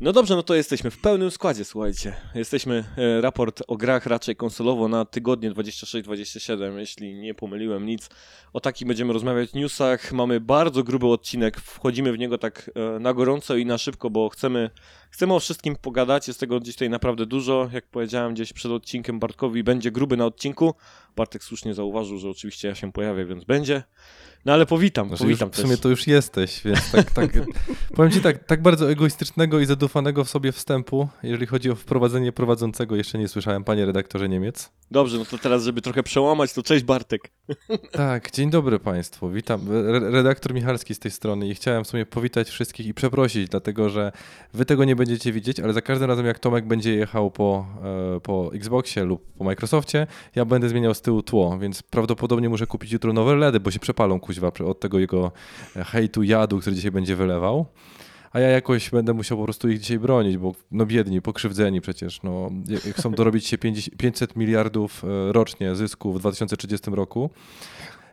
No dobrze, no to jesteśmy w pełnym składzie, słuchajcie. Jesteśmy e, raport o grach raczej konsolowo na tygodnie 26-27, jeśli nie pomyliłem nic. O takich będziemy rozmawiać w newsach. Mamy bardzo gruby odcinek, wchodzimy w niego tak e, na gorąco i na szybko, bo chcemy, chcemy o wszystkim pogadać. Jest tego gdzieś tutaj naprawdę dużo. Jak powiedziałem gdzieś przed odcinkiem Bartkowi, będzie gruby na odcinku. Bartek słusznie zauważył, że oczywiście ja się pojawię, więc będzie. No ale powitam, Znaczy powitam już, w sumie to już jesteś, więc tak, tak powiem ci tak, tak bardzo egoistycznego i zadufanego w sobie wstępu, jeżeli chodzi o wprowadzenie prowadzącego, jeszcze nie słyszałem, panie redaktorze Niemiec. Dobrze, no to teraz, żeby trochę przełamać, to cześć Bartek. Tak, dzień dobry Państwu, witam. Re- Redaktor Michalski z tej strony i chciałem w sumie powitać wszystkich i przeprosić, dlatego że wy tego nie będziecie widzieć, ale za każdym razem jak Tomek będzie jechał po, e, po Xboxie lub po Microsoftie, ja będę zmieniał z tyłu tło, więc prawdopodobnie muszę kupić jutro nowe LEDy, bo się przepalą kuźwa od tego jego e, hejtu, jadu, który dzisiaj będzie wylewał. A ja jakoś będę musiał po prostu ich dzisiaj bronić, bo no biedni, pokrzywdzeni przecież. No, jak chcą dorobić się 50 500 miliardów e, rocznie zysku w 2030 roku.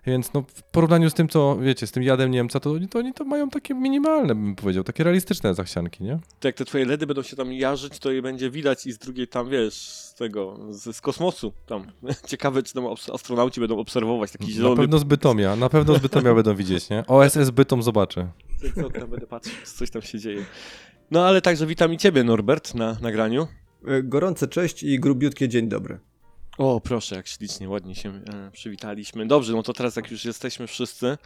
Więc no, w porównaniu z tym, co wiecie, z tym jadem Niemca, to oni to, oni to mają takie minimalne, bym powiedział, takie realistyczne zachcianki, nie? To jak te twoje LEDy będą się tam jarzyć, to je będzie widać i z drugiej tam, wiesz, z tego, z, z kosmosu tam. Ciekawe, czy tam astronauci będą obserwować taki Na zielony... pewno z Bytomia, na pewno z Bytomia będą widzieć, nie? OSS Bytom zobaczy. Z okna będę patrzył, coś tam się dzieje. No ale także witam i ciebie, Norbert, na nagraniu. E, Gorące cześć i grubiutkie dzień dobry. O, proszę, jak ślicznie, ładnie się e, przywitaliśmy. Dobrze, no to teraz jak już jesteśmy wszyscy,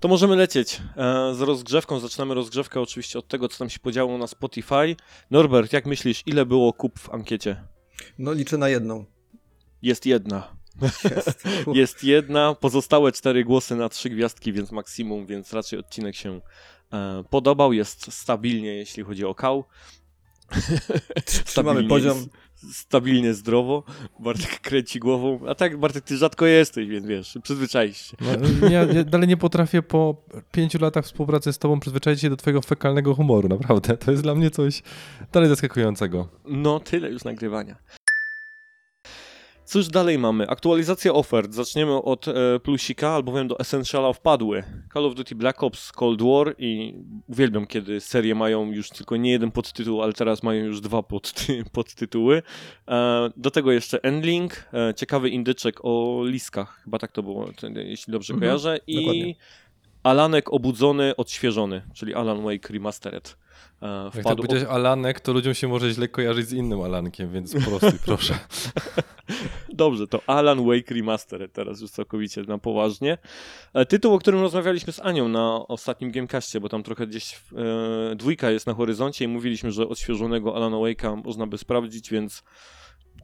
to możemy lecieć e, z rozgrzewką. Zaczynamy rozgrzewkę oczywiście od tego, co tam się podziało na Spotify. Norbert, jak myślisz, ile było kup w ankiecie? No liczę na jedną. Jest jedna. Jest. Jest jedna, pozostałe cztery głosy na trzy gwiazdki, więc maksimum, więc raczej odcinek się e, podobał. Jest stabilnie, jeśli chodzi o kał. Trzymamy poziom. Stabilnie zdrowo. Bartek kręci głową. A tak, Bartek, ty rzadko jesteś, więc wiesz, przyzwyczaisz się. No, ja, ja dalej nie potrafię po pięciu latach współpracy z tobą przyzwyczaić się do twojego fekalnego humoru, naprawdę. To jest dla mnie coś dalej zaskakującego. No, tyle już nagrywania. Cóż dalej mamy? Aktualizacja ofert. Zaczniemy od e, plusika, albowiem do Essentiala wpadły Call of Duty Black Ops Cold War i uwielbiam, kiedy serie mają już tylko nie jeden podtytuł, ale teraz mają już dwa podty podtytuły. E, do tego jeszcze Endling, e, ciekawy indyczek o liskach, chyba tak to było, jeśli dobrze Mhm, kojarzę. I dokładnie. Alanek obudzony, odświeżony, czyli Alan Wake Remastered. E, Jak wpadł powiedziałeś Alanek, to ludziom się może źle kojarzyć z innym Alankiem, więc prostuj, proszę. Dobrze, to Alan Wake Remastered, teraz już całkowicie na poważnie. E, Tytuł, o którym rozmawialiśmy z Anią na ostatnim Gamecastie, bo tam trochę gdzieś e, dwójka jest na horyzoncie i mówiliśmy, że odświeżonego Alana Wake'a można by sprawdzić, więc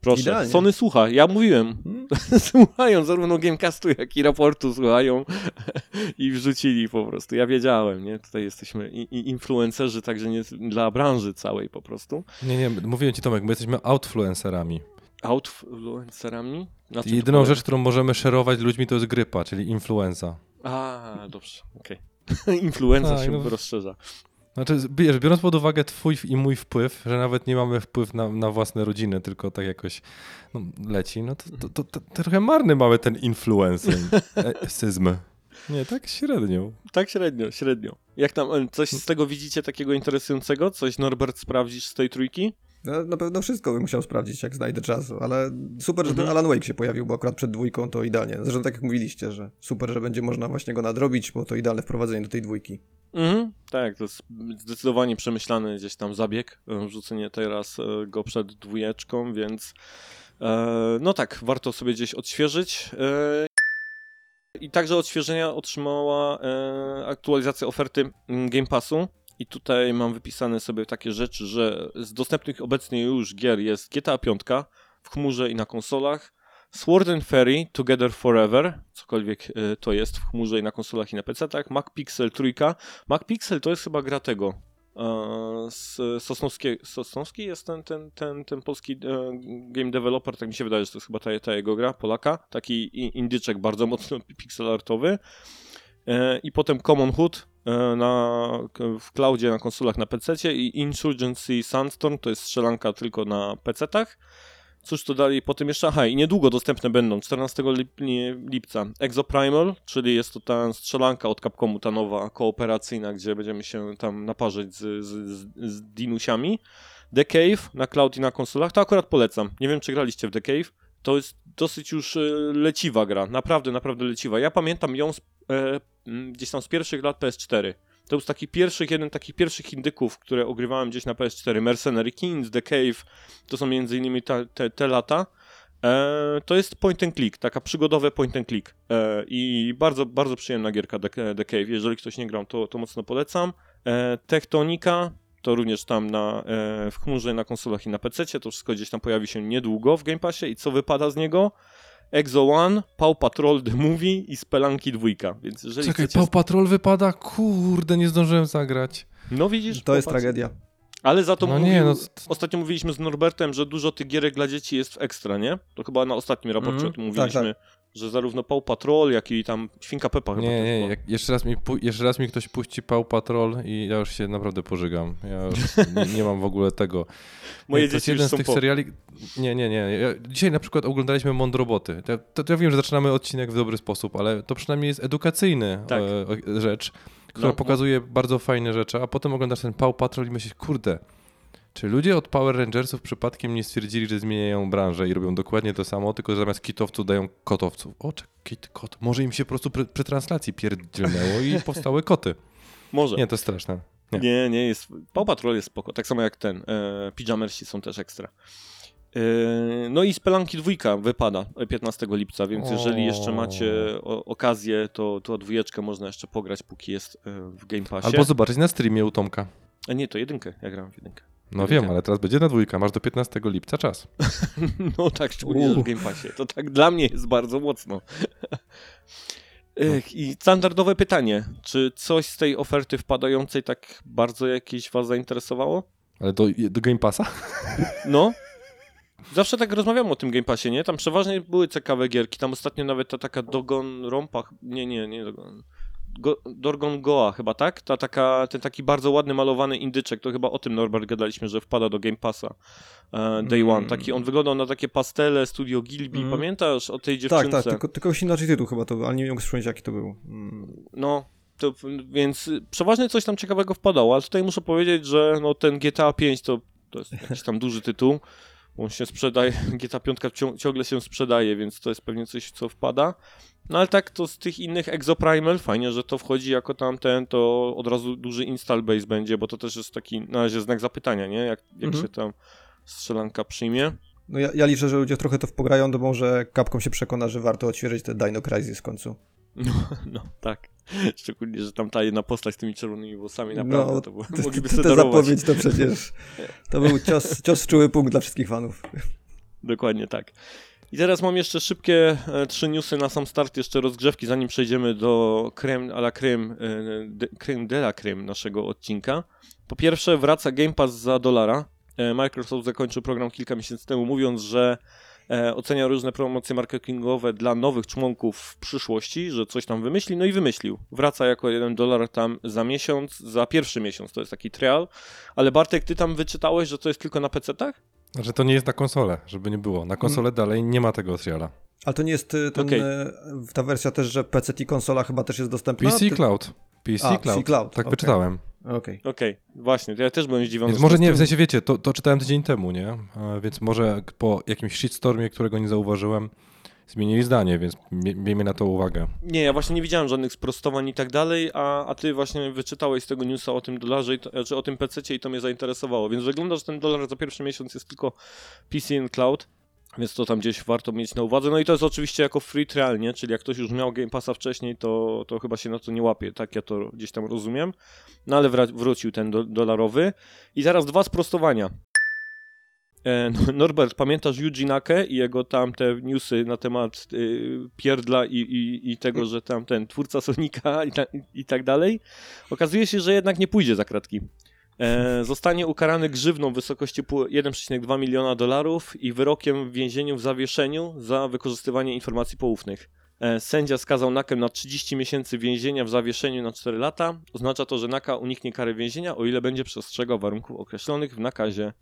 proszę. Idealnie. Sony słucha, ja mówiłem. Hmm? słuchają zarówno Gamecastu, jak i raportu słuchają i wrzucili po prostu. Ja wiedziałem, nie? Tutaj jesteśmy i, i influencerzy, także nie dla branży całej po prostu. Nie, nie, mówiłem ci Tomek, my jesteśmy outfluencerami. Outfluencerami? Na Jedyną rzecz, którą możemy szerować ludźmi to jest grypa, czyli influenza. A, dobrze, okej. Influenza Tak, się no. rozszerza. Znaczy, wiesz, biorąc pod uwagę twój i mój wpływ, że nawet nie mamy wpływ na, na własne rodziny, tylko tak jakoś no, leci, no to, to, to, to, trochę marny mamy ten influencyzm. Nie, tak średnio. Tak średnio, średnio. Jak tam, e, coś z tego widzicie takiego interesującego? Coś Norbert sprawdzisz z tej trójki? No, na pewno wszystko bym musiał sprawdzić, jak znajdę czasu, ale super, że ten Mhm. Alan Wake się pojawił, bo akurat przed dwójką to idealnie. Zresztą tak jak mówiliście, że super, że będzie można właśnie go nadrobić, bo to idealne wprowadzenie do tej dwójki. Mhm. Tak, to jest zdecydowanie przemyślany gdzieś tam zabieg, wrzucenie teraz e, go przed dwójeczką, więc e, no tak, warto sobie gdzieś odświeżyć. E, I także odświeżenia otrzymała aktualizacja oferty mm, Game Passu. I tutaj mam wypisane sobie takie rzeczy, że z dostępnych obecnie już gier jest GTA 5 w chmurze i na konsolach, Sword and Fairy Together Forever, cokolwiek e, to jest w chmurze i na konsolach i na PC-tach, Mac Pixel 3. Mac Pixel to jest chyba gra tego. e, Z Sosnowskiej, Sosnowski jest ten, ten, ten, ten polski e, game developer, tak mi się wydaje, że to jest chyba ta, ta jego gra, Polaka. Taki indyczek bardzo mocno pixelartowy. E, I potem Common Hood na, k- w cloudzie, na konsolach na PC i Insurgency Sandstorm to jest strzelanka tylko na PC-tach. Cóż to dalej potem jeszcze? Aha, i niedługo dostępne będą, 14 lip, lipca. Exoprimal, czyli jest to ta strzelanka od Capcomu, ta nowa kooperacyjna, gdzie będziemy się tam naparzyć z, z, z, z dinusiami. The Cave na cloud i na konsolach, to akurat polecam. Nie wiem, czy graliście w The Cave. To jest dosyć już e, leciwa gra, naprawdę, naprawdę leciwa. Ja pamiętam ją z, e, gdzieś tam z pierwszych lat PS4. To był z takich pierwszych, jeden takich pierwszych indyków, które ogrywałem gdzieś na PS4. Mercenary Kings, The Cave, to są między innymi ta, te, te lata. E, to jest point and click, taka przygodowe point and click. E, I bardzo, bardzo przyjemna gierka The, The Cave. Jeżeli ktoś nie grał, to, to mocno polecam. E, Tektonika, to również tam na, e, w chmurze, na konsolach i na PC. To wszystko gdzieś tam pojawi się niedługo w Game Passie. I co wypada z niego? Exo One, Paw Patrol The Movie i Spelanki 2. Więc jeżeli Czekaj, chcecie... Paw Patrol wypada? Kurde, nie zdążyłem zagrać. No widzisz? To jest popatrz. tragedia. Ale za to No mówił, nie, no... Ostatnio mówiliśmy z Norbertem, że dużo tych gierek dla dzieci jest w ekstra, nie? To chyba na ostatnim raporcie Mhm, o tym mówiliśmy, tak, że zarówno Paw Patrol, jak i tam Świnka Pepa chyba Nie, nie, jeszcze, raz mi, jeszcze raz mi ktoś puści Paw Patrol i ja już się naprawdę pożygam. Ja już nie, nie mam w ogóle tego. Moje Nie, to jest dzieci już jeden z tych po. seriali. Nie, nie, nie. Ja, dzisiaj na przykład oglądaliśmy Mądroboty. To, to, to ja wiem, że zaczynamy odcinek w dobry sposób, ale to przynajmniej jest edukacyjny Tak. e, rzecz, która No, pokazuje bardzo fajne rzeczy, a potem oglądasz ten Paw Patrol i myślisz, kurde, czy ludzie od Power Rangersów przypadkiem nie stwierdzili, że zmieniają branżę i robią dokładnie to samo, tylko zamiast kitowców dają kotowców? O, kit, kot. Może im się po prostu przy, przy translacji pierdzielnęło i powstały koty. Może. Nie, to straszne. nie. Nie, nie, jest. Paw Patrol jest spoko, tak samo jak ten. E, Pijamersi są też ekstra. E, no i Spelanki dwójka wypada 15 lipca, więc jeżeli jeszcze O. macie o, okazję, to, to dwójeczkę można jeszcze pograć, póki jest e, w Game Passie. Albo zobaczyć na streamie u Tomka. A nie, to jedynkę, ja gram w jedynkę. No wiem, ale teraz będzie na dwójka. Masz do 15 lipca czas. No tak, szczególnie w. Game Passie. To tak dla mnie jest bardzo mocno. Ech, I standardowe pytanie. Czy coś z tej oferty wpadającej tak bardzo jakieś was zainteresowało? Ale do, do Game Passa? No. Zawsze tak rozmawiamy o tym Game Passie, nie? Tam przeważnie były ciekawe gierki. Tam ostatnio nawet ta taka Dogon Rompa... Nie, nie, nie Dogon... Go, Dorgon Goa chyba, tak? Ta, taka, ten taki bardzo ładny malowany indyczek, to chyba o tym Norbert gadaliśmy, że wpada do Game Passa e, Day Mm. One. Taki, on wyglądał na takie pastele Studio Gilby. Mm. Pamiętasz o tej Tak, dziewczynce? tak, tylko, tylko już inaczej tytuł chyba to ale nie mogę przypomnieć jaki to był. Mm. No, to, więc przeważnie coś tam ciekawego wpadało, ale tutaj muszę powiedzieć, że no, ten GTA 5 to, to jest jakiś tam duży tytuł. On się sprzedaje, GTA 5 cią- ciągle się sprzedaje, więc to jest pewnie coś, co wpada. No ale tak, to z tych innych Exoprimal, fajnie, że to wchodzi jako tamten, to od razu duży install base będzie, bo to też jest taki na razie znak zapytania, nie? Jak, jak Mhm. się tam strzelanka przyjmie. No ja, ja liczę, że ludzie trochę to pograją, to może Capcom się przekona, że warto odświeżyć te Dino Crisis w końcu. No, no tak. Szczególnie, że tam ta jedna postać z tymi czerwonymi włosami, naprawdę No, to, było, T- mogliby sobie darować. zapowiedź to przecież, to był cios, cios czuły punkt dla wszystkich fanów. Dokładnie tak. I teraz mam jeszcze szybkie e, trzy newsy na sam start, jeszcze rozgrzewki, zanim przejdziemy do creme a la creme, e, creme de la creme naszego odcinka. Po pierwsze, wraca Game Pass za dolara. E, Microsoft zakończył program kilka miesięcy temu, mówiąc, że ocenia różne promocje marketingowe dla nowych członków w przyszłości, że coś tam wymyśli, no i wymyślił. Wraca jako 1 dolar tam za miesiąc, za pierwszy miesiąc, to jest taki trial. Ale Bartek, ty tam wyczytałeś, że to jest tylko na PC-tach? Że to nie jest na konsolę, żeby nie było. Na konsolę dalej nie ma tego triala. Ale to nie jest y, ten, Okej. y, ta wersja też, że PC i konsola chyba też jest dostępna? PC Ty- Cloud. PC A, Cloud. PC Cloud, Tak okej. wyczytałem. Okej. Okej, właśnie, to ja też byłem zdziwiony. Więc że może nie, w sensie wiecie, to, to czytałem tydzień temu, nie? A Więc może po jakimś shitstormie, którego nie zauważyłem, zmienili zdanie, więc mie- miejmy na to uwagę. Nie, ja właśnie nie widziałem żadnych sprostowań i tak dalej, a, a ty właśnie wyczytałeś z tego newsa o tym dolarze, to, czy o tym PC i to mnie zainteresowało. Więc wygląda, że ten dolar za pierwszy miesiąc jest tylko PC and Cloud, więc to tam gdzieś warto mieć na uwadze. No i to jest oczywiście jako free trial, nie? Czyli jak ktoś już miał Game Passa wcześniej, to, to chyba się na to nie łapie, tak ja to gdzieś tam rozumiem. No ale wrócił ten do, dolarowy. I zaraz dwa sprostowania. E, no, Norbert, pamiętasz Nake i jego tam te newsy na temat y, pierdla i, i, i tego, że tam ten twórca Sonika i, ta, i tak dalej? Okazuje się, że jednak nie pójdzie za kratki. E, zostanie ukarany grzywną w wysokości pół- 1,2 miliona dolarów i wyrokiem w więzieniu w zawieszeniu za wykorzystywanie informacji poufnych. E, Sędzia skazał Nakę na 30 miesięcy więzienia w zawieszeniu na 4 lata. Oznacza to, że Naka uniknie kary więzienia, o ile będzie przestrzegał warunków określonych w nakazie.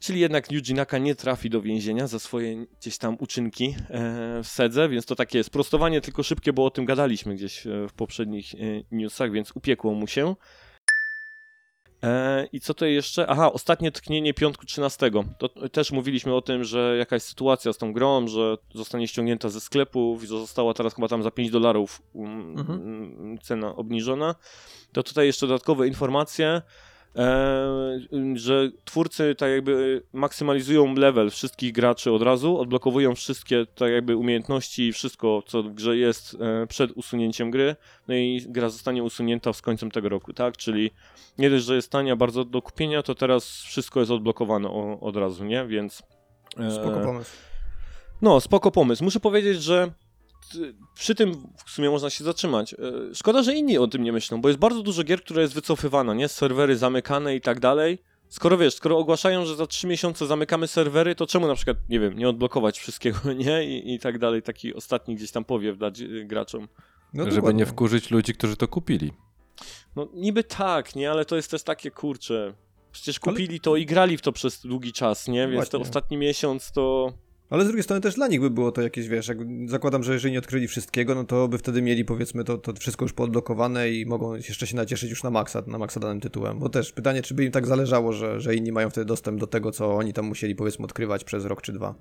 Czyli jednak Yuji Naka nie trafi do więzienia za swoje gdzieś tam uczynki e, w Sedze, więc to takie sprostowanie tylko szybkie, bo o tym gadaliśmy gdzieś e, w poprzednich e, newsach, więc upiekło mu się. I co to jeszcze? Aha, ostatnie tknienie piątku 13. To też mówiliśmy o tym, że jakaś sytuacja z tą grą, że zostanie ściągnięta ze sklepów i że została teraz chyba tam za 5 dolarów um, Mhm. cena obniżona. To tutaj jeszcze dodatkowe informacje, że twórcy tak jakby maksymalizują level wszystkich graczy od razu, odblokowują wszystkie tak jakby umiejętności i wszystko, co w grze jest e, przed usunięciem gry, no i gra zostanie usunięta z końcem tego roku, tak? Czyli nie dość, że jest tania bardzo do kupienia, to teraz wszystko jest odblokowane od razu, nie? Więc... e, Spoko pomysł. no, spoko pomysł. Muszę powiedzieć, że przy tym w sumie można się zatrzymać. E, Szkoda, że inni o tym nie myślą, bo jest bardzo dużo gier, które jest wycofywana, nie? Serwery zamykane i tak dalej. Skoro wiesz, skoro ogłaszają, że za 3 miesiące zamykamy serwery, to czemu na przykład, nie wiem, nie odblokować wszystkiego, nie? I, i tak dalej. Taki ostatni gdzieś tam powiew dać graczom. No żeby dokładnie. nie wkurzyć ludzi, którzy to kupili. No niby tak, nie? Ale to jest też takie, kurcze... Przecież Ale- kupili to i grali w to przez długi czas, nie? Więc Właśnie. ten ostatni miesiąc to... Ale z drugiej strony też dla nich by było to jakieś, wiesz, jak zakładam, że jeżeli nie odkryli wszystkiego, no to by wtedy mieli powiedzmy to, to wszystko już podblokowane i mogą jeszcze się nacieszyć już na maksa, na maksa danym tytułem. Bo też pytanie, czy by im tak zależało, że, że inni mają wtedy dostęp do tego, co oni tam musieli powiedzmy odkrywać przez rok czy dwa.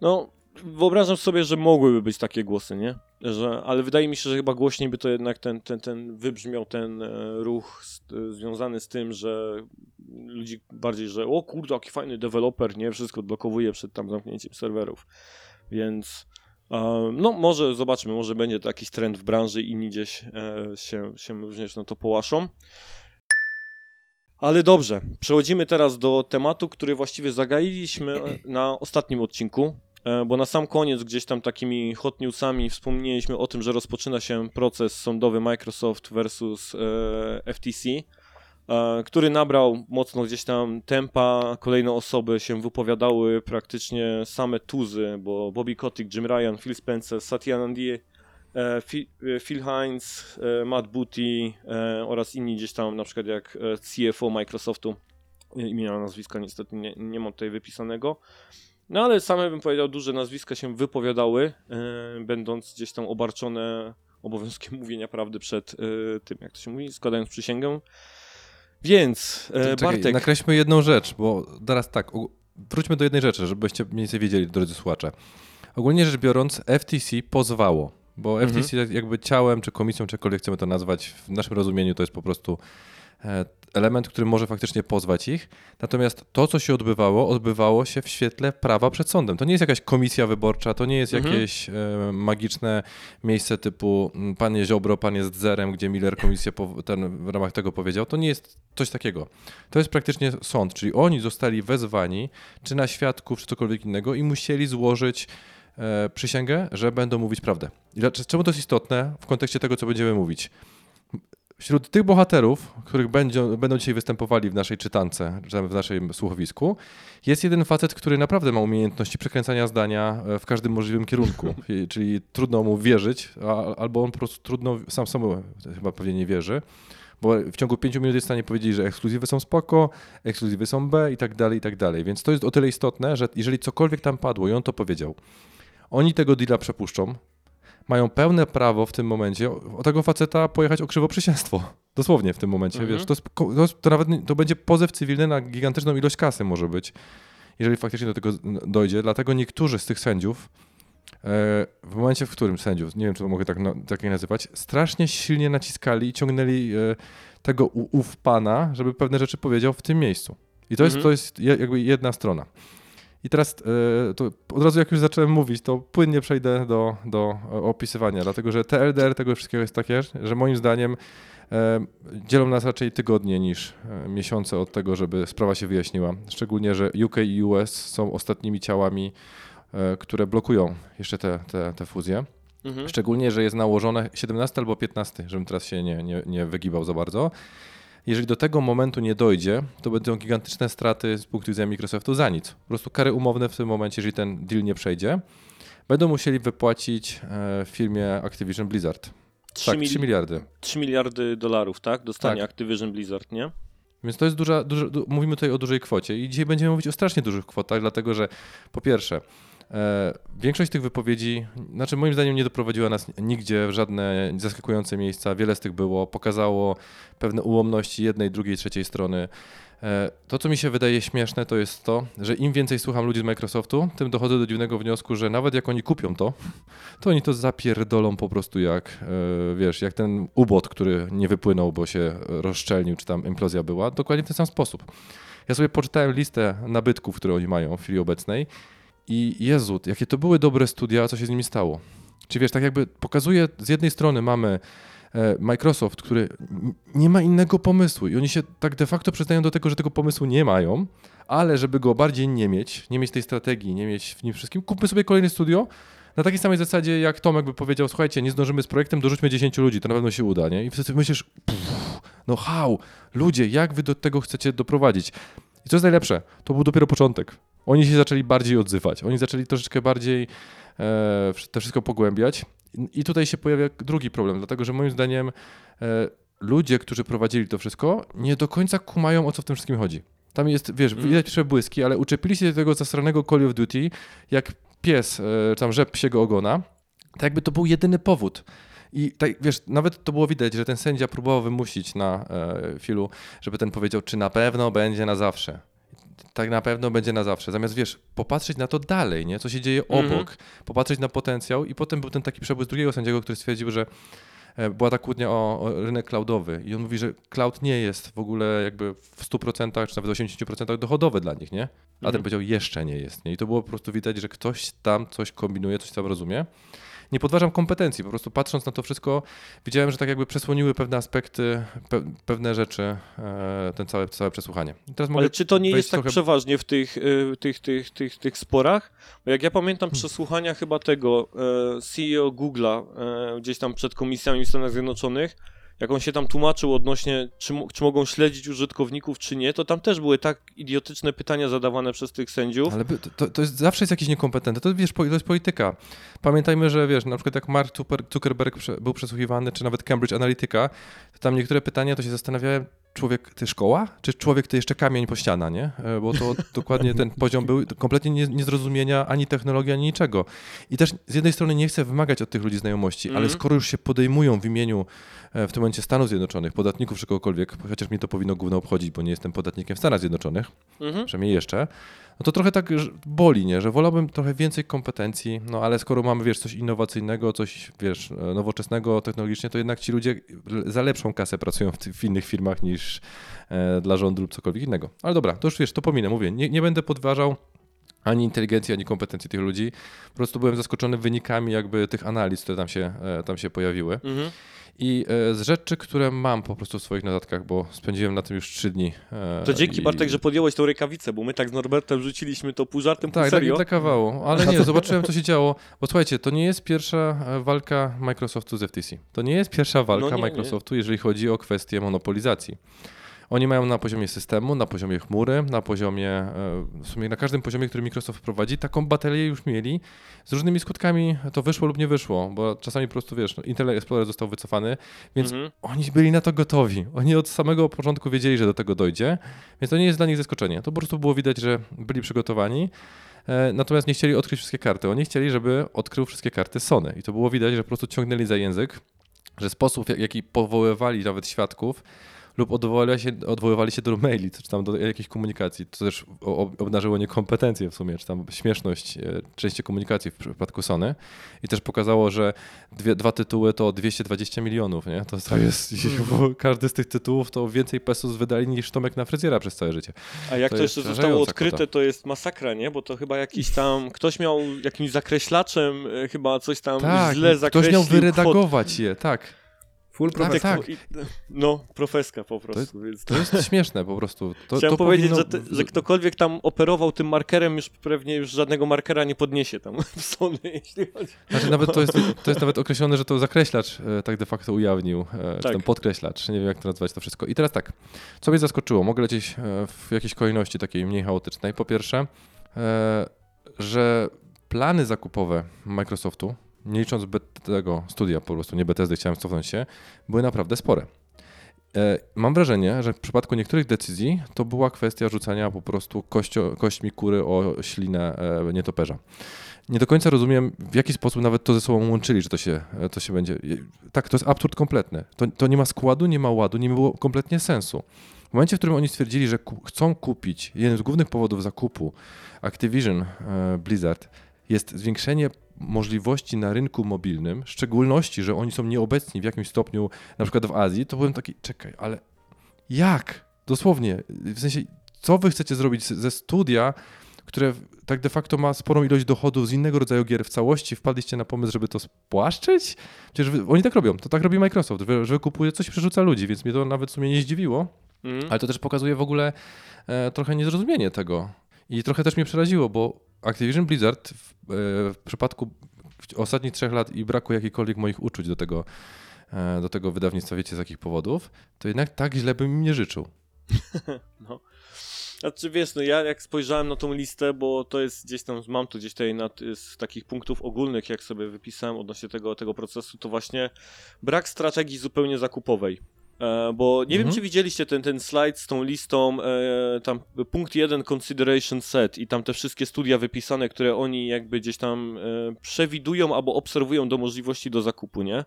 No, wyobrażam sobie, że mogłyby być takie głosy, nie? Że, ale wydaje mi się, że chyba głośniej by to jednak ten, ten, ten wybrzmiał ten e, ruch z, e, związany z tym, że ludzi bardziej, że o kurde, jaki fajny deweloper, nie? Wszystko odblokowuje przed tam zamknięciem serwerów. Więc e, no może zobaczmy, może będzie to jakiś trend w branży i inni gdzieś e, się, się również na to połaszą. Ale dobrze, przechodzimy teraz do tematu, który właściwie zagailiśmy na ostatnim odcinku, bo na sam koniec gdzieś tam takimi hot newsami wspomnieliśmy o tym, że rozpoczyna się proces sądowy Microsoft versus e, FTC, e, który nabrał mocno gdzieś tam tempa, kolejne osoby się wypowiadały, praktycznie same tuzy, bo Bobby Kotick, Jim Ryan, Phil Spencer, Satya Nadella, e, Phil, e, Hines, e, Matt Booty e, oraz inni gdzieś tam, na przykład jak e, CFO Microsoftu, E, imienia, nazwiska niestety nie, nie mam tutaj wypisanego. No ale same bym powiedział, duże nazwiska się wypowiadały, e, będąc gdzieś tam obarczone obowiązkiem mówienia prawdy przed e, tym, jak to się mówi, składając przysięgę. Więc, e, Czekaj, Bartek, nakreślmy jedną rzecz, bo teraz tak, wróćmy do jednej rzeczy, żebyście mniej więcej wiedzieli, drodzy słuchacze. Ogólnie rzecz biorąc, FTC pozwało, bo Mhm. FTC tak jakby ciałem, czy komisją, czy jakkolwiek chcemy to nazwać, w naszym rozumieniu to jest po prostu element, który może faktycznie pozwać ich. Natomiast to, co się odbywało, odbywało się w świetle prawa przed sądem. To nie jest jakaś komisja wyborcza, to nie jest Mhm. jakieś e, magiczne miejsce typu mm, panie Ziobro, pan jest zerem, gdzie Miller komisję po, ten, w ramach tego powiedział. To nie jest coś takiego. To jest praktycznie sąd, czyli oni zostali wezwani, czy na świadków, czy cokolwiek innego i musieli złożyć e, przysięgę, że będą mówić prawdę. I dlaczego- czemu to jest istotne w kontekście tego, co będziemy mówić? Wśród tych bohaterów, których będą, będą dzisiaj występowali w naszej czytance, w naszym słuchowisku, jest jeden facet, który naprawdę ma umiejętności przekręcania zdania e, w każdym możliwym kierunku. Czyli trudno mu wierzyć, a, albo on po prostu trudno, sam sobie chyba pewnie nie wierzy, bo w ciągu pięciu minut jest w stanie powiedzieć, że ekskluzywy są spoko, ekskluzywy są B i tak dalej, i tak dalej. Więc to jest o tyle istotne, że jeżeli cokolwiek tam padło i on to powiedział, oni tego deala przepuszczą, mają pełne prawo w tym momencie o, o tego faceta pojechać o krzywoprzysięstwo. Dosłownie w tym momencie, Mhm. wiesz, to, jest, to, nawet to będzie pozew cywilny na gigantyczną ilość kasy może być, jeżeli faktycznie do tego dojdzie. Dlatego niektórzy z tych sędziów, e, w momencie, w którym sędziów, nie wiem, czy to mogę tak, tak je nazywać, strasznie silnie naciskali i ciągnęli e, tego ów pana, żeby pewne rzeczy powiedział w tym miejscu. I to jest, Mhm. to jest je- jakby jedna strona. I teraz e, to od razu jak już zacząłem mówić, to płynnie przejdę do, do e, opisywania, dlatego że TLDR tego wszystkiego jest takie, że moim zdaniem e, dzielą nas raczej tygodnie niż miesiące od tego, żeby sprawa się wyjaśniła. Szczególnie, że UK i US są ostatnimi ciałami, które blokują jeszcze te, te, te fuzje. mhm. Szczególnie, że jest nałożone 17 albo 15, żebym teraz się nie, nie, nie wygibał za bardzo. Jeżeli do tego momentu nie dojdzie, to będą gigantyczne straty z punktu widzenia Microsoftu za nic. Po prostu kary umowne w tym momencie, jeżeli ten deal nie przejdzie, będą musieli wypłacić e, firmie Activision Blizzard. 3, tak, mili- 3 miliardy. 3 miliardy dolarów, tak? Dostanie Tak. Activision Blizzard, nie? Więc to jest duża, duża, du- mówimy tutaj o dużej kwocie i dzisiaj będziemy mówić o strasznie dużych kwotach, dlatego że po pierwsze, większość tych wypowiedzi, znaczy moim zdaniem nie doprowadziła nas nigdzie w żadne zaskakujące miejsca, wiele z tych było, pokazało pewne ułomności jednej, drugiej, trzeciej strony. E, To, co mi się wydaje śmieszne, to jest to, że im więcej słucham ludzi z Microsoftu, tym dochodzę do dziwnego wniosku, że nawet jak oni kupią to, to oni to zapierdolą po prostu jak, e, wiesz, jak ten ubot, który nie wypłynął, bo się rozszczelnił, czy tam implozja była, dokładnie w ten sam sposób. Ja sobie poczytałem listę nabytków, które oni mają w chwili obecnej i Jezu, jakie to były dobre studia, co się z nimi stało. Czy wiesz, tak jakby pokazuje, z jednej strony mamy e, Microsoft, który nie ma innego pomysłu i oni się tak de facto przyznają do tego, że tego pomysłu nie mają, ale żeby go bardziej nie mieć, nie mieć tej strategii, nie mieć w nim wszystkim, kupmy sobie kolejne studio na takiej samej zasadzie, jak Tomek by powiedział, słuchajcie, nie zdążymy z projektem, dorzućmy 10 ludzi, to na pewno się uda, nie? I wtedy myślisz, no how, ludzie, jak wy do tego chcecie doprowadzić? I co jest najlepsze, to był dopiero początek. Oni się zaczęli bardziej odzywać, oni zaczęli troszeczkę bardziej e, to wszystko pogłębiać. I- tutaj się pojawia drugi problem, dlatego że moim zdaniem e, ludzie, którzy prowadzili to wszystko, nie do końca kumają, o co w tym wszystkim chodzi. Tam jest, wiesz, Mm. widać przebłyski, ale uczepili się do tego zasranego Call of Duty, jak pies, e, tam rzep psiego ogona, tak jakby to był jedyny powód. I tak, wiesz, nawet to było widać, że ten sędzia próbował wymusić na e, Filu, żeby ten powiedział, czy na pewno będzie na zawsze. Tak na pewno będzie na zawsze. Zamiast, wiesz, popatrzeć na to dalej, nie? Co się dzieje Mhm. obok, popatrzeć na potencjał i potem był ten taki przebłysk drugiego sędziego, który stwierdził, że e, była ta kłótnia o, o rynek cloudowy i on mówi, że cloud nie jest w ogóle jakby w 100% czy nawet 80% dochodowy dla nich, nie? A ten Mhm. powiedział, jeszcze nie jest, nie? I to było po prostu widać, że ktoś tam coś kombinuje, coś tam rozumie. Nie podważam kompetencji, po prostu patrząc na to wszystko, widziałem, że tak jakby przesłoniły pewne aspekty, pe, pewne rzeczy, e, ten całe, całe przesłuchanie. Ale czy to nie jest tak trochę- przeważnie w tych, y, tych, tych, tych, tych sporach? Bo jak ja pamiętam Hmm. przesłuchania chyba tego e, CEO Google'a e, gdzieś tam przed komisjami w Stanach Zjednoczonych, jak on się tam tłumaczył odnośnie, czy, czy mogą śledzić użytkowników, czy nie, to tam też były tak idiotyczne pytania zadawane przez tych sędziów. Ale to, to jest zawsze jest jakiś niekompetentny. To wiesz, to jest polityka. Pamiętajmy, że wiesz, na przykład jak Mark Zucker- Zuckerberg był przesłuchiwany, czy nawet Cambridge Analytica, to tam niektóre pytania to się zastanawiałem, człowiek ty szkoła, czy człowiek ty jeszcze kamień po ściana, nie? E, Bo to dokładnie ten poziom był kompletnie nie, niezrozumienia ani technologii, ani niczego. I też z jednej strony nie chcę wymagać od tych ludzi znajomości, ale Mhm. skoro już się podejmują w imieniu e, w tym momencie Stanów Zjednoczonych, podatników czy kogokolwiek, chociaż mnie to powinno głównie obchodzić, bo nie jestem podatnikiem w Stanach Zjednoczonych, Mhm. przynajmniej jeszcze, no to trochę tak boli, nie? Że wolałbym trochę więcej kompetencji, no ale skoro mamy, wiesz, coś innowacyjnego, coś, wiesz, e, nowoczesnego technologicznie, to jednak ci ludzie za lepszą kasę pracują w, w innych firmach niż e, dla rządu lub cokolwiek innego. Ale dobra, to już wiesz, to pominę, mówię, nie, nie będę podważał ani inteligencji, ani kompetencji tych ludzi. Po prostu byłem zaskoczony wynikami jakby tych analiz, które tam się, e, tam się pojawiły. Mhm. I e, z rzeczy, które mam po prostu w swoich notatkach, bo spędziłem na tym już trzy dni. e, To dzięki i- Bartek, że podjąłeś tą rękawicę, bo my tak z Norbertem rzuciliśmy to pół żartem, pół Tak, tak, serio. dla kawału. Ale nie, zobaczyłem, co się działo. Bo słuchajcie, to nie jest pierwsza e, walka Microsoftu z FTC. To nie jest pierwsza walka No nie, nie. Microsoftu, jeżeli chodzi o kwestię monopolizacji. Oni mają na poziomie systemu, na poziomie chmury, na poziomie, e, w sumie na każdym poziomie, który Microsoft prowadzi, taką batalię już mieli. Z różnymi skutkami to wyszło lub nie wyszło, bo czasami po prostu, wiesz, no, Intel Explorer został wycofany, więc Mhm. oni byli na to gotowi. Oni od samego początku wiedzieli, że do tego dojdzie, więc to nie jest dla nich zaskoczenie. To po prostu było widać, że byli przygotowani. E, Natomiast nie chcieli odkryć wszystkie karty. Oni chcieli, żeby odkrył wszystkie karty Sony. I to było widać, że po prostu ciągnęli za język, że sposób, w jaki powoływali nawet świadków, lub odwoływali się, odwoływali się do maili, czy tam do jakiejś komunikacji. To też obnażyło niekompetencję w sumie, czy tam śmieszność e, części komunikacji w przypadku Sony. I też pokazało, że dwie, dwa tytuły to 220 milionów, nie? To, to jest, bo każdy z tych tytułów to więcej pesos wydali niż Tomek na fryzjera przez całe życie. A jak To to, jeszcze zostało odkryte, kwota. to jest masakra, nie? Bo to chyba jakiś tam, ktoś miał jakimś zakreślaczem, e, chyba coś tam Tak, źle ktoś zakreślił. miał kwotę. wyredagować je, tak. Full Tak, profesor. tak. I- No, profeska po prostu, więc To jest śmieszne po prostu. To, Chciałem to powiedzieć, powinno- że, te, że ktokolwiek tam operował tym markerem, już pewnie już żadnego markera nie podniesie tam w Sony, jeśli chodzi. Znaczy nawet to jest, to jest nawet określone, że to zakreślacz e, tak de facto ujawnił, e, czy Tak. ten podkreślacz, nie wiem jak to nazwać to wszystko. I teraz tak, co mnie zaskoczyło, mogę lecieć e, w jakiejś kolejności takiej mniej chaotycznej. Po pierwsze, e, że plany zakupowe Microsoftu, nie licząc tego studia po prostu, nie Bethesdy, chciałem cofnąć się, były naprawdę spore. E, Mam wrażenie, że w przypadku niektórych decyzji to była kwestia rzucania po prostu kościo, kośćmi kury o ślinę e, nietoperza. Nie do końca rozumiem, w jaki sposób nawet to ze sobą łączyli, że to się, e, to się będzie. Tak, to jest absurd kompletny. To, to nie ma składu, nie ma ładu, nie było kompletnie sensu. W momencie, w którym oni stwierdzili, że ku, chcą kupić, jeden z głównych powodów zakupu Activision Blizzard jest zwiększenie możliwości na rynku mobilnym, w szczególności, że oni są nieobecni w jakimś stopniu, na przykład w Azji, to byłem taki, czekaj, ale jak? Dosłownie, w sensie, co wy chcecie zrobić ze studia, które tak de facto ma sporą ilość dochodów z innego rodzaju gier w całości, wpadliście na pomysł, żeby to spłaszczyć? Przecież wy, oni tak robią, to tak robi Microsoft, że wykupuje coś i przerzuca ludzi, więc mnie to nawet w sumie nie zdziwiło, Mm. ale to też pokazuje w ogóle e, trochę niezrozumienie tego. I trochę też mnie przeraziło, bo Activision Blizzard w, e, w przypadku ostatnich trzech lat i braku jakichkolwiek moich uczuć do tego, e, do tego wydawnictwa, wiecie z jakich powodów, to jednak tak źle bym im nie życzył. No. Znaczy wiesz, no ja jak spojrzałem na tą listę, bo to jest gdzieś tam, mam tu gdzieś tutaj na, z takich punktów ogólnych, jak sobie wypisałem odnośnie tego, tego procesu, to właśnie brak strategii zupełnie zakupowej. E, bo nie Mhm. wiem, czy widzieliście ten, ten slajd z tą listą, e, tam punkt 1 consideration set i tam te wszystkie studia wypisane, które oni jakby gdzieś tam e, przewidują albo obserwują do możliwości do zakupu, nie?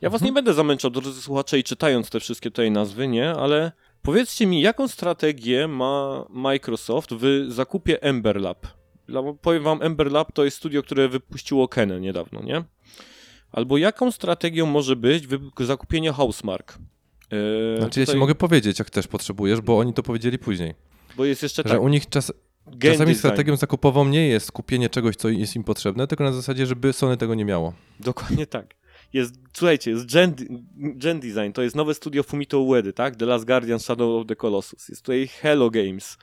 Ja was Mhm. nie będę zamęczał, drodzy słuchacze, i czytając te wszystkie tutaj nazwy, nie? Ale powiedzcie mi, jaką strategię ma Microsoft w zakupie Ember Lab? Dla- Powiem wam, Ember Lab to jest studio, które wypuściło Kenę niedawno, nie? Albo jaką strategią może być zakupienie Housemark? Yy, Znaczy, jeśli mogę powiedzieć, jak też potrzebujesz, bo oni to powiedzieli później, Bo jest jeszcze że tak, u nich czas, czasami design. strategią zakupową nie jest kupienie czegoś, co jest im potrzebne, tylko na zasadzie, żeby Sony tego nie miało. Dokładnie tak. Jest, słuchajcie, jest Gen, Gen Design, to jest nowe studio Fumito Uedy, tak? The Last Guardian Shadow of the Colossus. Jest tutaj Hello Games.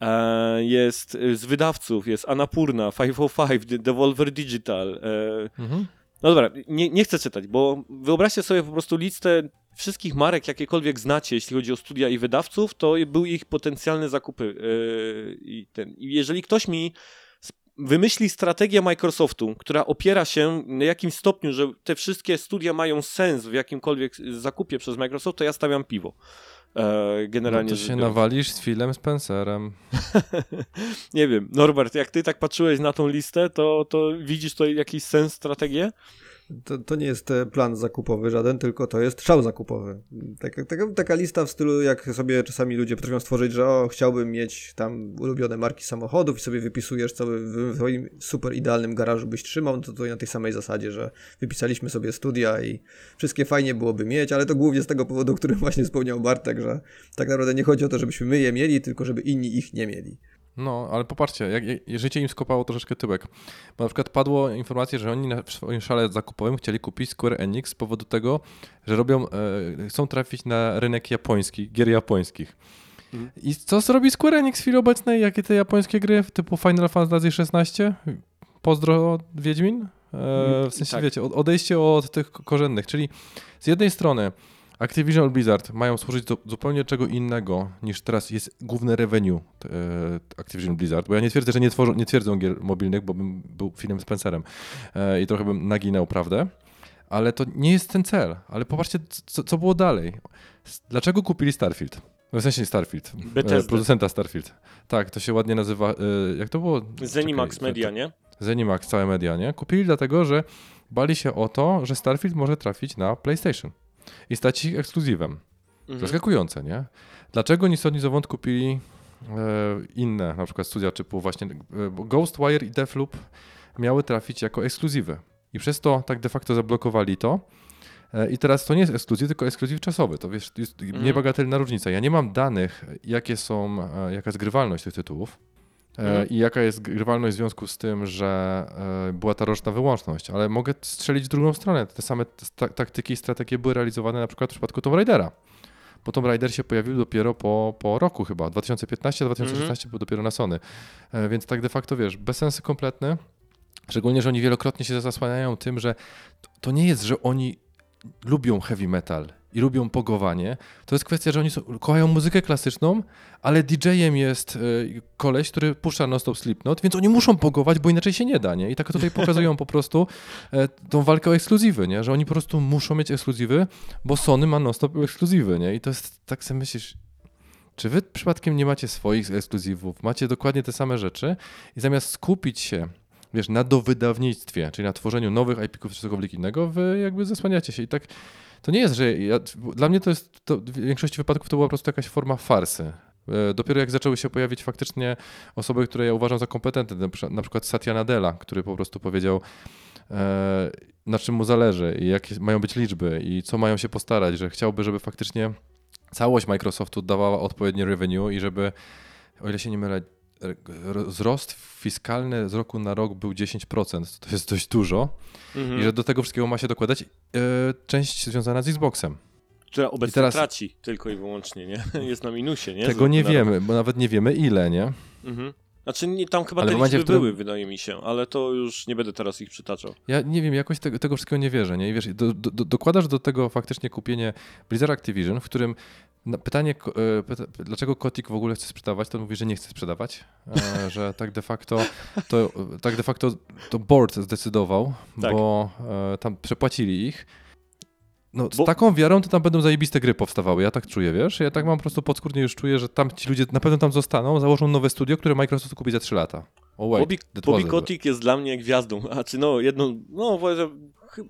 E, jest e, z wydawców, jest Annapurna, 505, De- Devolver Digital. E, Mhm. no dobra, nie, nie chcę czytać, bo wyobraźcie sobie po prostu listę wszystkich marek, jakiekolwiek znacie, jeśli chodzi o studia i wydawców, to były ich potencjalne zakupy. E, i, ten. I jeżeli ktoś mi wymyśli strategię Microsoftu, która opiera się na jakimś stopniu, że te wszystkie studia mają sens w jakimkolwiek zakupie przez Microsoft, to ja stawiam piwo. E, generalnie No to się nawalisz z Philem Spencerem. Nie wiem, Norbert, jak ty tak patrzyłeś na tą listę, to, to widzisz tutaj jakiś sens, strategię? To, to nie jest e, plan zakupowy żaden, tylko to jest szał zakupowy. Taka, taka, lista w stylu, jak sobie czasami ludzie potrafią stworzyć, że o, chciałbym mieć tam ulubione marki samochodów i sobie wypisujesz, co w swoim super idealnym garażu byś trzymał, no to to na tej samej zasadzie, że wypisaliśmy sobie studia i wszystkie fajnie byłoby mieć, ale to głównie z tego powodu, o którym właśnie wspomniał Bartek, że tak naprawdę nie chodzi o to, żebyśmy my je mieli, tylko żeby inni ich nie mieli. No, ale popatrzcie, jak, jak, życie im skopało troszeczkę tyłek. Bo na przykład padło informacja, że oni na, w swoim szale zakupowym chcieli kupić Square Enix z powodu tego, że robią, e, chcą trafić na rynek japoński, gier japońskich. Mhm. I co zrobi Square Enix w chwili obecnej? Jakie te japońskie gry typu Final Fantasy XVI? Pozdro Wiedźmin? E, w sensie, tak. wiecie, od- odejście od tych korzennych, czyli z jednej strony Activision Blizzard mają służyć do zupełnie czego innego niż teraz jest główne revenue e, Activision Blizzard, bo ja nie twierdzę, że nie, tworzą, nie twierdzą gier mobilnych, bo bym był Philem Spencerem e, i trochę bym naginał prawdę, ale to nie jest ten cel. Ale popatrzcie, co, co było dalej. Dlaczego kupili Starfield? No, W sensie Starfield, e, Bethesda. producenta Starfield. Tak, to się ładnie nazywa, jak to było? Zenimax Czekaj, Media, nie? Zenimax, całe media, nie? Kupili dlatego, że bali się o to, że Starfield może trafić na PlayStation i stać ich ekskluzywem. Mhm. Zaskakujące, nie? Dlaczego ni stąd, ni zowąd kupili e, inne, na przykład studia typu właśnie e, Ghostwire i Deathloop miały trafić jako ekskluzywy. I przez to tak de facto zablokowali to. E, I teraz to nie jest ekskluzyw, tylko ekskluzyw czasowy. To wiesz, jest Mhm. niebagatelna różnica. Ja nie mam danych, jakie są, e, jaka jest grywalność tych tytułów. E, Mhm. I jaka jest grywalność w związku z tym, że e, była ta roczna wyłączność, ale mogę strzelić w drugą stronę. Te same ta- taktyki i strategie były realizowane na przykład w przypadku Tomb Raidera. Bo Tomb Raider się pojawił dopiero po, po roku chyba, 2015-2016 był dopiero na Sony. E, Więc tak de facto wiesz, bez sensu kompletny. Szczególnie, że oni wielokrotnie się zasłaniają tym, że to nie jest, że oni lubią heavy metal i lubią pogowanie, to jest kwestia, że oni są, kochają muzykę klasyczną, ale DJ-em jest y, koleś, który puszcza non-stop Slipknot, więc oni muszą pogować, bo inaczej się nie da, nie? I tak tutaj pokazują po prostu e, tą walkę o ekskluzywy, nie? Że oni po prostu muszą mieć ekskluzywy, bo Sony ma non-stop ekskluzywy, nie? I to jest, tak sobie myślisz, czy wy przypadkiem nie macie swoich ekskluzywów, macie dokładnie te same rzeczy i zamiast skupić się wiesz, na dowydawnictwie, czyli na tworzeniu nowych IP-ków czy cokolwiek innego, wy jakby zasłaniacie się i tak to nie jest, że ja, dla mnie to jest, to w większości wypadków to była po prostu jakaś forma farsy. E, Dopiero jak zaczęły się pojawić faktycznie osoby, które ja uważam za kompetentne, na przykład- Satya Nadella, który po prostu powiedział, e, na czym mu zależy i jakie mają być liczby i co mają się postarać, że chciałby, żeby faktycznie całość Microsoftu dawała odpowiednie revenue i żeby, o ile się nie mylę, wzrost fiskalny z roku na rok był 10%, to jest dość dużo Mhm. i że do tego wszystkiego ma się dokładać e, część związana z Xboxem. Która obecnie teraz- traci tylko i wyłącznie, nie? Jest na minusie, nie? Tego nie na rok. wiemy, bo nawet nie wiemy ile, nie? Mhm. Znaczy nie, tam chyba Ale te momencie, liczby którym- były, wydaje mi się, ale to już nie będę teraz ich przytaczał. Ja nie wiem, jakoś tego, tego wszystkiego nie wierzę, nie? I wiesz, do, do, dokładasz do tego faktycznie kupienie Blizzard Activision, w którym na pytanie, e, pyta, dlaczego Kotik w ogóle chce sprzedawać, to on mówi, że nie chce sprzedawać, e, że tak de facto to, tak de facto to board zdecydował, Tak. bo e, tam przepłacili ich. No, z Bo- taką wiarą to tam będą zajebiste gry powstawały, ja tak czuję, wiesz? Ja tak mam po prostu podskórnie już czuję, że tam ci ludzie na pewno tam zostaną, założą nowe studio, które Microsoft kupi za 3 lata. Oh wait, Bobby, Bobby. Kotick jest dla mnie gwiazdą, a czy no jedną, no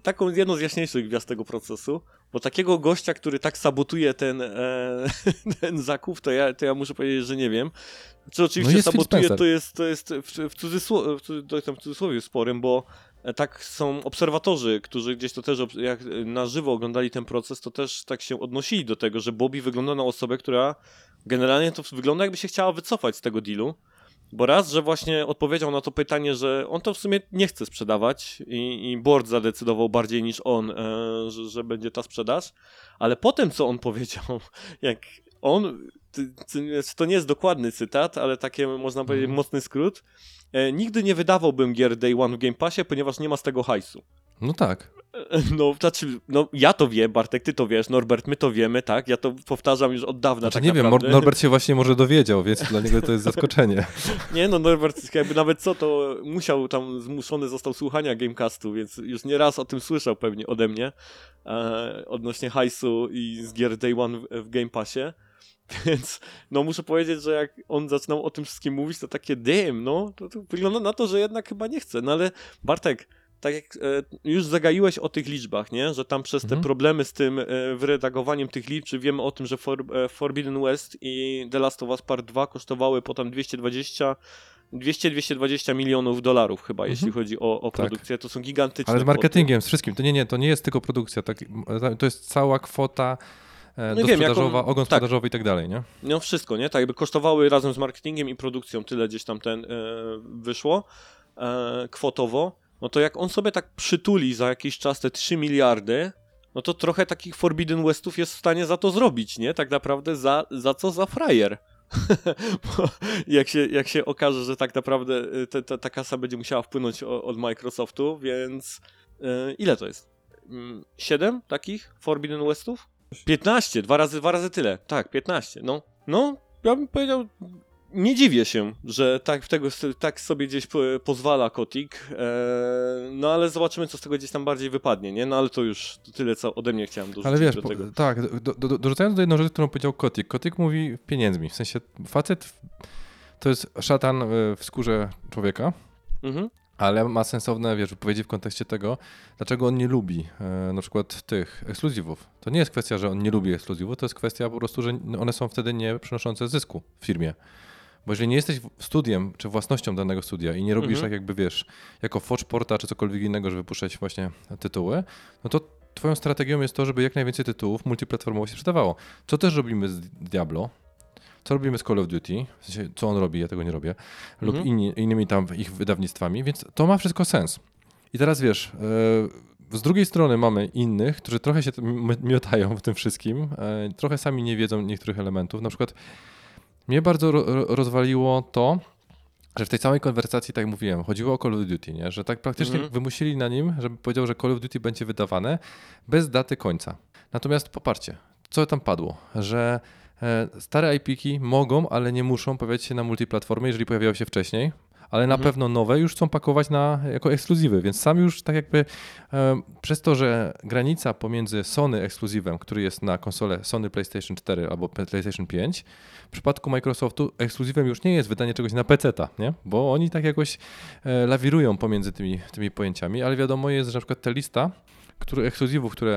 taką jedną z jaśniejszych gwiazd tego procesu, bo takiego gościa, który tak sabotuje ten, e, ten zakup, to ja, to ja muszę powiedzieć, że nie wiem. Czy oczywiście No sabotuje, to jest, to jest w, w, cudzysło, w, cudzysłowie sporym, bo e, tak są obserwatorzy, którzy gdzieś to też jak na żywo oglądali ten proces, to też tak się odnosili do tego, że Bobby wygląda na osobę, która generalnie to wygląda jakby się chciała wycofać z tego dealu. Bo raz, że właśnie odpowiedział na to pytanie, że on to w sumie nie chce sprzedawać i, i board zadecydował bardziej niż on, e, że, że będzie ta sprzedaż, ale potem co on powiedział, jak on, to nie jest dokładny cytat, ale takie można powiedzieć Mhm. mocny skrót, e, nigdy nie wydawałbym gier Day One w Game Passie, ponieważ nie ma z tego hajsu. No tak. No, znaczy, no ja to wiem, Bartek, ty to wiesz, Norbert, my to wiemy, tak? Ja to powtarzam już od dawna Znaczy, tak nie wiem, naprawdę. Mor- Norbert się właśnie może dowiedział, więc dla niego to jest zaskoczenie. Nie no, Norbert jakby nawet co, to musiał tam, zmuszony został słuchania Gamecastu, więc już nie raz o tym słyszał pewnie ode mnie e, odnośnie hajsu i z gier Day One w, w Game Passie. Więc no muszę powiedzieć, że jak on zaczynał o tym wszystkim mówić, to takie damn, no, to, to wygląda na to, że jednak chyba nie chce. No ale Bartek, tak jak e, już zagaiłeś o tych liczbach, nie? Że tam przez te Mhm. problemy z tym e, wyredagowaniem tych liczb, czy wiemy o tym, że For, e, Forbidden West i The Last of Us Part 2 kosztowały potem 220 200-220 milionów dolarów chyba, jeśli chodzi o, o Tak. produkcję. To są gigantyczne Ale z kwoty. marketingiem, z wszystkim. To nie, nie, to nie jest tylko produkcja. Tak, to jest cała kwota No wiem, dosprzedażowa, jaką- ogon tak. sprzedażowy i tak dalej, nie? No wszystko, nie? Tak jakby kosztowały razem z marketingiem i produkcją tyle gdzieś tam ten e, wyszło e, kwotowo, no to jak on sobie tak przytuli za jakiś czas te 3 miliardy, no to trochę takich Forbidden Westów jest w stanie za to zrobić, nie? Tak naprawdę za, za co? Za frajer. Jak, się, jak się okaże, że tak naprawdę e, te, te, ta kasa będzie musiała wpłynąć o, od Microsoftu, więc e, ile to jest? Mm, Siedem takich Forbidden Westów? 15, dwa razy, dwa razy tyle. Tak, 15. No, no, ja bym powiedział, nie dziwię się, że tak, tego, tak sobie gdzieś po, pozwala Kotik, e, no ale zobaczymy, co z tego gdzieś tam bardziej wypadnie, nie? No ale to już tyle, co ode mnie chciałem dorzucić Ale wiesz, do po, tego. tak, do, do, do, dorzucając do jedną rzecz, którą powiedział Kotik. Kotik mówi pieniędzmi. W sensie facet to jest szatan e, w skórze człowieka, Mhm. ale ma sensowne, wiesz, wypowiedzi w kontekście tego, dlaczego on nie lubi e, na przykład tych ekskluzywów. To nie jest kwestia, że on nie lubi ekskluzywów, to jest kwestia po prostu, że one są wtedy nie przynoszące zysku w firmie. Bo jeżeli nie jesteś studiem czy własnością danego studia i nie robisz Mhm. tak jakby, wiesz, jako Forgeporta czy cokolwiek innego, żeby puszczać właśnie tytuły, no to twoją strategią jest to, żeby jak najwięcej tytułów multiplatformowo się sprzedawało. Co też robimy z Diablo, co robimy z Call of Duty, w sensie, co on robi, ja tego nie robię, lub Mhm. inni, innymi tam ich wydawnictwami, więc to ma wszystko sens. I teraz wiesz, e, z drugiej strony mamy innych, którzy trochę się miotają w tym wszystkim, e, trochę sami nie wiedzą niektórych elementów. Na przykład mnie bardzo ro, ro- rozwaliło to, że w tej całej konwersacji, tak mówiłem, chodziło o Call of Duty, nie? że tak praktycznie Mhm. wymusili na nim, żeby powiedział, że Call of Duty będzie wydawane bez daty końca. Natomiast poparcie, co tam padło, że e, stare IP-ki mogą, ale nie muszą pojawiać się na multiplatformie, jeżeli pojawiały się wcześniej, ale na Mhm. pewno nowe już chcą pakować na, jako ekskluzywy, więc sami już tak jakby e, przez to, że granica pomiędzy Sony ekskluzywem, który jest na konsolę Sony PlayStation 4 albo PlayStation 5, w przypadku Microsoftu ekskluzywem już nie jest wydanie czegoś na PC-ta, nie? bo oni tak jakoś e, lawirują pomiędzy tymi, tymi pojęciami, ale wiadomo jest, że na przykład ta lista który, ekskluzywów, które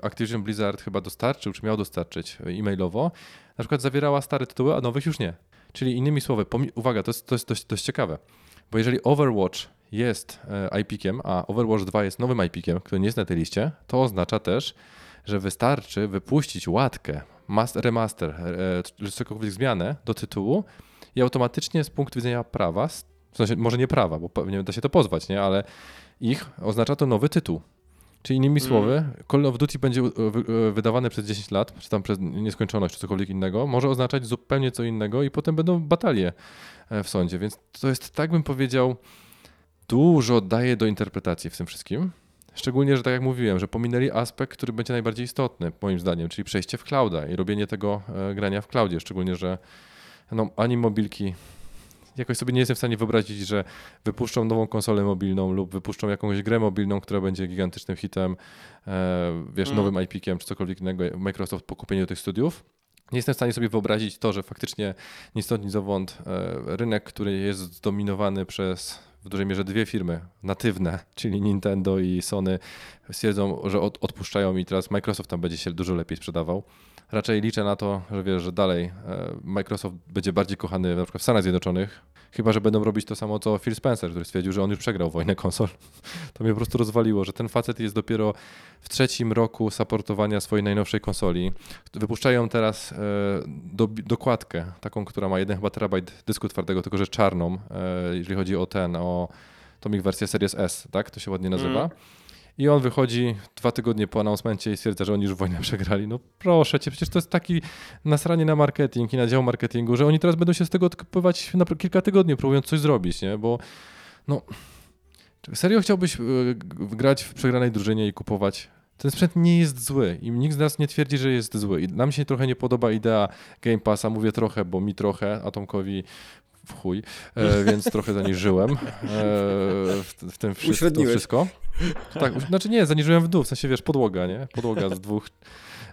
e, Activision Blizzard chyba dostarczył, czy miał dostarczyć e, e-mailowo, na przykład zawierała stare tytuły, a nowych już nie. Czyli innymi słowy, uwaga, to jest, to jest dość, dość ciekawe, bo jeżeli Overwatch jest e, IP-kiem, a Overwatch 2 jest nowym IP-kiem, który nie jest na tej liście, to oznacza też, że wystarczy wypuścić łatkę, master, remaster, e, czy cokolwiek zmianę do tytułu i automatycznie z punktu widzenia prawa, w sensie może nie prawa, bo pewnie da się to pozwać, nie, ale ich oznacza to nowy tytuł. Czyli innymi Mm. słowy, Call of Duty będzie e, e, wydawane przez 10 lat, czy tam przez nieskończoność, czy cokolwiek innego, może oznaczać zupełnie co innego i potem będą batalie e, w sądzie. Więc to jest, tak bym powiedział, dużo daje do interpretacji w tym wszystkim. Szczególnie, że tak jak mówiłem, że pominęli aspekt, który będzie najbardziej istotny, moim zdaniem, czyli przejście w clouda i robienie tego grania w cloudzie. Szczególnie, że no, ani mobilki. Jakoś sobie nie jestem w stanie wyobrazić, że wypuszczą nową konsolę mobilną lub wypuszczą jakąś grę mobilną, która będzie gigantycznym hitem, e, wiesz, Mm. nowym IP-kiem czy cokolwiek innego, Microsoft po kupieniu tych studiów. Nie jestem w stanie sobie wyobrazić to, że faktycznie ni stąd, ni zowąd e, rynek, który jest zdominowany przez w dużej mierze dwie firmy natywne, czyli Nintendo i Sony, stwierdzą, że od, odpuszczają i teraz Microsoft tam będzie się dużo lepiej sprzedawał. Raczej liczę na to, że wiesz, że dalej e, Microsoft będzie bardziej kochany na przykład w Stanach Zjednoczonych, chyba że będą robić to samo co Phil Spencer, który stwierdził, że on już przegrał wojnę konsol. To mnie po prostu rozwaliło, że ten facet jest dopiero w trzecim roku supportowania swojej najnowszej konsoli. Wypuszczają teraz e, do, dokładkę, taką, która ma jeden chyba terabajt dysku twardego, tylko że czarną, e, jeżeli chodzi o ten, o tą ich wersję Series S, tak? To się ładnie nazywa. Mm. I on wychodzi dwa tygodnie po announcemencie i stwierdza, że oni już wojnę przegrali. No proszę cię, przecież to jest taki nasranie na marketing i na dział marketingu, że oni teraz będą się z tego odkupywać na kilka tygodni, próbując coś zrobić, nie? Bo no, serio chciałbyś g- grać w przegranej drużynie i kupować ten sprzęt nie jest zły i nikt z nas nie twierdzi, że jest zły. I nam się trochę nie podoba idea Game Passa, mówię trochę, bo mi trochę, a Tomkowi w chuj, e, więc trochę zaniżyłem e, w, w tym wszystko. To wszystko. Tak, znaczy nie, zaniżyłem w dół, w sensie wiesz, podłoga, nie? Podłoga z dwóch,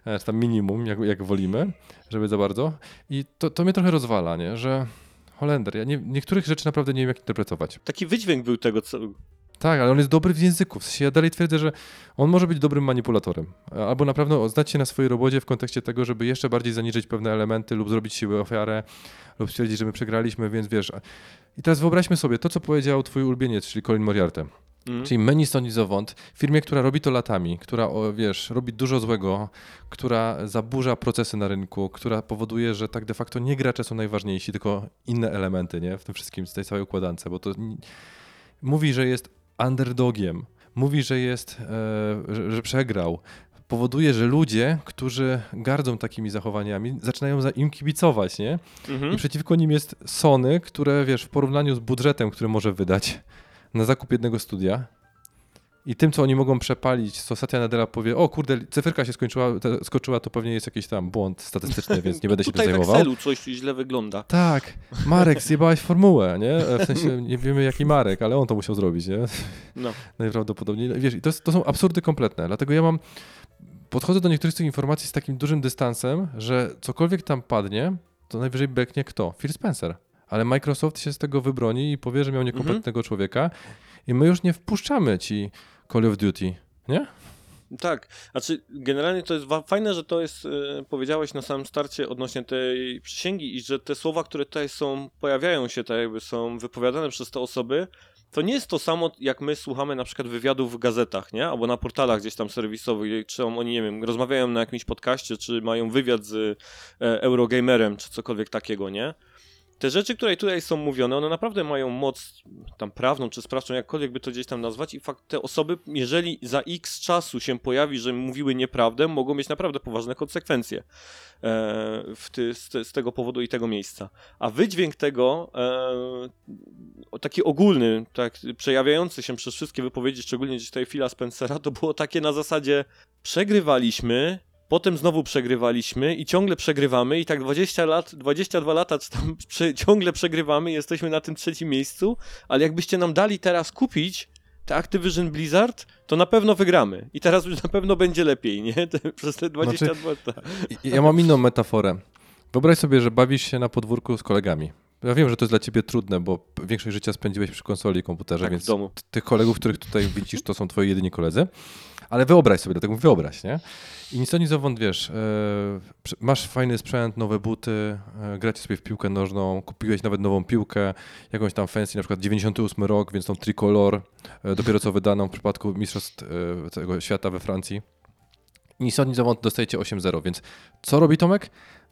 e, czy tam minimum, jak, jak wolimy, żeby za bardzo. I to, to mnie trochę rozwala, nie? Że Holender, ja nie, niektórych rzeczy naprawdę nie wiem, jak interpretować. Taki wydźwięk był tego, co... Tak, ale on jest dobry w języku. W sensie ja dalej twierdzę, że on może być dobrym manipulatorem. Albo naprawdę znać się na swojej robocie w kontekście tego, żeby jeszcze bardziej zaniżyć pewne elementy lub zrobić siły ofiarę, lub stwierdzić, że my przegraliśmy, więc wiesz. I teraz wyobraźmy sobie to, co powiedział twój ulubieniec, czyli Colin Moriarty. Mm. Czyli menu stąd i zowąd, firmie, która robi to latami, która, o, wiesz, robi dużo złego, która zaburza procesy na rynku, która powoduje, że tak de facto nie gracze są najważniejsi, tylko inne elementy, nie? W tym wszystkim, z tej całej układance, bo to mówi, że jest underdogiem, mówi, że jest, e, że, że przegrał, powoduje, że ludzie, którzy gardzą takimi zachowaniami, zaczynają za im kibicować, nie? Mhm. I przeciwko nim jest Sony, które wiesz, w porównaniu z budżetem, który może wydać na zakup jednego studia i tym, co oni mogą przepalić, co Satya Nadella powie, o kurde, cyferka się skończyła, te, skoczyła, to pewnie jest jakiś tam błąd statystyczny, więc nie będę się tym Tutaj w zajmował. Excelu coś źle wygląda. Tak, Marek, zjebałeś formułę, nie? W sensie nie wiemy jaki Marek, ale on to musiał zrobić, nie? No. Najprawdopodobniej. Wiesz, i to, jest, to są absurdy kompletne, dlatego ja mam, podchodzę do niektórych z tych informacji z takim dużym dystansem, że cokolwiek tam padnie, to najwyżej beknie kto? Phil Spencer. Ale Microsoft się z tego wybroni i powie, że miał niekompetentnego człowieka i my już nie wpuszczamy ci Call of Duty, nie? Tak, znaczy generalnie to jest fajne, że to jest, e, powiedziałeś na samym starcie odnośnie tej przysięgi i że te słowa, które tutaj są, pojawiają się, tak jakby są wypowiadane przez te osoby, to nie jest to samo, jak my słuchamy na przykład wywiadów w gazetach, nie? Albo na portalach gdzieś tam serwisowych, czy oni, nie wiem, rozmawiają na jakimś podcaście, czy mają wywiad z e, Eurogamerem, czy cokolwiek takiego, nie? Te rzeczy, które tutaj są mówione, one naprawdę mają moc tam prawną czy sprawczą, jakkolwiek by to gdzieś tam nazwać i fakt, te osoby, jeżeli za x czasu się pojawi, że mówiły nieprawdę, mogą mieć naprawdę poważne konsekwencje e, ty, z, z tego powodu i tego miejsca. A wydźwięk tego, e, taki ogólny, tak, przejawiający się przez wszystkie wypowiedzi, szczególnie gdzieś tutaj Phila Spencera, to było takie na zasadzie przegrywaliśmy, potem znowu przegrywaliśmy i ciągle przegrywamy i tak 20 lat, 22 lata tam prze, ciągle przegrywamy, jesteśmy na tym trzecim miejscu, ale jakbyście nam dali teraz kupić te Activision Blizzard, to na pewno wygramy. I teraz już na pewno będzie lepiej, nie? Przez te 22 lata. I- Ja mam inną metaforę. Wyobraź sobie, że bawisz się na podwórku z kolegami. Ja wiem, że to jest dla ciebie trudne, bo większość życia spędziłeś przy konsoli i komputerze, Tak, więc tych kolegów, których tutaj widzisz, to są twoi jedyni koledzy. Ale wyobraź sobie, dlatego wyobraź, nie? I nic o nic zowąd, wiesz, e, masz fajny sprzęt, nowe buty, e, gracie sobie w piłkę nożną, kupiłeś nawet nową piłkę, jakąś tam fancy, na przykład 98 rok, więc tą tricolor, e, dopiero co wydaną w przypadku mistrzostw tego świata we Francji. Nic od nic zowąd dostajecie 8-0, więc co robi Tomek?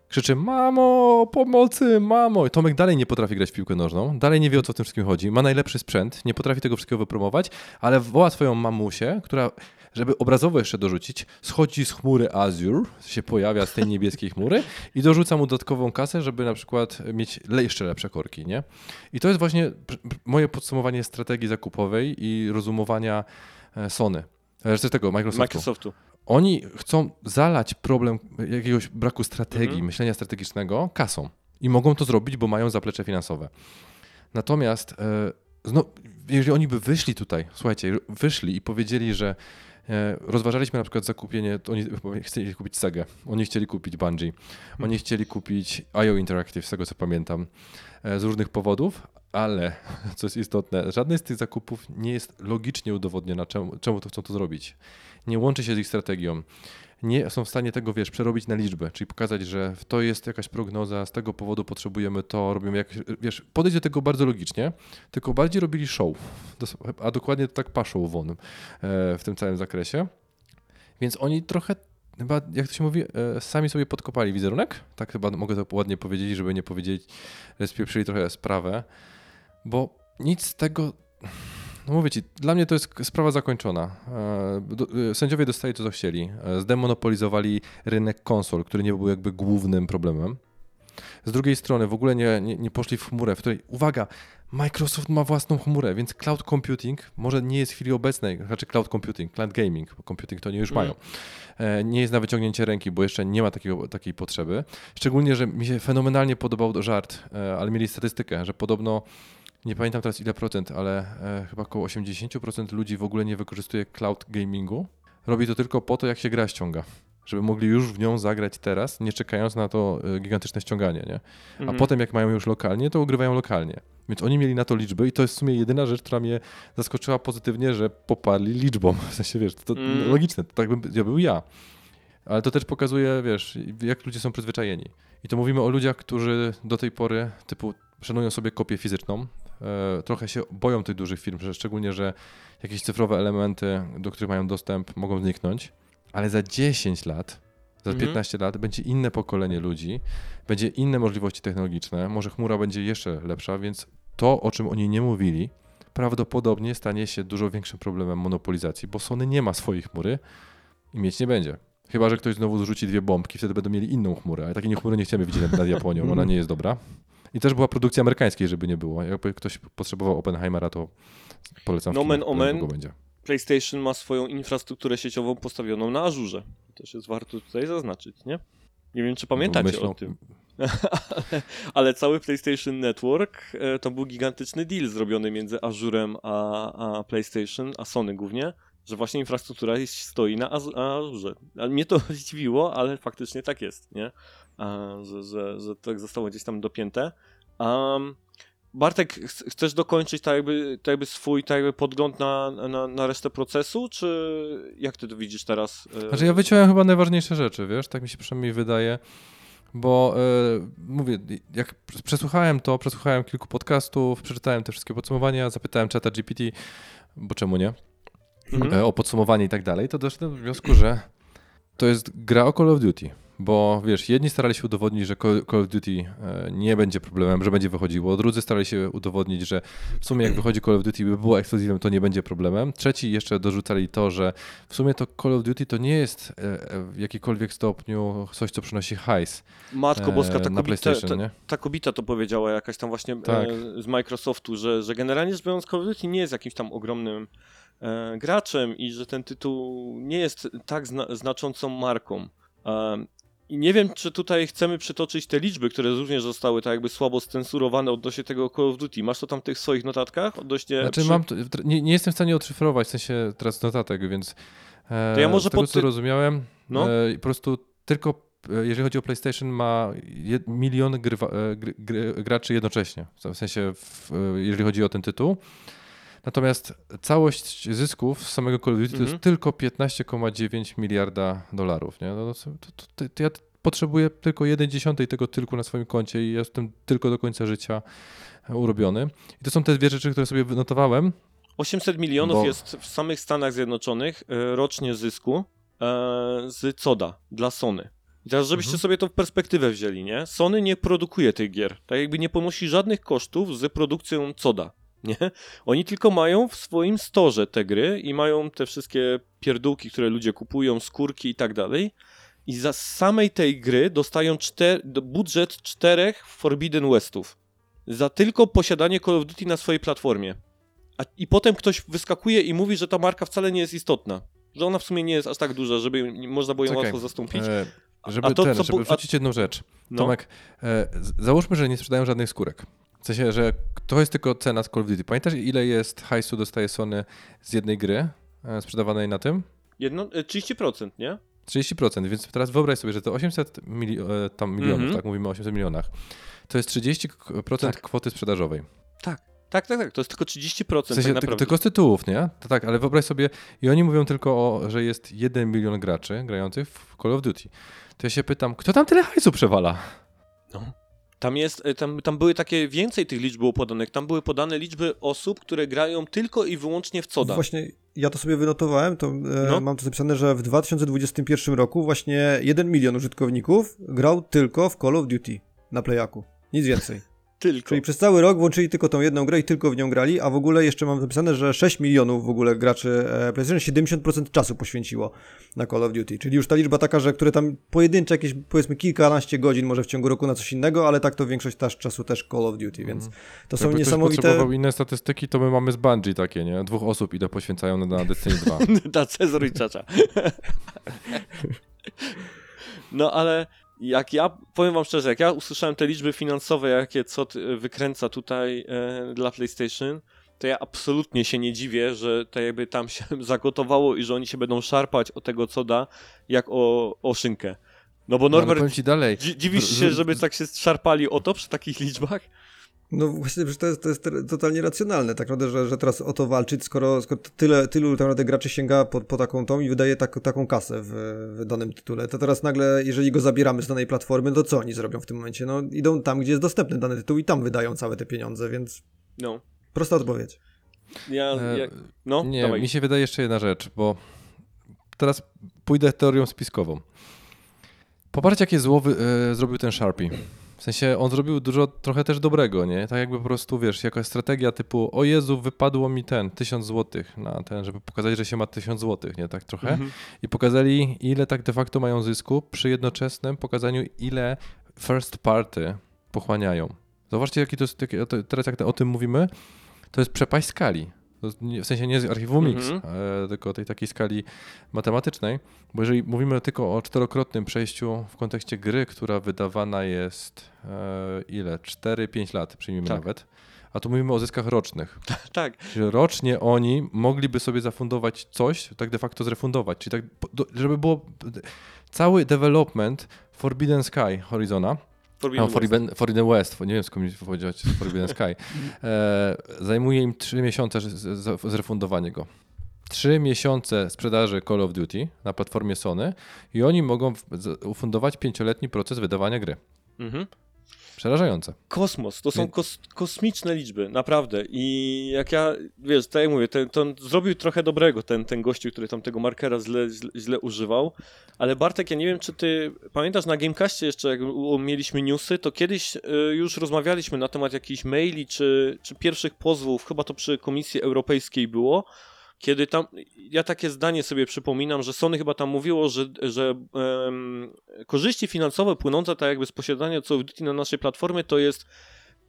Krzyczy, mamo, pomocy, mamo. I Tomek dalej nie potrafi grać w piłkę nożną, dalej nie wie o co w tym wszystkim chodzi, ma najlepszy sprzęt, nie potrafi tego wszystkiego wypromować, ale woła swoją mamusię, która, żeby obrazowo jeszcze dorzucić, schodzi z chmury Azure, się pojawia z tej niebieskiej chmury i dorzuca mu dodatkową kasę, żeby na przykład mieć jeszcze lepsze korki, nie? I to jest właśnie moje podsumowanie strategii zakupowej i rozumowania e, Sony. Z tego, Microsoftu. Microsoftu. Oni chcą zalać problem jakiegoś braku strategii, Mhm. myślenia strategicznego kasą. I mogą to zrobić, bo mają zaplecze finansowe. Natomiast zno, jeżeli oni by wyszli tutaj, słuchajcie, wyszli i powiedzieli, że rozważaliśmy na przykład zakupienie, oni chcieli kupić Sega, oni chcieli kupić Bungie, oni chcieli kupić IO Interactive, z tego co pamiętam, e, z różnych powodów, ale co jest istotne, żadne z tych zakupów nie jest logicznie udowodnione, czemu, czemu to chcą to zrobić. Nie łączy się z ich strategią. Nie są w stanie tego, wiesz, przerobić na liczbę, czyli pokazać, że to jest jakaś prognoza, z tego powodu potrzebujemy to, robimy jakieś, wiesz, podejść do tego bardzo logicznie, tylko bardziej robili show, a dokładnie tak paszą e, w tym całym zakresie. Więc oni trochę, chyba, jak to się mówi, e, sami sobie podkopali wizerunek, tak chyba mogę to ładnie powiedzieć, żeby nie powiedzieć, że spieprzyli trochę sprawę, bo nic z tego, no mówię ci, dla mnie to jest sprawa zakończona. E, e, Sędziowie dostali to, co chcieli. E, Zdemonopolizowali rynek konsol, który nie był jakby głównym problemem. Z drugiej strony w ogóle nie, nie, nie poszli w chmurę, w której, uwaga, Microsoft ma własną chmurę, więc cloud computing może nie jest w chwili obecnej, znaczy cloud computing, cloud gaming, bo computing to nie już Mm. mają. Nie jest na wyciągnięcie ręki, bo jeszcze nie ma takiego, takiej potrzeby. Szczególnie, że mi się fenomenalnie podobał żart, ale mieli statystykę, że podobno nie pamiętam teraz ile procent, ale e, chyba około 80% ludzi w ogóle nie wykorzystuje cloud gamingu. Robi to tylko po to, jak się gra ściąga. Żeby mogli już w nią zagrać teraz, nie czekając na to e, gigantyczne ściąganie. Nie? A Mhm. potem, jak mają już lokalnie, to ogrywają lokalnie. Więc oni mieli na to liczby i to jest w sumie jedyna rzecz, która mnie zaskoczyła pozytywnie, że poparli liczbą. W sensie, wiesz, to, to Mm. logiczne, to tak bym ja był ja. Ale to też pokazuje, wiesz, jak ludzie są przyzwyczajeni. I to mówimy o ludziach, którzy do tej pory, typu, szanują sobie kopię fizyczną, trochę się boją tych dużych firm, że szczególnie, że jakieś cyfrowe elementy, do których mają dostęp, mogą zniknąć, ale za 10 lat, za Mhm. 15 lat będzie inne pokolenie ludzi, będzie inne możliwości technologiczne, może chmura będzie jeszcze lepsza, więc to, o czym oni nie mówili, prawdopodobnie stanie się dużo większym problemem monopolizacji, bo Sony nie ma swojej chmury i mieć nie będzie. Chyba, że ktoś znowu zrzuci dwie bombki, wtedy będą mieli inną chmurę, ale takiej chmury nie chcemy widzieć nad, nad Japonią, ona nie jest dobra. I też była produkcja amerykańskiej, żeby nie było. Jakby ktoś potrzebował Oppenheimera, to polecam. Nomen kinach, omen. będzie. PlayStation ma swoją infrastrukturę sieciową postawioną na Azurze. To też jest warto tutaj zaznaczyć, nie? Nie wiem, czy pamiętacie Myślą- o tym. ale, ale cały PlayStation Network e, to był gigantyczny deal zrobiony między Azurem a, a PlayStation, a Sony głównie, że właśnie infrastruktura stoi na Az- Azurze. Mnie to zdziwiło, ale faktycznie tak jest, nie? Że, że, że tak zostało gdzieś tam dopięte. Um, Bartek, ch- chcesz dokończyć tak jakby, tak jakby swój tak jakby podgląd na, na, na resztę procesu, czy jak ty to widzisz teraz? e, Znaczy ja wyciąłem chyba najważniejsze rzeczy, wiesz, tak mi się przynajmniej wydaje, bo e, mówię, jak przesłuchałem to, przesłuchałem kilku podcastów, przeczytałem te wszystkie podsumowania, zapytałem czata GPT, bo czemu nie, Mhm. e, o podsumowanie i tak dalej, to doszedłem do wniosku, że to jest gra o Call of Duty. Bo wiesz, jedni starali się udowodnić, że Call of Duty e, nie będzie problemem, że będzie wychodziło. Drudzy starali się udowodnić, że w sumie jak wychodzi Call of Duty, by było ekskluzywem, to nie będzie problemem. Trzeci jeszcze dorzucali to, że w sumie to Call of Duty to nie jest e, w jakikolwiek stopniu coś, co przynosi hajs Matko Boska, ta na PlayStation, ta, nie? ta kobieta to powiedziała jakaś tam właśnie Tak. z Microsoftu, że, że generalnie rzecz biorąc Call of Duty nie jest jakimś tam ogromnym graczem i że ten tytuł nie jest tak zna, znaczącą marką. Um, I nie wiem, czy tutaj chcemy przytoczyć te liczby, które również zostały tak jakby słabo stensurowane odnośnie tego Call of Duty. Masz to tam w tych swoich notatkach odnośnie... Znaczy przy- mam, nie, nie jestem w stanie odszyfrować w sensie teraz notatek, więc e, To ja może z tego pod co rozumiałem, No. e, po prostu tylko e, jeżeli chodzi o PlayStation ma milion grywa, e, gry, gry, graczy jednocześnie, w sensie w, e, jeżeli chodzi o ten tytuł. Natomiast całość zysków z samego Call of Duty to Mhm. jest tylko 15,9 miliarda dolarów. Nie? No, to, to, to, to ja potrzebuję tylko 1 dziesiątej tego tylko na swoim koncie i jestem tylko do końca życia urobiony. I to są te dwie rzeczy, które sobie wynotowałem. 800 milionów Bo- jest w samych Stanach Zjednoczonych e, rocznie zysku e, z CODA dla Sony. I teraz, żebyście Mhm. sobie to w perspektywę wzięli, nie? Sony nie produkuje tych gier. Tak jakby nie ponosi żadnych kosztów z produkcją CODA, nie? Oni tylko mają w swoim storze te gry i mają te wszystkie pierdółki, które ludzie kupują, skórki i tak dalej. I za samej tej gry dostają czter, budżet czterech Forbidden Westów. Za tylko posiadanie Call of Duty na swojej platformie. A, I potem ktoś wyskakuje i mówi, że ta marka wcale nie jest istotna. Że ona w sumie nie jest aż tak duża, żeby można było ją Czekaj, łatwo zastąpić. E, żeby a to, ten, co żeby bu- a- wrzucić jedną rzecz. No, Tomek, e, załóżmy, że nie sprzedają żadnych skórek. W sensie, że to jest tylko cena z Call of Duty. Pamiętasz, ile jest hajsu dostaje Sony z jednej gry e, sprzedawanej na tym? jedno, e, 30%, nie? 30%, więc teraz wyobraź sobie, że to 800 mili e, tam milionów, Mhm. tak mówimy o 800 milionach, to jest 30% Tak. kwoty sprzedażowej. Tak, tak, tak. To jest tylko 30% W sensie tak tylko z tytułów, nie? To tak, ale wyobraź sobie, i oni mówią tylko o, że jest 1 milion graczy grających w Call of Duty. To ja się pytam, kto tam tyle hajsu przewala? Tam jest, e, tam, tam były takie, więcej tych liczb było podanych. Tam były podane liczby osób, które grają tylko i wyłącznie w CODA. Właśnie ja to sobie wynotowałem, to e, No. mam to zapisane, że w 2021 roku właśnie 1 milion użytkowników grał tylko w Call of Duty na Playaku. Nic więcej. Tylko. Czyli przez cały rok włączyli tylko tą jedną grę i tylko w nią grali, a w ogóle jeszcze mam zapisane, że 6 milionów w ogóle graczy e, PlayStation 70% czasu poświęciło na Call of Duty. Czyli już ta liczba taka, że które tam pojedyncze jakieś powiedzmy kilkanaście godzin może w ciągu roku na coś innego, ale tak to większość też, czasu też Call of Duty, więc to są Jakby niesamowite... potrzebował inne statystyki, to my mamy z Bungie takie, nie? Dwóch osób ile poświęcają na, na Destiny 2. Da Cezar i Czacza. No ale jak ja, powiem wam szczerze, jak ja usłyszałem te liczby finansowe, jakie co ty- wykręca tutaj e, dla PlayStation, to ja absolutnie się nie dziwię, że to jakby tam się zagotowało i że oni się będą szarpać o tego co da, jak o, o szynkę. No bo No, Norbert, powiem ci dalej. dzi- dziwisz się, żeby tak się szarpali o to przy takich liczbach? No właśnie, że to jest, to jest totalnie racjonalne, tak naprawdę, że, że teraz o to walczyć, skoro, skoro tyle, tylu tak naprawdę graczy sięga po, po taką tą i wydaje tak, taką kasę w, w danym tytule. To teraz nagle, jeżeli go zabieramy z danej platformy, to co oni zrobią w tym momencie? No idą tam, gdzie jest dostępny dany tytuł i tam wydają całe te pieniądze, więc No. prosta odpowiedź. Ja, E, ja, no, Nie, dawaj. mi się wydaje jeszcze jedna rzecz, bo teraz pójdę teorią spiskową. Popatrz, jakie zło wy, e, zrobił ten Sharpie. W sensie on zrobił dużo, trochę też dobrego, nie? Tak jakby po prostu, wiesz, jakaś strategia typu o Jezu, wypadło mi ten, tysiąc złotych na ten, żeby pokazać, że się ma tysiąc złotych, nie? Tak trochę. Mhm. I pokazali, ile tak de facto mają zysku przy jednoczesnym pokazaniu, ile first party pochłaniają. Zobaczcie, jaki to jest, to- teraz jak o tym mówimy, to jest przepaść skali. Nie- W sensie nie z archiwum Mix, Mhm. e, tylko tej takiej skali matematycznej, bo jeżeli mówimy tylko o czterokrotnym przejściu w kontekście gry, która wydawana jest e, ile? 4-5 lat, przyjmijmy Tak. nawet, a tu mówimy o zyskach rocznych. Tak, Czyli rocznie oni mogliby sobie zafundować coś, tak de facto zrefundować. Czyli tak, żeby było cały development Forbidden Sky Horizona, Forbidden no, West. Forbidden, Forbidden West, nie wiem skąd mi powiedzieć Forbidden Sky, e, zajmuje im 3 miesiące zrefundowanie go. 3 miesiące sprzedaży Call of Duty na platformie Sony i oni mogą ufundować pięcioletni proces wydawania gry. Mhm. Przerażające. Kosmos, to są kos kosmiczne liczby, naprawdę. I jak ja, wiesz, tak jak mówię, ten, ten zrobił trochę dobrego ten, ten gościu, który tam tego markera źle, źle, źle używał. Ale Bartek, ja nie wiem, czy ty pamiętasz na Gamecastie jeszcze, jak mieliśmy newsy, to kiedyś y, już rozmawialiśmy na temat jakichś maili czy, czy pierwszych pozwów, chyba to przy Komisji Europejskiej było, kiedy tam, ja takie zdanie sobie przypominam, że Sony chyba tam mówiło, że, że em, korzyści finansowe płynące tak jakby z posiadania Call of Duty na naszej platformie to jest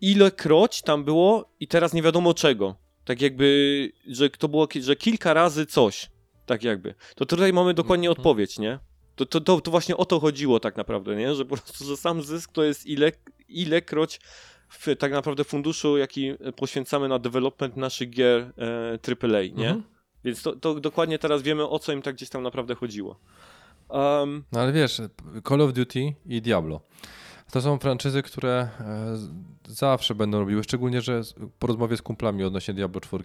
ilekroć tam było i teraz nie wiadomo czego. Tak jakby, że to było, że kilka razy coś. Tak jakby. To tutaj mamy dokładnie Mhm. odpowiedź, nie? To, to, to, to właśnie o to chodziło tak naprawdę, nie? Że po prostu, że sam zysk to jest ile, ilekroć w tak naprawdę funduszu, jaki poświęcamy na development naszych gier e, AAA, nie? Mhm. Więc to, to dokładnie teraz wiemy, o co im tak gdzieś tam naprawdę chodziło. Um, No ale wiesz, Call of Duty i Diablo. To są franczyzy, które e, zawsze będą robiły, szczególnie, że po rozmowie z kumplami odnośnie Diablo 4,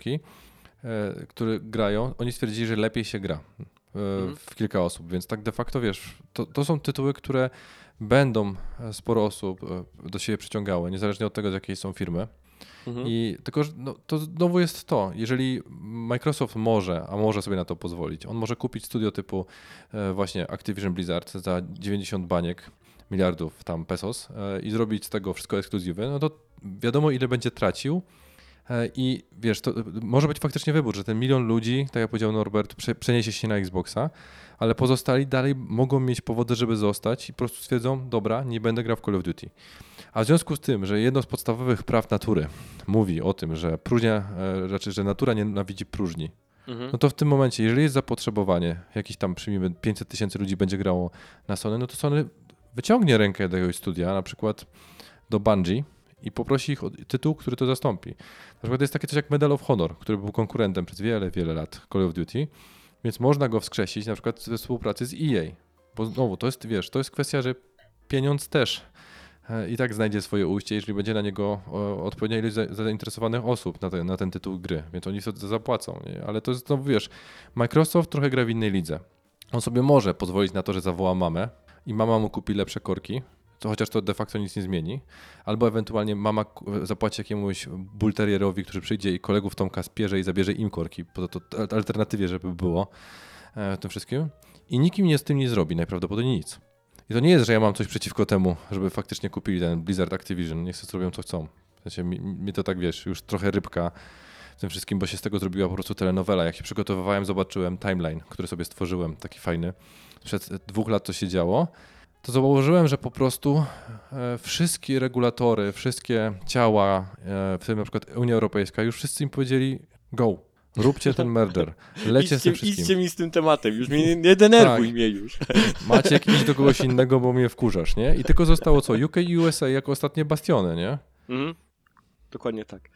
e, które grają, oni stwierdzili, że lepiej się gra e, Mhm. w kilka osób, więc tak de facto wiesz, to, to są tytuły, które będą sporo osób do siebie przyciągały, niezależnie od tego, z jakiej są firmy. Mhm. I tylko, że no, to znowu jest to, jeżeli Microsoft może, a może sobie na to pozwolić, on może kupić studio typu e, właśnie Activision Blizzard za 90 baniek, miliardów tam pesos e, i zrobić z tego wszystko ekskluzywy, no to wiadomo ile będzie tracił i wiesz, to e, może być faktycznie wybór, że ten milion ludzi, tak jak powiedział Norbert, prze, przeniesie się na Xboxa, ale pozostali dalej mogą mieć powody, żeby zostać i po prostu stwierdzą, dobra, nie będę grał w Call of Duty. A w związku z tym, że jedno z podstawowych praw natury mówi o tym, że próżnia, e, znaczy, że natura nienawidzi próżni, Mhm. no to w tym momencie, jeżeli jest zapotrzebowanie, jakieś tam przyjmijmy 500 tysięcy ludzi będzie grało na Sony, no to Sony wyciągnie rękę do jakiegoś studia, na przykład do Bungie i poprosi ich o tytuł, który to zastąpi. Na przykład jest takie coś jak Medal of Honor, który był konkurentem przez wiele, wiele lat Call of Duty, więc można go wskrzesić na przykład we współpracy z EA. Bo znowu, to jest, wiesz, to jest kwestia, że pieniądz też e, i tak znajdzie swoje ujście, jeżeli będzie na niego odpowiednia ilość za- zainteresowanych osób na, te, na ten tytuł gry, więc oni sobie zapłacą. Nie? Ale to jest, znowu wiesz, Microsoft trochę gra w innej lidze. On sobie może pozwolić na to, że zawoła mamę i mama mu kupi lepsze korki, to chociaż to de facto nic nie zmieni, albo ewentualnie mama zapłaci jakiemuś bulterierowi, który przyjdzie i kolegów Tomka spierze i zabierze im korki, po to, to alternatywie, żeby było e, w tym wszystkim. I nikim nie z tym nie zrobi, najprawdopodobniej nic. I to nie jest, że ja mam coś przeciwko temu, żeby faktycznie kupili ten Blizzard Activision. Niech sobie zrobią co chcą. W sensie mi, mi to tak, wiesz, już trochę rybka w tym wszystkim, bo się z tego zrobiła po prostu telenowela. Jak się przygotowywałem, zobaczyłem timeline, który sobie stworzyłem, taki fajny. Przed dwóch lat to się działo. To założyłem, że po prostu e, wszystkie regulatory, wszystkie ciała, e, w tym na przykład Unia Europejska, już wszyscy im powiedzieli go, róbcie ten merger, lecie z idźcie, tym wszystkim. idźcie mi z tym tematem, już mnie nie, nie denerwuj Tak. mnie już. Maciek, idź do kogoś innego, bo mnie wkurzasz, nie? I tylko zostało co? UK i USA jako ostatnie bastiony, nie? Mhm. Dokładnie tak.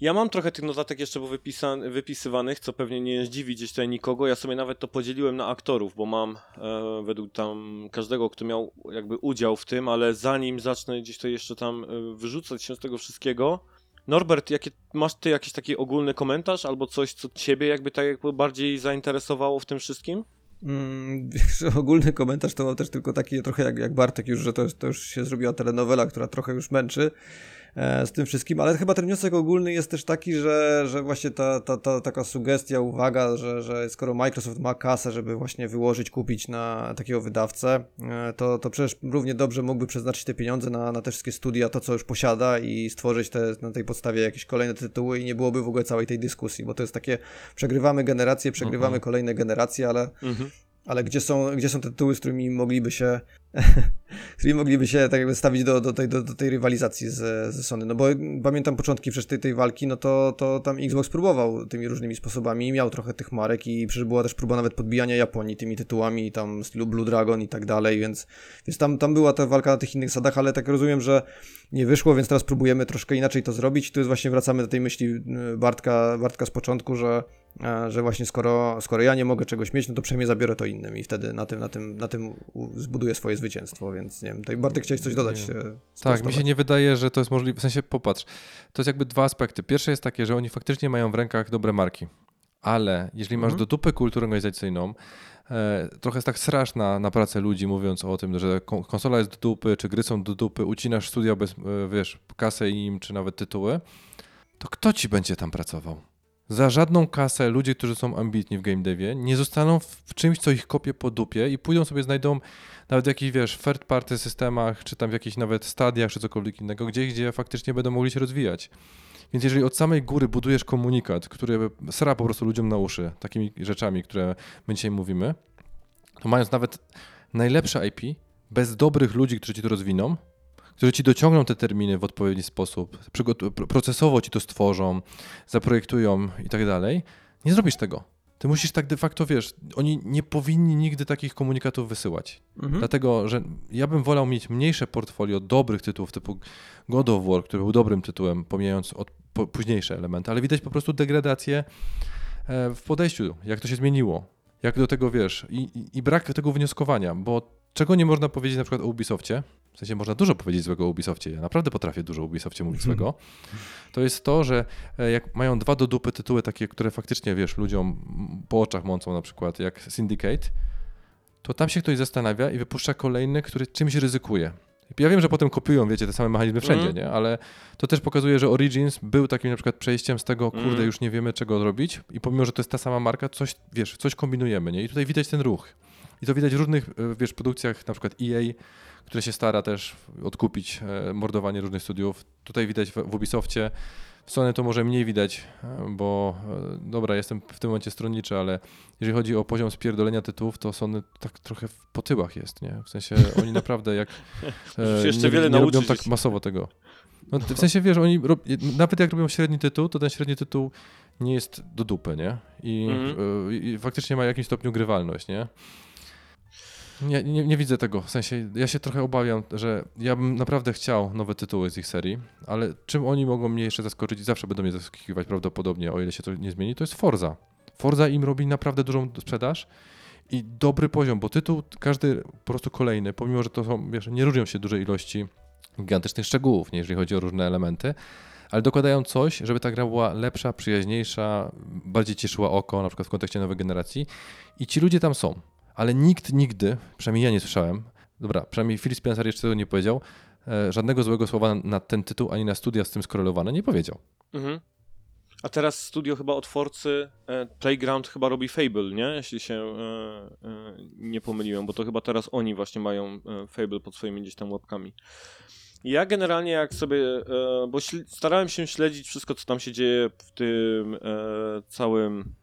Ja mam trochę tych notatek jeszcze wypisa- wypisywanych, co pewnie nie zdziwi gdzieś tutaj nikogo. Ja sobie nawet to podzieliłem na aktorów, bo mam e, według tam każdego, kto miał jakby udział w tym, ale zanim zacznę gdzieś to jeszcze tam e, wyrzucać się z tego wszystkiego. Norbert, jakie, masz ty jakiś taki ogólny komentarz albo coś, co ciebie jakby tak jakby bardziej zainteresowało w tym wszystkim? Mm, ogólny komentarz to mam też tylko taki trochę jak, jak Bartek już, że to, to już się zrobiła telenowela, która trochę już męczy z tym wszystkim, ale chyba ten wniosek ogólny jest też taki, że, że właśnie ta, ta, ta taka sugestia, uwaga, że, że skoro Microsoft ma kasę, żeby właśnie wyłożyć, kupić na takiego wydawcę, e, to, to przecież równie dobrze mógłby przeznaczyć te pieniądze na, na te wszystkie studia, to co już posiada i stworzyć te, na tej podstawie jakieś kolejne tytuły i nie byłoby w ogóle całej tej dyskusji, bo to jest takie, przegrywamy generacje, przegrywamy Mhm. kolejne generacje, ale Mhm. ale gdzie są, gdzie są te tytuły, z którymi mogliby się, którymi mogliby się tak jakby stawić do, do, tej, do, do tej rywalizacji z, ze Sony? No bo pamiętam początki przecież tej, tej walki, no to, to tam Xbox próbował tymi różnymi sposobami miał trochę tych marek i przecież była też próba nawet podbijania Japonii tymi tytułami, tam stylu Blue Dragon i tak dalej, więc, więc tam, tam była ta walka na tych innych zasadach, ale tak rozumiem, że nie wyszło, więc teraz próbujemy troszkę inaczej to zrobić. Tu jest właśnie wracamy do tej myśli y, Bartka, Bartka z początku, że, że właśnie skoro, skoro ja nie mogę czegoś mieć, no to przynajmniej zabiorę to innym i wtedy na tym, na tym, na tym zbuduję swoje zwycięstwo, więc nie wiem. Tutaj Bartek chciałeś coś dodać? E, Tak, mi się nie wydaje, że to jest możliwe. W sensie, popatrz, to jest jakby dwa aspekty. Pierwsze jest takie, że oni faktycznie mają w rękach dobre marki, ale jeżeli masz Mhm. do dupy kulturę organizacyjną, e, trochę jest tak straszna na pracę ludzi, mówiąc o tym, że kon- konsola jest do dupy, czy gry są do dupy, ucinasz studia bez, e, wiesz, kasę im, czy nawet tytuły, to kto ci będzie tam pracował? Za żadną kasę ludzie, którzy są ambitni w game devie, nie zostaną w czymś, co ich kopie po dupie i pójdą sobie, znajdą nawet w jakichś, wiesz, third party systemach, czy tam w jakichś nawet stadiach, czy cokolwiek innego, gdzieś, gdzie faktycznie będą mogli się rozwijać. Więc jeżeli od samej góry budujesz komunikat, który sra po prostu ludziom na uszy, takimi rzeczami, które my dzisiaj mówimy, to mając nawet najlepsze IP, bez dobrych ludzi, którzy ci to rozwiną, którzy ci dociągną te terminy w odpowiedni sposób, procesowo ci to stworzą, zaprojektują i tak dalej, nie zrobisz tego. Ty musisz tak de facto, wiesz, oni nie powinni nigdy takich komunikatów wysyłać. Mhm. Dlatego, że ja bym wolał mieć mniejsze portfolio dobrych tytułów typu God of War, który był dobrym tytułem, pomijając od, po, późniejsze elementy, ale widać po prostu degradację e, w podejściu, jak to się zmieniło, jak do tego wiesz, i, i, i brak tego wnioskowania, bo czego nie można powiedzieć na przykład o Ubisoftie, w sensie można dużo powiedzieć złego o Ubisoftie, ja naprawdę potrafię dużo o Ubisoftie mówić złego, to jest to, że e, jak mają dwa do dupy tytuły takie, które faktycznie, wiesz, ludziom po oczach mącą na przykład, jak Syndicate, to tam się ktoś zastanawia i wypuszcza kolejny, który czymś ryzykuje. Ja wiem, że potem kopiują, wiecie, te same mechanizmy wszędzie, Mhm. nie? Ale to też pokazuje, że Origins był takim na przykład przejściem z tego, kurde, Mhm. już nie wiemy czego zrobić i pomimo, że to jest ta sama marka, coś, wiesz, coś kombinujemy, nie? I tutaj widać ten ruch. I to widać w różnych, e, wiesz, produkcjach, na przykład EA, które się stara też odkupić e, mordowanie różnych studiów. Tutaj widać w, Ubisoftie. W Sony to może mniej widać, e, bo e, dobra, jestem w tym momencie stronniczy, ale jeżeli chodzi o poziom spierdolenia tytułów, to Sony tak trochę w- po tyłach jest, nie? W sensie oni naprawdę jak jeszcze nie, wiele nie robią tak masowo tego. No, w sensie wiesz, oni rob, nawet jak robią średni tytuł, to ten średni tytuł nie jest do dupy, nie? I, Mhm. y, i faktycznie ma w jakimś stopniu grywalność, nie? Nie, nie, nie widzę tego. W sensie ja się trochę obawiam, że ja bym naprawdę chciał nowe tytuły z ich serii, ale czym oni mogą mnie jeszcze zaskoczyć i zawsze będą mnie zaskakiwać prawdopodobnie, o ile się to nie zmieni, to jest Forza. Forza im robi naprawdę dużą sprzedaż i dobry poziom, bo tytuł każdy po prostu kolejny, pomimo że to są, wiesz, nie różnią się duże ilości gigantycznych szczegółów, nie, jeżeli chodzi o różne elementy, ale dokładają coś, żeby ta gra była lepsza, przyjaźniejsza, bardziej cieszyła oko, na przykład w kontekście nowej generacji. I ci ludzie tam są, ale nikt nigdy, przynajmniej ja nie słyszałem, dobra, przynajmniej Phil Spencer jeszcze tego nie powiedział, e, żadnego złego słowa na, ten tytuł, ani na studia z tym skorelowane nie powiedział. Mhm. A teraz studio chyba od Forcy, e, Playground chyba robi Fable, nie? Jeśli się e, e, nie pomyliłem, bo to chyba teraz oni właśnie mają Fable pod swoimi gdzieś tam łapkami. Ja generalnie jak sobie, bo starałem się śledzić wszystko, co tam się dzieje w tym całym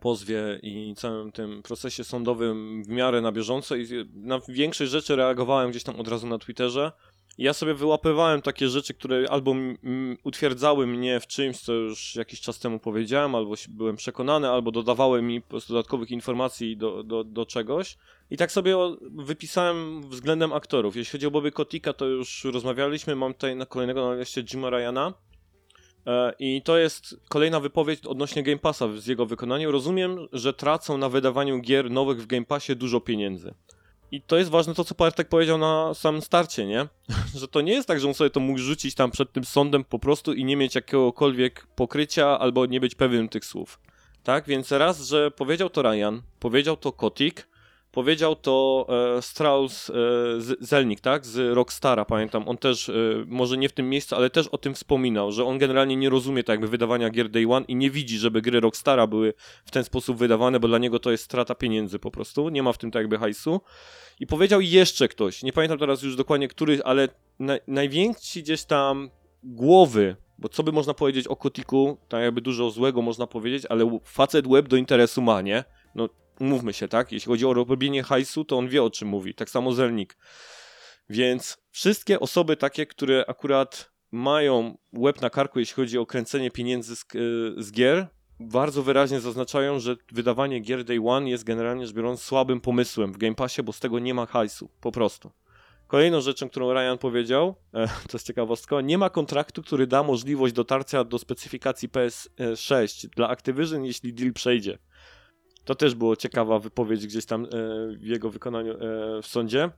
pozwie i całym tym procesie sądowym w miarę na bieżąco i na większość rzeczy reagowałem gdzieś tam od razu na Twitterze. Ja sobie wyłapywałem takie rzeczy, które albo utwierdzały mnie w czymś, co już jakiś czas temu powiedziałem, albo byłem przekonany, albo dodawały mi po prostu dodatkowych informacji do, do, do czegoś. I tak sobie wypisałem względem aktorów. Jeśli chodzi o Bobby Kotika, to już rozmawialiśmy. Mam tutaj na kolejnego na liście Jima Ryana. E, I to jest kolejna wypowiedź odnośnie Game Passa z jego wykonaniem. Rozumiem, że tracą na wydawaniu gier nowych w Game Passie dużo pieniędzy. I to jest ważne to, co Bartek powiedział na samym starcie, nie? że to nie jest tak, że on sobie to mógł rzucić tam przed tym sądem po prostu i nie mieć jakiegokolwiek pokrycia albo nie być pewnym tych słów. Tak, więc raz, że powiedział to Ryan, powiedział to Kotik, powiedział to e, Strauss e, Zelnik, tak, z Rockstara, pamiętam, on też, e, może nie w tym miejscu, ale też o tym wspominał, że on generalnie nie rozumie tak jakby wydawania gier Day One i nie widzi, żeby gry Rockstara były w ten sposób wydawane, bo dla niego to jest strata pieniędzy po prostu, nie ma w tym tak jakby hajsu. I powiedział jeszcze ktoś, nie pamiętam teraz już dokładnie który, ale na, najwięksi gdzieś tam głowy, bo co by można powiedzieć o Kotiku, tak jakby dużo złego można powiedzieć, ale facet web do interesu ma, nie? No mówmy się, tak? Jeśli chodzi o robienie hajsu, to on wie o czym mówi, tak samo Zelnik. Więc wszystkie osoby takie, które akurat mają łeb na karku, jeśli chodzi o kręcenie pieniędzy z, y, z gier, bardzo wyraźnie zaznaczają, że wydawanie gier Day One jest generalnie rzecz biorąc słabym pomysłem w Game Passie, bo z tego nie ma hajsu, po prostu. Kolejną rzeczą, którą Ryan powiedział, e, to jest ciekawostka, nie ma kontraktu, który da możliwość dotarcia do specyfikacji PS6 dla Activision, jeśli deal przejdzie. To też było ciekawa wypowiedź gdzieś tam e, w jego wykonaniu e, w sądzie.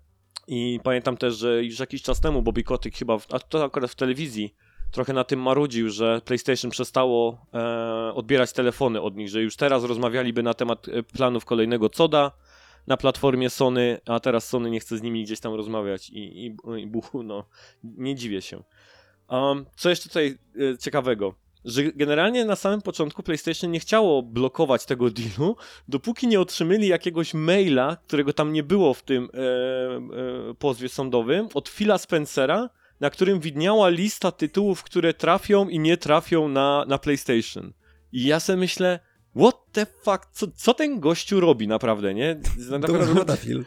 I pamiętam też, że już jakiś czas temu Bobby Kotick chyba, w, a to akurat w telewizji, trochę na tym marudził, że PlayStation przestało e, odbierać telefony od nich, że już teraz rozmawialiby na temat e, planów kolejnego coda na platformie Sony, a teraz Sony nie chce z nimi gdzieś tam rozmawiać i, i, i buchu, no, nie dziwię się. Um, co jeszcze tutaj e, ciekawego? Że generalnie na samym początku PlayStation nie chciało blokować tego dealu, dopóki nie otrzymali jakiegoś maila, którego tam nie było w tym e, e, pozwie sądowym, od Phila Spencera, na którym widniała lista tytułów, które trafią i nie trafią na, na PlayStation. I ja sobie myślę, what the fuck, co, co ten gościu robi naprawdę, nie? To Naprawdę, wygląda film.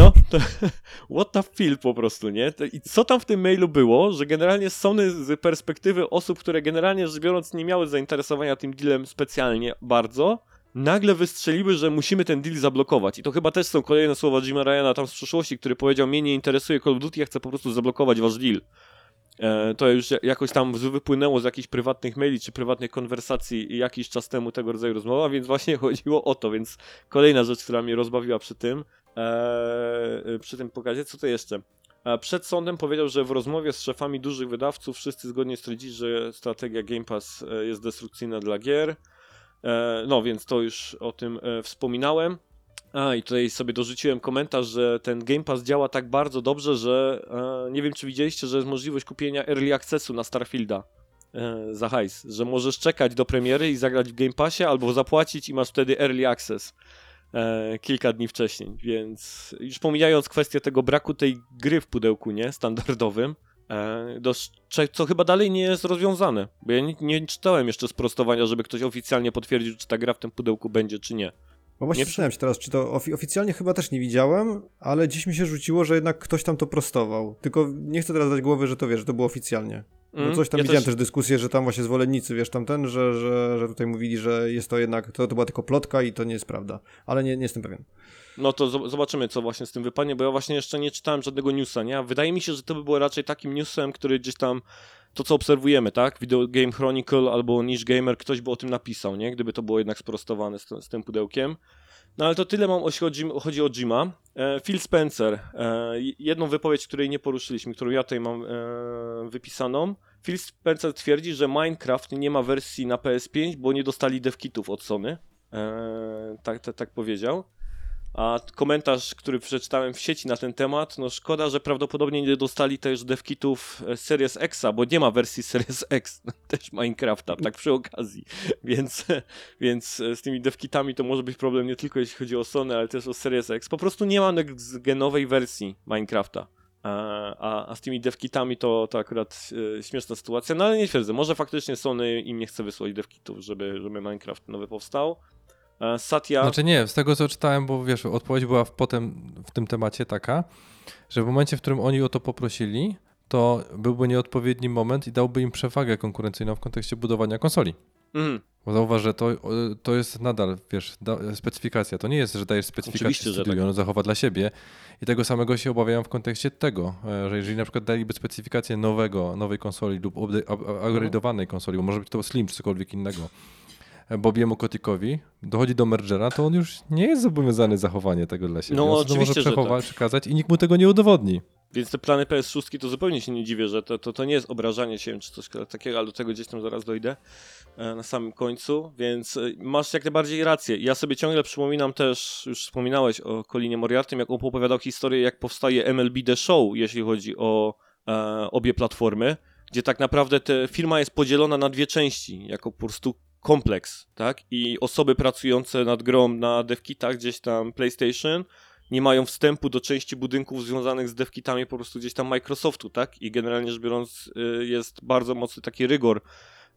No, to, what the feel po prostu, nie? I co tam w tym mailu było, że generalnie Sony z perspektywy osób, które generalnie rzecz biorąc nie miały zainteresowania tym dealem specjalnie bardzo, nagle wystrzeliły, że musimy ten deal zablokować. I to chyba też są kolejne słowa Jima Ryana tam z przeszłości, który powiedział, mnie nie interesuje Call of Duty, ja chcę po prostu zablokować wasz deal. E, to już jakoś tam wypłynęło z jakichś prywatnych maili czy prywatnych konwersacji jakiś czas temu tego rodzaju rozmowa, więc właśnie chodziło o to, więc kolejna rzecz, która mnie rozbawiła przy tym, e, przy tym pokazie, co to jeszcze? E, przed sądem powiedział, że w rozmowie z szefami dużych wydawców wszyscy zgodnie stwierdzili, że strategia Game Pass e, jest destrukcyjna dla gier. E, no więc to już o tym wspominałem. A i tutaj sobie dorzuciłem komentarz, że ten Game Pass działa tak bardzo dobrze, że nie wiem czy widzieliście, że jest możliwość kupienia Early Accessu na Starfielda za hajs, że możesz czekać do premiery i zagrać w Game Passie albo zapłacić i masz wtedy Early Access e, kilka dni wcześniej, więc już pomijając kwestię tego braku tej gry w pudełku, nie, standardowym, e, do, co chyba dalej nie jest rozwiązane, bo ja nie, nie czytałem jeszcze sprostowania, żeby ktoś oficjalnie potwierdził, czy ta gra w tym pudełku będzie, czy nie. Bo właśnie nie się teraz, czy to ofi oficjalnie chyba też nie widziałem, ale dziś mi się rzuciło, że jednak ktoś tam to prostował. Tylko nie chcę teraz dać głowy, że to wiesz, że to było oficjalnie. No coś tam ja widziałem też... też dyskusję, że tam właśnie zwolennicy, wiesz, tamten, że, że, że tutaj mówili, że jest to jednak, to, to była tylko plotka i to nie jest prawda. Ale nie, nie jestem pewien. No to zobaczymy, co właśnie z tym wypadnie, bo ja właśnie jeszcze nie czytałem żadnego newsa, nie? Wydaje mi się, że to by było raczej takim newsem, który gdzieś tam to, co obserwujemy, tak? Video Game Chronicle albo Niche Gamer, ktoś by o tym napisał, nie? Gdyby to było jednak sprostowane z, z tym pudełkiem. No ale to tyle mam, jeśli chodzi, chodzi o Jima. E, Phil Spencer, e, jedną wypowiedź, której nie poruszyliśmy, którą ja tutaj mam e, wypisaną. Phil Spencer twierdzi, że Minecraft nie ma wersji na PS5, bo nie dostali devkitów od Sony. Tak, tak, tak powiedział. A komentarz, który przeczytałem w sieci na ten temat, no szkoda, że prawdopodobnie nie dostali też devkitów e, Series Xa, bo nie ma wersji Series X też Minecrafta, tak przy okazji. Więc, więc e, z tymi devkitami to może być problem nie tylko jeśli chodzi o Sony, ale też o Series X. Po prostu nie ma genowej wersji Minecrafta. A, a z tymi devkitami to, to akurat e, śmieszna sytuacja, no ale nie twierdzę, może faktycznie Sony im nie chce wysłać devkitów, żeby, żeby Minecraft nowy powstał. E, Satya. Znaczy nie, z tego co czytałem, bo wiesz, odpowiedź była w, potem w tym temacie taka, że w momencie, w którym oni o to poprosili, to byłby nieodpowiedni moment i dałby im przewagę konkurencyjną w kontekście budowania konsoli. Mhm. Bo zauważ, że to, to jest nadal, wiesz, da, specyfikacja. To nie jest, że dajesz specyfikację Oczywiście, studiu, tak. on zachowa dla siebie. I tego samego się obawiam w kontekście tego, e, że jeżeli na przykład daliby specyfikację nowego, nowej konsoli lub upgrade'owanej konsoli, bo może być to Slim czy cokolwiek innego, Bobiemu Kotikowi, dochodzi do mergera, to on już nie jest zobowiązany zachowanie tego dla siebie. No, on oczywiście, może przechować, tak. przekazać i nikt mu tego nie udowodni. Więc te plany PS6 to zupełnie się nie dziwię, że to, to, to nie jest obrażanie się czy coś takiego, ale do tego gdzieś tam zaraz dojdę e, na samym końcu, więc e, masz jak najbardziej rację. Ja sobie ciągle przypominam też, już wspominałeś o Colinie Moriartym, jak on opowiadał historię, jak powstaje MLB The Show, jeśli chodzi o e, obie platformy, gdzie tak naprawdę ta firma jest podzielona na dwie części, jako po prostu kompleks, tak? I osoby pracujące nad grą na devkitach gdzieś tam PlayStation nie mają wstępu do części budynków związanych z devkitami po prostu gdzieś tam Microsoftu, tak? I generalnie rzecz biorąc y, jest bardzo mocny taki rygor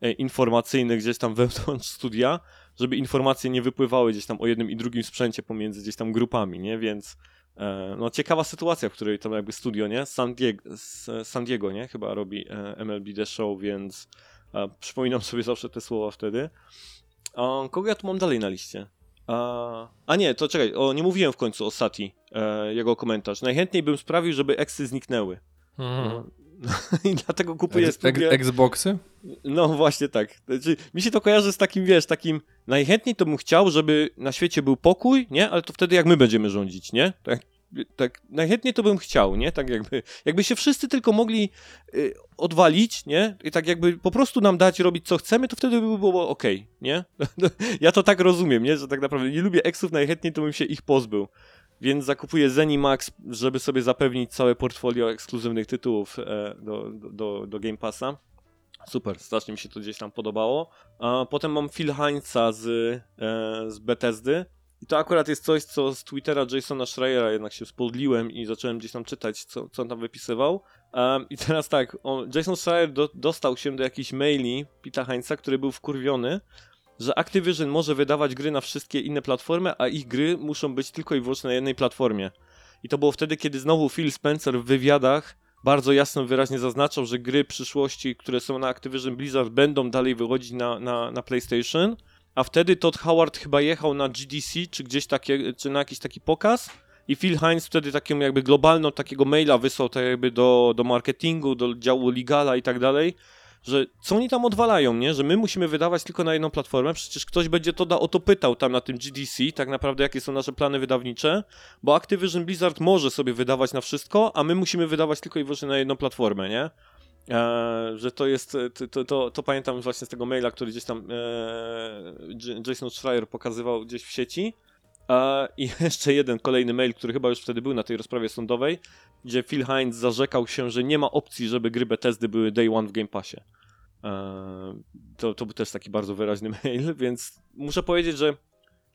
y, informacyjny gdzieś tam wewnątrz studia, żeby informacje nie wypływały gdzieś tam o jednym i drugim sprzęcie pomiędzy gdzieś tam grupami, nie? Więc e, no ciekawa sytuacja, w której tam jakby studio, nie? San Diego, San Diego nie? Chyba robi e, MLB The Show, więc a, przypominam sobie zawsze te słowa wtedy. A, kogo ja tu mam dalej na liście? A, a nie, to czekaj, o, nie mówiłem w końcu o Sati, e, jego komentarz. Najchętniej bym sprawił, żeby eksy zniknęły. Mhm. I dlatego kupuję studia... Xboxy? No właśnie tak. Znaczy, mi się to kojarzy z takim, wiesz, takim najchętniej to bym chciał, żeby na świecie był pokój, nie? Ale to wtedy jak my będziemy rządzić, nie? Tak, tak najchętniej to bym chciał, nie? Tak jakby, jakby się wszyscy tylko mogli y, odwalić, nie? I tak jakby po prostu nam dać robić co chcemy, to wtedy by było ok, nie? ja to tak rozumiem, nie? Że tak naprawdę nie lubię eksów, najchętniej to bym się ich pozbył. Więc zakupuję Zenimax, żeby sobie zapewnić całe portfolio ekskluzywnych tytułów e, do, do, do Game Passa. Super, strasznie mi się to gdzieś tam podobało. A potem mam Phil Heinza z, e, z Bethesdy i to akurat jest coś, co z Twittera Jasona Schreiera jednak się spodliłem i zacząłem gdzieś tam czytać, co, co on tam wypisywał. Um, I teraz tak, on, Jason Schreier do, dostał się do jakichś maili Pita Heinza, który był wkurwiony, że Activision może wydawać gry na wszystkie inne platformy, a ich gry muszą być tylko i wyłącznie na jednej platformie. I to było wtedy, kiedy znowu Phil Spencer w wywiadach bardzo jasno, wyraźnie zaznaczał, że gry przyszłości, które są na Activision Blizzard będą dalej wychodzić na, na, na PlayStation, a wtedy Todd Howard chyba jechał na GDC, czy gdzieś takie, czy na jakiś taki pokaz i Phil Hines wtedy taką jakby globalną takiego maila wysłał tak jakby do, do marketingu, do działu legala i tak dalej, że co oni tam odwalają, nie? Że my musimy wydawać tylko na jedną platformę, przecież ktoś będzie to da, o to pytał tam na tym GDC, tak naprawdę jakie są nasze plany wydawnicze, bo Activision Blizzard może sobie wydawać na wszystko, a my musimy wydawać tylko i wyłącznie na jedną platformę, nie? E, że to jest, to, to, to, to, pamiętam właśnie z tego maila, który gdzieś tam e, Jason Schreier pokazywał gdzieś w sieci. E, I jeszcze jeden kolejny mail, który chyba już wtedy był na tej rozprawie sądowej, gdzie Phil Hines zarzekał się, że nie ma opcji, żeby gry Bethesdy były day one w Game Passie. E, to, to był też taki bardzo wyraźny mail, więc muszę powiedzieć, że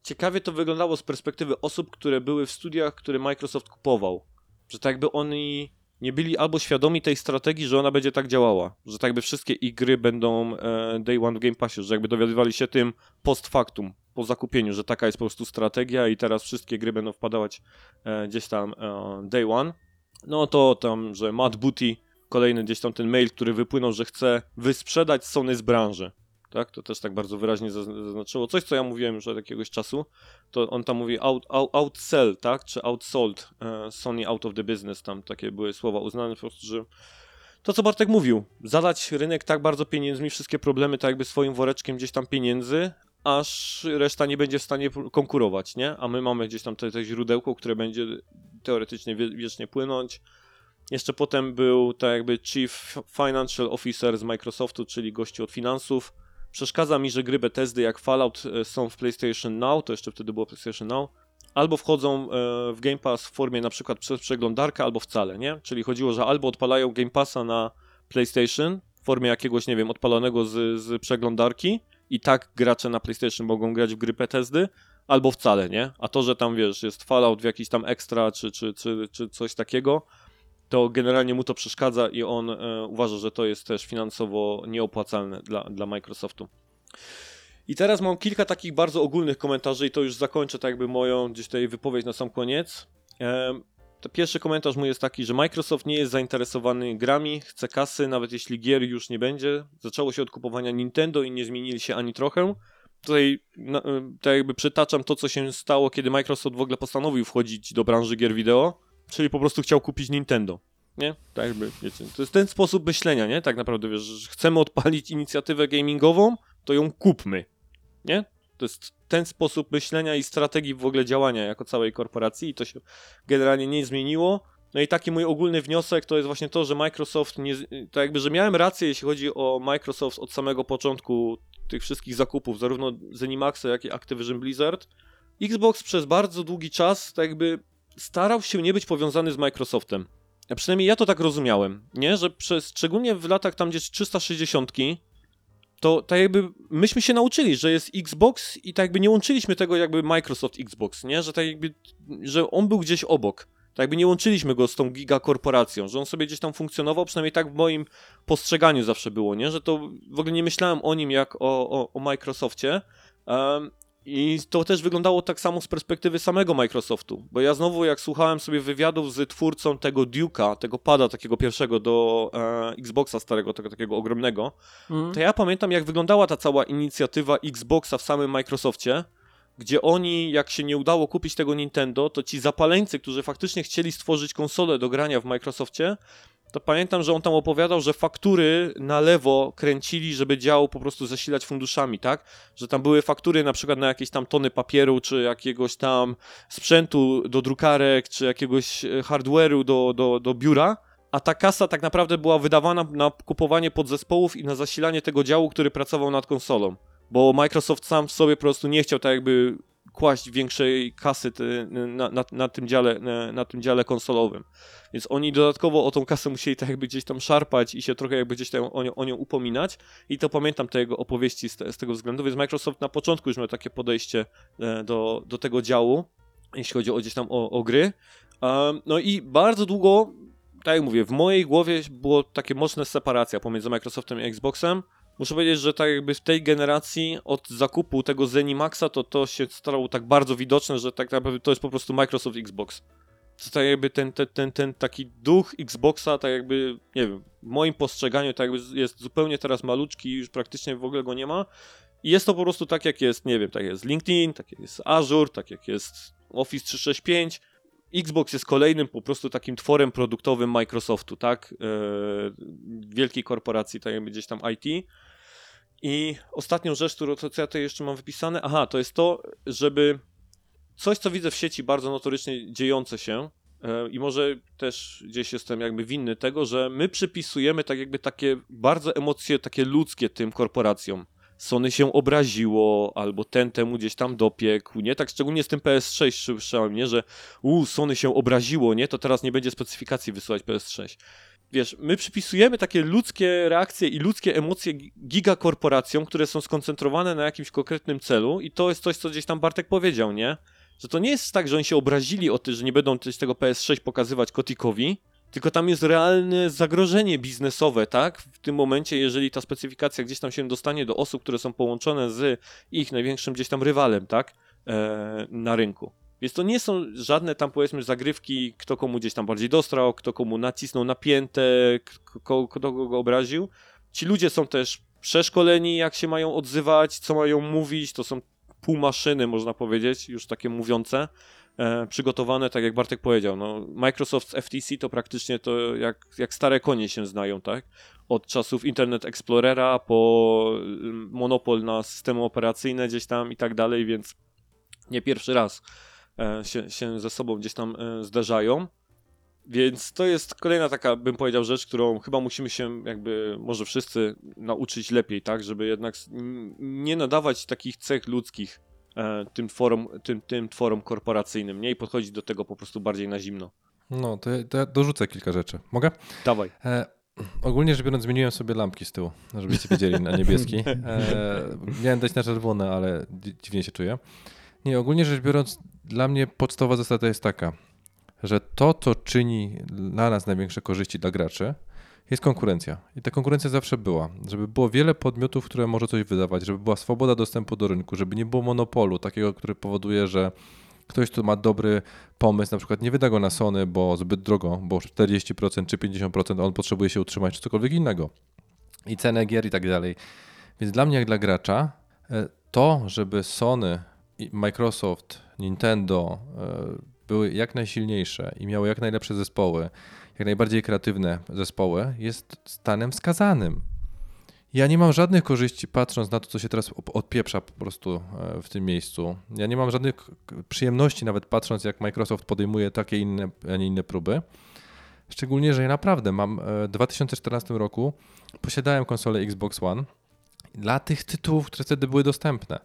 ciekawie to wyglądało z perspektywy osób, które były w studiach, które Microsoft kupował. Że tak jakby oni nie byli albo świadomi tej strategii, że ona będzie tak działała, że tak jakby wszystkie ich gry będą e, day one w Game Passie, że jakby dowiadywali się tym post factum, po zakupieniu, że taka jest po prostu strategia i teraz wszystkie gry będą wpadawać e, gdzieś tam e, day one. No to tam, że Matt Booty, kolejny gdzieś tam ten mail, który wypłynął, że chce wysprzedać Sony z branży. Tak, to też tak bardzo wyraźnie zaznaczyło. Coś, co ja mówiłem już od jakiegoś czasu, to on tam mówi out, out, outsell, tak, czy outsold uh, Sony out of the business, tam takie były słowa uznane po prostu, że to, co Bartek mówił, zadać rynek tak bardzo pieniędzmi, wszystkie problemy tak jakby swoim woreczkiem gdzieś tam pieniędzy, aż reszta nie będzie w stanie konkurować, nie? A my mamy gdzieś tam te, te źródełko, które będzie teoretycznie wiecznie płynąć. Jeszcze potem był tak jakby Chief Financial Officer z Microsoftu, czyli gości od finansów. Przeszkadza mi, że gry Bethesdy jak Fallout e, są w PlayStation Now, to jeszcze wtedy było PlayStation Now, albo wchodzą e, w Game Pass w formie na przykład przez przeglądarkę, albo wcale, nie? Czyli chodziło, że albo odpalają Game Passa na PlayStation w formie jakiegoś, nie wiem, odpalonego z, z przeglądarki, i tak gracze na PlayStation mogą grać w gry Bethesdy, albo wcale, nie? A to, że tam, wiesz, jest Fallout w jakiś tam ekstra, czy, czy, czy, czy coś takiego, to generalnie mu to przeszkadza i on e, uważa, że to jest też finansowo nieopłacalne dla, dla Microsoftu. I teraz mam kilka takich bardzo ogólnych komentarzy i to już zakończę tak jakby moją gdzieś tutaj wypowiedź na sam koniec. E, pierwszy komentarz mój jest taki, że Microsoft nie jest zainteresowany grami, chce kasy, nawet jeśli gier już nie będzie. Zaczęło się od kupowania Nintendo i nie zmienili się ani trochę. Tutaj no, tak jakby przytaczam to, co się stało, kiedy Microsoft w ogóle postanowił wchodzić do branży gier wideo, czyli po prostu chciał kupić Nintendo. Nie? Tak jakby, wiecie, to jest ten sposób myślenia, nie? Tak naprawdę, wiesz, że chcemy odpalić inicjatywę gamingową, to ją kupmy. Nie? To jest ten sposób myślenia i strategii w ogóle działania jako całej korporacji i to się generalnie nie zmieniło. No i taki mój ogólny wniosek to jest właśnie to, że Microsoft, nie, tak jakby, że miałem rację, jeśli chodzi o Microsoft od samego początku tych wszystkich zakupów, zarówno Zenimaxa, jak i Activision Blizzard. Xbox przez bardzo długi czas tak jakby starał się nie być powiązany z Microsoftem. A przynajmniej ja to tak rozumiałem, nie? Że przez, szczególnie w latach tam gdzieś 360 to tak jakby myśmy się nauczyli, że jest Xbox i tak jakby nie łączyliśmy tego jakby Microsoft Xbox, nie? Że tak jakby, że on był gdzieś obok. Tak jakby nie łączyliśmy go z tą gigakorporacją, że on sobie gdzieś tam funkcjonował, przynajmniej tak w moim postrzeganiu zawsze było, nie? Że to w ogóle nie myślałem o nim jak o, o, o Microsoftie. Um, i to też wyglądało tak samo z perspektywy samego Microsoftu, bo ja znowu jak słuchałem sobie wywiadów z twórcą tego Duke'a, tego pada takiego pierwszego do e, Xboxa starego, tego takiego ogromnego, mm. to ja pamiętam jak wyglądała ta cała inicjatywa Xboxa w samym Microsoftie, gdzie oni, jak się nie udało kupić tego Nintendo, to ci zapaleńcy, którzy faktycznie chcieli stworzyć konsolę do grania w Microsoftie, to pamiętam, że on tam opowiadał, że faktury na lewo kręcili, żeby dział po prostu zasilać funduszami, tak? Że tam były faktury na przykład na jakieś tam tony papieru, czy jakiegoś tam sprzętu do drukarek, czy jakiegoś e, hardware'u do, do, do biura, a ta kasa tak naprawdę była wydawana na kupowanie podzespołów i na zasilanie tego działu, który pracował nad konsolą. Bo Microsoft sam w sobie po prostu nie chciał tak jakby kłaść większej kasy na, na, na, tym dziale, na, na, tym dziale konsolowym. Więc oni dodatkowo o tą kasę musieli tak jakby gdzieś tam szarpać i się trochę jakby gdzieś tam o nią, o nią upominać. I to pamiętam te jego opowieści z, te, z, tego względu, więc Microsoft na początku już miał takie podejście e, do, do tego działu, jeśli chodzi o gdzieś tam o, o gry. Um, no i bardzo długo, tak jak mówię, w mojej głowie było takie mocne separacja pomiędzy Microsoftem i Xboxem. Muszę powiedzieć, że tak jakby w tej generacji od zakupu tego Zenimaxa to to się stało tak bardzo widoczne, że tak naprawdę to jest po prostu Microsoft Xbox. To tak jakby ten, ten, ten, ten taki duch Xboxa, tak jakby, nie wiem, w moim postrzeganiu tak jakby jest zupełnie teraz maluczki, już praktycznie w ogóle go nie ma. I jest to po prostu tak, jak jest, nie wiem, tak jest LinkedIn, tak jak jest Azure, tak jak jest Office 365. Xbox jest kolejnym po prostu takim tworem produktowym Microsoftu, tak? Yy, wielkiej korporacji, tak jakby gdzieś tam IT. I ostatnią rzecz, którą co ja tutaj jeszcze mam wypisane, aha, to jest to, żeby coś, co widzę w sieci bardzo notorycznie dziejące się, e, i może też gdzieś jestem jakby winny tego, że my przypisujemy tak jakby takie bardzo emocje takie ludzkie tym korporacjom. Sony się obraziło, albo ten temu gdzieś tam dopiekł, nie? Tak szczególnie z tym PS6 słyszałem, nie? Że u, Sony się obraziło, nie? To teraz nie będzie specyfikacji wysyłać PS6 wiesz, my przypisujemy takie ludzkie reakcje i ludzkie emocje gigakorporacjom, które są skoncentrowane na jakimś konkretnym celu i to jest coś, co gdzieś tam Bartek powiedział, nie? Że to nie jest tak, że oni się obrazili o tym, że nie będą coś tego PS6 pokazywać Kotikowi, tylko tam jest realne zagrożenie biznesowe, tak? W tym momencie, jeżeli ta specyfikacja gdzieś tam się dostanie do osób, które są połączone z ich największym gdzieś tam rywalem, tak? Eee, na rynku. Więc to nie są żadne tam powiedzmy zagrywki, kto komu gdzieś tam bardziej dostrał, kto komu nacisnął napięte, kto, kto go obraził. Ci ludzie są też przeszkoleni, jak się mają odzywać, co mają mówić, to są półmaszyny, można powiedzieć, już takie mówiące, e, przygotowane, tak jak Bartek powiedział. No, Microsoft FTC to praktycznie to jak, jak stare konie się znają, tak? Od czasów Internet Explorera po monopol na systemy operacyjne gdzieś tam i tak dalej, więc nie pierwszy raz się, się ze sobą gdzieś tam e, zderzają. Więc to jest kolejna taka, bym powiedział, rzecz, którą chyba musimy się jakby, może wszyscy nauczyć lepiej, tak, żeby jednak nie nadawać takich cech ludzkich e, tym, tworom, tym, tym tworom korporacyjnym, nie? I podchodzić do tego po prostu bardziej na zimno. No, to, ja, to ja dorzucę kilka rzeczy. Mogę? Dawaj. E, ogólnie rzecz biorąc, zmieniłem sobie lampki z tyłu, żebyście wiedzieli, na niebieski. E, miałem dać na czerwone, ale dziwnie się czuję. Nie, ogólnie rzecz biorąc, dla mnie podstawowa zasada jest taka, że to, co czyni dla nas największe korzyści dla graczy, jest konkurencja. I ta konkurencja zawsze była. Żeby było wiele podmiotów, które może coś wydawać, żeby była swoboda dostępu do rynku, żeby nie było monopolu takiego, który powoduje, że ktoś, kto ma dobry pomysł, na przykład nie wyda go na Sony, bo zbyt drogo, bo 40% czy 50% on potrzebuje się utrzymać, czy cokolwiek innego. I cenę gier i tak dalej. Więc dla mnie, jak dla gracza, e, to, żeby Sony Microsoft, Nintendo e, były jak najsilniejsze i miały jak najlepsze zespoły, jak najbardziej kreatywne zespoły, jest stanem wskazanym. Ja nie mam żadnych korzyści patrząc na to, co się teraz odpieprza po prostu e, w tym miejscu. Ja nie mam żadnych przyjemności nawet patrząc, jak Microsoft podejmuje takie inne, a nie inne próby. Szczególnie, że ja naprawdę mam e, w 2014 roku posiadałem konsolę Xbox One dla tych tytułów, które wtedy były dostępne.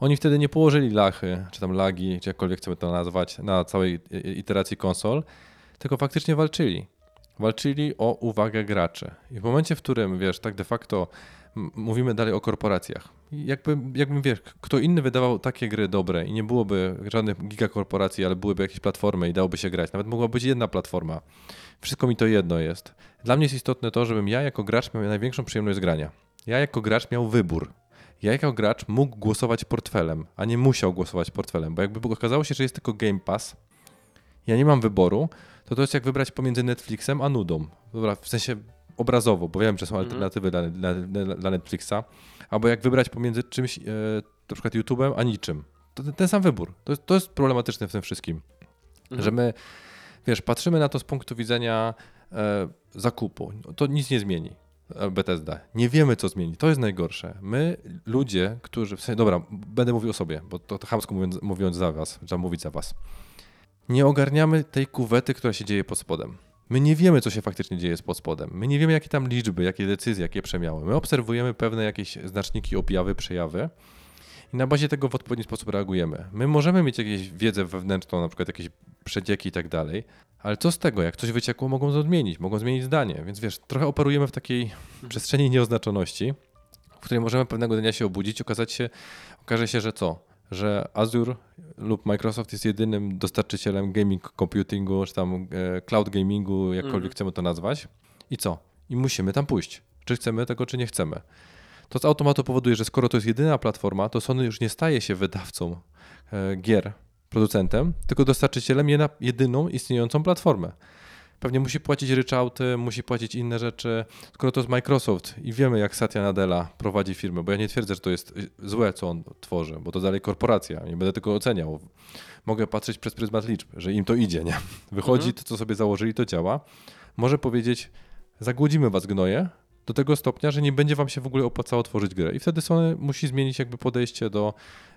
Oni wtedy nie położyli lachy, czy tam lagi, czy jakkolwiek chcemy to nazwać, na całej iteracji konsol, tylko faktycznie walczyli. Walczyli o uwagę graczy. I w momencie, w którym, wiesz, tak de facto mówimy dalej o korporacjach. Jakby, jakby wiesz, kto inny wydawał takie gry dobre i nie byłoby żadnych gigakorporacji, ale byłyby jakieś platformy i dałoby się grać. Nawet mogła być jedna platforma. Wszystko mi to jedno jest. Dla mnie jest istotne to, żebym ja jako gracz miał największą przyjemność z grania. Ja jako gracz miał wybór ja jako gracz mógł głosować portfelem, a nie musiał głosować portfelem, bo jakby okazało się, że jest tylko Game Pass, ja nie mam wyboru, to to jest jak wybrać pomiędzy Netflixem a nudą. Dobra, w sensie obrazowo, bo wiem, że są mhm. alternatywy dla, dla, dla, Netflixa, albo jak wybrać pomiędzy czymś, e, na przykład YouTube'em, a niczym. To ten, ten sam wybór. To, to jest problematyczne w tym wszystkim, mhm. że my, wiesz, patrzymy na to z punktu widzenia e, zakupu. To nic nie zmieni. Bethesda. Nie wiemy, co zmieni. To jest najgorsze. My, ludzie, którzy. W sensie, dobra, będę mówił o sobie, bo to, to chamsko mówiąc, mówiąc za was, trzeba mówić za was. Nie ogarniamy tej kuwety, która się dzieje pod spodem. My nie wiemy, co się faktycznie dzieje pod spodem. My nie wiemy, jakie tam liczby, jakie decyzje, jakie przemiały. My obserwujemy pewne jakieś znaczniki, objawy, przejawy i na bazie tego w odpowiedni sposób reagujemy. My możemy mieć jakąś wiedzę wewnętrzną, na przykład jakieś przecieki i tak dalej, ale co z tego, jak coś wyciekło, mogą to odmienić, mogą zmienić zdanie. Więc wiesz, trochę operujemy w takiej przestrzeni nieoznaczoności, w której możemy pewnego dnia się obudzić, okazać się, okaże się, że co? Że Azure lub Microsoft jest jedynym dostarczycielem gaming computingu, czy tam e, cloud gamingu, jakkolwiek mm. chcemy to nazwać. I co? I musimy tam pójść. Czy chcemy tego, czy nie chcemy. To z automatu powoduje, że skoro to jest jedyna platforma, to Sony już nie staje się wydawcą e, gier producentem, tylko dostarczycielem je na jedyną istniejącą platformę. Pewnie musi płacić ryczałty, musi płacić inne rzeczy. Skoro to jest Microsoft i wiemy, jak Satya Nadella prowadzi firmę, bo ja nie twierdzę, że to jest złe, co on tworzy, bo to dalej korporacja, nie będę tego oceniał. Mogę patrzeć przez pryzmat liczb, że im to idzie, nie? Wychodzi, to co sobie założyli, to działa. Może powiedzieć, zagłodzimy was gnoje, do tego stopnia, że nie będzie wam się w ogóle opłacało tworzyć grę. I wtedy Sony musi zmienić jakby podejście do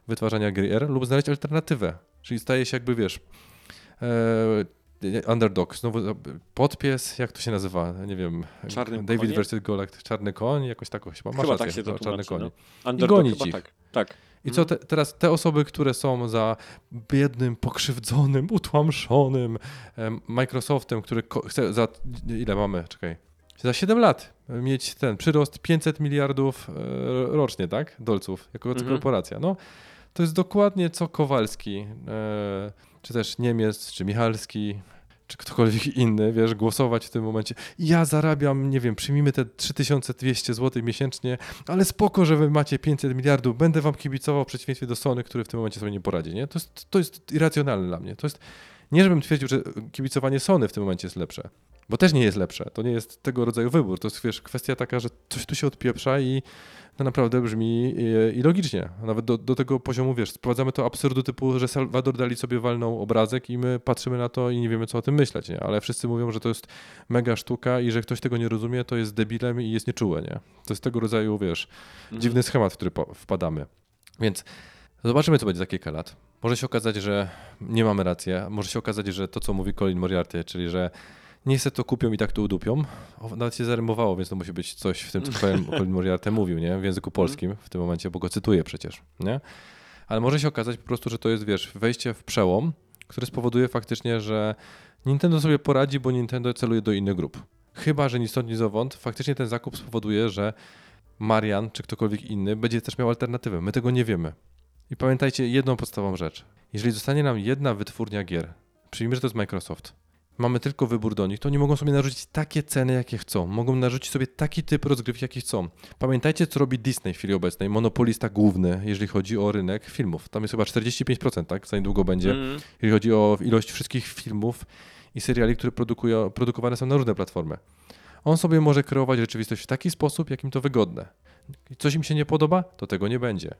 wytwarzania gier lub znaleźć alternatywę. Czyli staje się jakby, wiesz, e, underdog, znowu podpies, jak to się nazywa, nie wiem, Czarny David konie? versus Goliath, czarny koń, jakoś tak chyba, masz Chyba tak się to czarny koń. no. I gonić ich. tak. Tak. I co te, teraz te osoby, które są za biednym, pokrzywdzonym, utłamszonym em, Microsoftem, który chce za ile mamy, czekaj, za 7 lat mieć ten przyrost 500 miliardów e, rocznie, tak? Dolców, jako Mhm. korporacja. No, to jest dokładnie co Kowalski, e, czy też Niemiec, czy Michalski, czy ktokolwiek inny, wiesz, głosować w tym momencie. Ja zarabiam, nie wiem, przyjmijmy te 3200 zł miesięcznie, ale spoko, że wy macie 500 miliardów, będę wam kibicował w przeciwieństwie do Sony, który w tym momencie sobie nie poradzi, nie? To jest, to jest irracjonalne dla mnie. To jest, nie żebym twierdził, że kibicowanie Sony w tym momencie jest lepsze, bo też nie jest lepsze. To nie jest tego rodzaju wybór. To jest, wiesz, kwestia taka, że coś tu się odpieprza i to naprawdę brzmi i, i logicznie. Nawet do, do tego poziomu, wiesz, sprowadzamy to absurdu typu, że Salvador Dali sobie walnął obrazek i my patrzymy na to i nie wiemy, co o tym myśleć, nie? Ale wszyscy mówią, że to jest mega sztuka i że ktoś tego nie rozumie, to jest debilem i jest nieczułe, nie? To jest tego rodzaju, wiesz, Mhm. dziwny schemat, w który wpadamy. Więc zobaczymy, co będzie za kilka lat. Może się okazać, że nie mamy racji. Może się okazać, że to, co mówi Colin Moriarty, czyli że nie se to kupią i tak to udupią. O, nawet się zarymowało, więc to musi być coś w tym, co Colin, Colin Moriarty mówił, nie? W języku polskim w tym momencie, bo go cytuję przecież, nie? Ale może się okazać po prostu, że to jest, wiesz, wejście w przełom, który spowoduje faktycznie, że Nintendo sobie poradzi, bo Nintendo celuje do innych grup. Chyba, że ni stąd, ni zowąd, faktycznie ten zakup spowoduje, że Marian czy ktokolwiek inny będzie też miał alternatywę. My tego nie wiemy. I pamiętajcie jedną podstawową rzecz. Jeżeli zostanie nam jedna wytwórnia gier, przyjmijmy, że to jest Microsoft, mamy tylko wybór do nich, to oni mogą sobie narzucić takie ceny, jakie chcą. Mogą narzucić sobie taki typ rozgrywki, jaki chcą. Pamiętajcie, co robi Disney w chwili obecnej, monopolista główny, jeżeli chodzi o rynek filmów. Tam jest chyba 45%, tak? Za niedługo będzie, Mhm. jeżeli chodzi o ilość wszystkich filmów i seriali, które produkują, produkowane są na różne platformy. On sobie może kreować rzeczywistość w taki sposób, jakim to wygodne. Coś im się nie podoba, to tego nie będzie.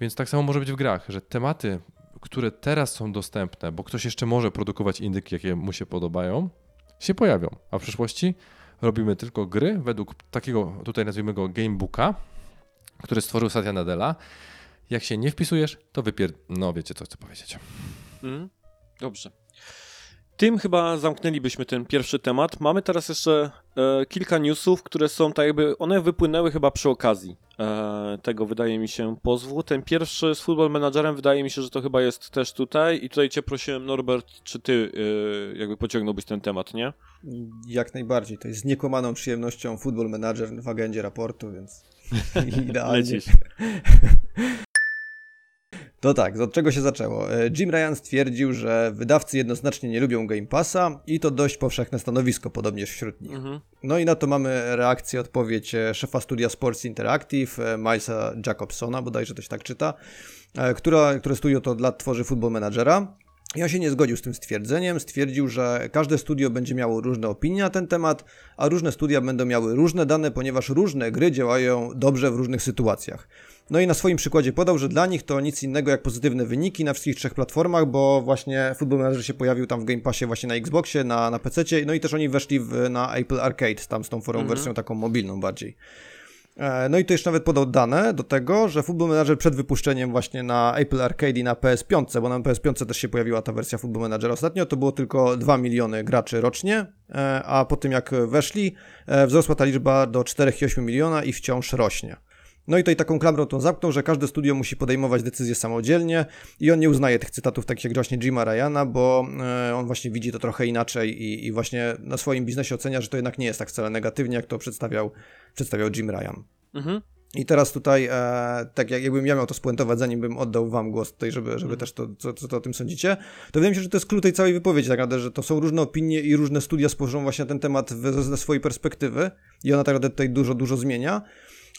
Więc tak samo może być w grach, że tematy, które teraz są dostępne, bo ktoś jeszcze może produkować indyki, jakie mu się podobają, się pojawią. A w przyszłości robimy tylko gry według takiego, tutaj nazwijmy go gamebooka, który stworzył Satya Nadella. Jak się nie wpisujesz, to wypier... No wiecie, co chcę powiedzieć. Mhm. Dobrze. Tym chyba zamknęlibyśmy ten pierwszy temat. Mamy teraz jeszcze e, kilka newsów, które są tak jakby, one wypłynęły chyba przy okazji e, tego, wydaje mi się, pozwu. Ten pierwszy z Football Managerem, wydaje mi się, że to chyba jest też tutaj i tutaj cię prosiłem, Norbert, czy ty e, jakby pociągnąłbyś ten temat, nie? Jak najbardziej. To jest z niekłamaną przyjemnością Football Manager w agendzie raportu, więc idealnie. Lecisz. To tak, od czego się zaczęło? E, Jim Ryan stwierdził, że wydawcy jednoznacznie nie lubią Game Passa i to dość powszechne stanowisko, podobnież wśród nich. Mhm. No i na to mamy reakcję, odpowiedź e, szefa studia Sports Interactive, e, Milesa Jacobsona, bodajże to się tak czyta, która, które studio to od lat tworzy Football Managera. I on się nie zgodził z tym stwierdzeniem. Stwierdził, że każde studio będzie miało różne opinie na ten temat, a różne studia będą miały różne dane, ponieważ różne gry działają dobrze w różnych sytuacjach. No i na swoim przykładzie podał, że dla nich to nic innego jak pozytywne wyniki na wszystkich trzech platformach, bo właśnie Football Manager się pojawił tam w Game Passie właśnie na Xboxie, na, na PC, no i też oni weszli w, na Apple Arcade, tam z tą forą Mhm. wersją taką mobilną bardziej. E, No i to jeszcze nawet podał dane do tego, że Football Manager przed wypuszczeniem właśnie na Apple Arcade i na PS5, bo na PS5 też się pojawiła ta wersja Football Manager ostatnio, to było tylko 2 miliony graczy rocznie, e, a po tym jak weszli, e, wzrosła ta liczba do 4,8 miliona i wciąż rośnie. No i tutaj taką klamrą tą zamknął, że każde studio musi podejmować decyzje samodzielnie i on nie uznaje tych cytatów takich jak właśnie Jima Ryana, bo e, on właśnie widzi to trochę inaczej i, i właśnie na swoim biznesie ocenia, że to jednak nie jest tak wcale negatywnie, jak to przedstawiał, przedstawiał Jim Ryan. Mhm. I teraz tutaj, e, tak jak, jakbym ja miał to spuentować, zanim bym oddał wam głos tutaj, żeby, żeby Mhm. też to, co, co to o tym sądzicie, to wydaje mi się, że to jest klucz tej całej wypowiedzi, tak naprawdę, że to są różne opinie i różne studia spojrzą właśnie na ten temat ze swojej perspektywy i ona tak naprawdę tutaj dużo, dużo zmienia.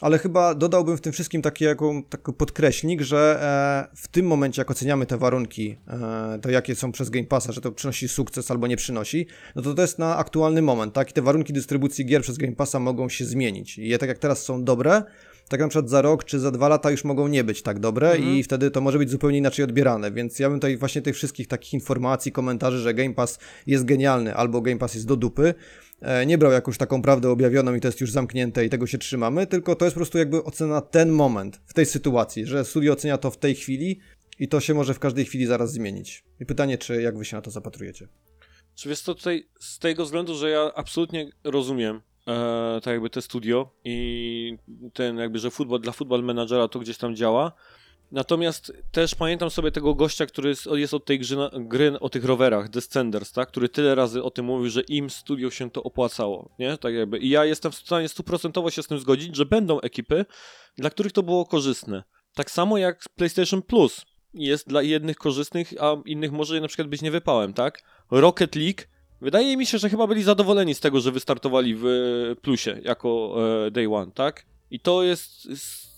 Ale chyba dodałbym w tym wszystkim taki, jaką, taki podkreślnik, że e, w tym momencie, jak oceniamy te warunki, e, to jakie są przez Game Passa, że to przynosi sukces albo nie przynosi, no to to jest na aktualny moment, tak? I te warunki dystrybucji gier przez Game Passa mogą się zmienić. I je tak jak teraz są dobre, tak na przykład za rok czy za dwa lata już mogą nie być tak dobre Mhm. i wtedy to może być zupełnie inaczej odbierane, więc ja bym tutaj właśnie tych wszystkich takich informacji, komentarzy, że Game Pass jest genialny albo Game Pass jest do dupy, nie brał jakąś taką prawdę objawioną i to jest już zamknięte i tego się trzymamy, tylko to jest po prostu jakby ocena na ten moment, w tej sytuacji, że studio ocenia to w tej chwili i to się może w każdej chwili zaraz zmienić. I pytanie, czy jak wy się na to zapatrujecie? Czy wiesz co, tutaj z tego względu, że ja absolutnie rozumiem e, tak jakby te studio i ten jakby, że futbol dla futbol menadżera to gdzieś tam działa. Natomiast też pamiętam sobie tego gościa, który jest, od tej gry, gry o tych rowerach, Descenders, tak? który tyle razy o tym mówił, że im studio się to opłacało, nie? Tak jakby. I ja jestem w stanie stuprocentowo się z tym zgodzić, że będą ekipy, dla których to było korzystne. Tak samo jak PlayStation Plus jest dla jednych korzystnych, a innych może na przykład być niewypałem, tak? Rocket League, wydaje mi się, że chyba byli zadowoleni z tego, że wystartowali w e, plusie jako e, Day One, tak? I to jest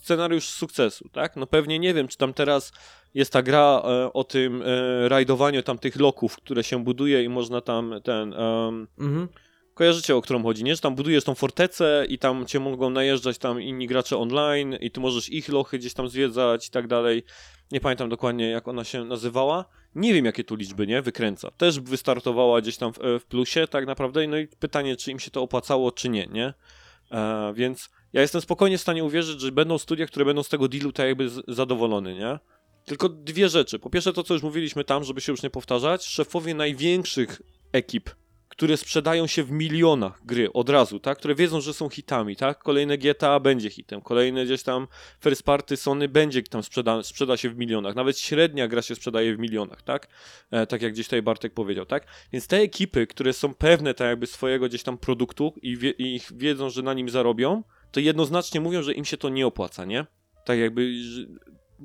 scenariusz sukcesu, tak? No pewnie nie wiem, czy tam teraz jest ta gra e, o tym e, rajdowaniu tam tych loków, które się buduje i można tam ten... em, Mhm. Kojarzycie, o którą chodzi, nie? Że tam budujesz tą fortecę i tam cię mogą najeżdżać tam inni gracze online i ty możesz ich lochy gdzieś tam zwiedzać i tak dalej. Nie pamiętam dokładnie, jak ona się nazywała. Nie wiem, jakie tu liczby, nie? Wykręca. Też wystartowała gdzieś tam w, w plusie tak naprawdę. No i pytanie, czy im się to opłacało, czy nie, nie? E, więc ja jestem spokojnie w stanie uwierzyć, że będą studia, które będą z tego dealu tak jakby z- zadowolone, nie? Tylko dwie rzeczy. Po pierwsze to, co już mówiliśmy tam, żeby się już nie powtarzać. Szefowie największych ekip które sprzedają się w milionach gry od razu, tak? Które wiedzą, że są hitami, tak? Kolejne GTA będzie hitem, kolejne gdzieś tam first party Sony będzie tam sprzeda, sprzeda się w milionach, nawet średnia gra się sprzedaje w milionach, tak? E, tak jak gdzieś tutaj Bartek powiedział, tak? Więc te ekipy, które są pewne tak jakby swojego gdzieś tam produktu i, wie, i wiedzą, że na nim zarobią, to jednoznacznie mówią, że im się to nie opłaca, nie? Tak jakby... Że...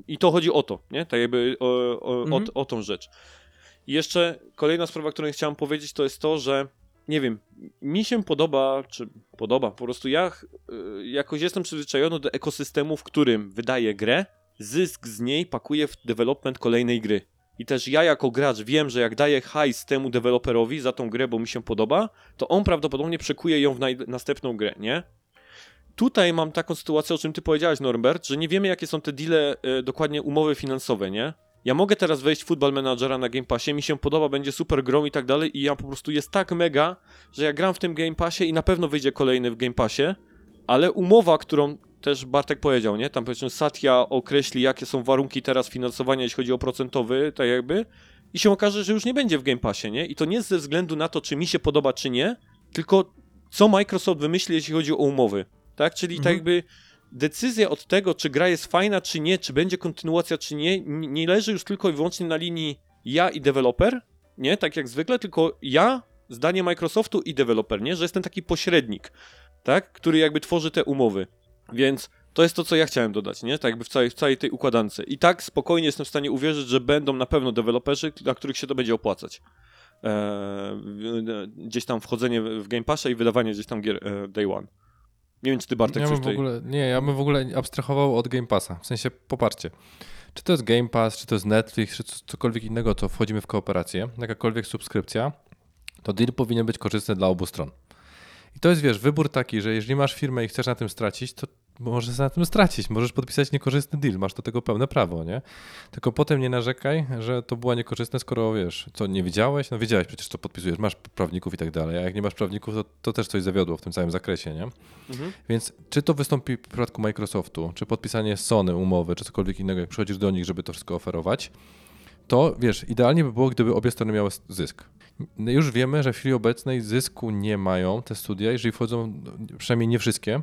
I to chodzi o to, nie? Tak jakby o, o, Mhm. o, o tą rzecz. I jeszcze kolejna sprawa, którą chciałem powiedzieć, to jest to, że nie wiem, mi się podoba, czy podoba, po prostu ja y, jakoś jestem przyzwyczajony do ekosystemu, w którym wydaję grę, zysk z niej pakuje w development kolejnej gry. I też ja jako gracz wiem, że jak daję hajs temu deweloperowi za tą grę, bo mi się podoba, to on prawdopodobnie przekuje ją w następną grę, nie? Tutaj mam taką sytuację, o czym ty powiedziałeś, Norbert, że nie wiemy, jakie są te deale, y, dokładnie umowy finansowe, nie? Ja mogę teraz wejść w Football Managera na Game Passie, mi się podoba, będzie super grą i tak dalej i ja po prostu jest tak mega, że ja gram w tym Game Passie i na pewno wyjdzie kolejny w Game Passie, ale umowa, którą też Bartek powiedział, nie? Tam powiedzmy Satya określi, jakie są warunki teraz finansowania, jeśli chodzi o procentowy, tak jakby, i się okaże, że już nie będzie w Game Passie, nie? I to nie ze względu na to, czy mi się podoba, czy nie, tylko co Microsoft wymyśli, jeśli chodzi o umowy, tak? Czyli tak Mhm. jakby decyzja od tego, czy gra jest fajna, czy nie, czy będzie kontynuacja, czy nie, nie leży już tylko i wyłącznie na linii ja i deweloper, nie, tak jak zwykle, tylko ja, zdanie Microsoftu i deweloper, nie, że jestem taki pośrednik, tak, który jakby tworzy te umowy. Więc to jest to, co ja chciałem dodać, nie, tak jakby w całej, w całej tej układance. I tak spokojnie jestem w stanie uwierzyć, że będą na pewno deweloperzy, dla których się to będzie opłacać. Eee, gdzieś tam wchodzenie w Game Passie i wydawanie gdzieś tam gier e, Day One. Nie wiem, czy ty Bartek Ja coś tutaj... ogóle, nie, ja bym w ogóle abstrahował od Game Passa. W sensie, popatrzcie, czy to jest Game Pass, czy to jest Netflix, czy cokolwiek innego, to wchodzimy w kooperację, jakakolwiek subskrypcja, to deal powinien być korzystny dla obu stron. I to jest, wiesz, wybór taki, że jeżeli masz firmę i chcesz na tym stracić, to możesz na tym stracić, możesz podpisać niekorzystny deal, masz do tego pełne prawo, nie? Tylko potem nie narzekaj, że to było niekorzystne, skoro wiesz, co nie wiedziałeś, no wiedziałeś przecież, co podpisujesz, masz prawników i tak dalej, a jak nie masz prawników, to, to też coś zawiodło w tym całym zakresie, nie? Mhm. Więc czy to wystąpi w przypadku Microsoftu, czy podpisanie Sony umowy, czy cokolwiek innego, jak przychodzisz do nich, żeby to wszystko oferować, to wiesz, idealnie by było, gdyby obie strony miały zysk. No Już wiemy, że w chwili obecnej zysku nie mają te studia, jeżeli wchodzą, przynajmniej nie wszystkie,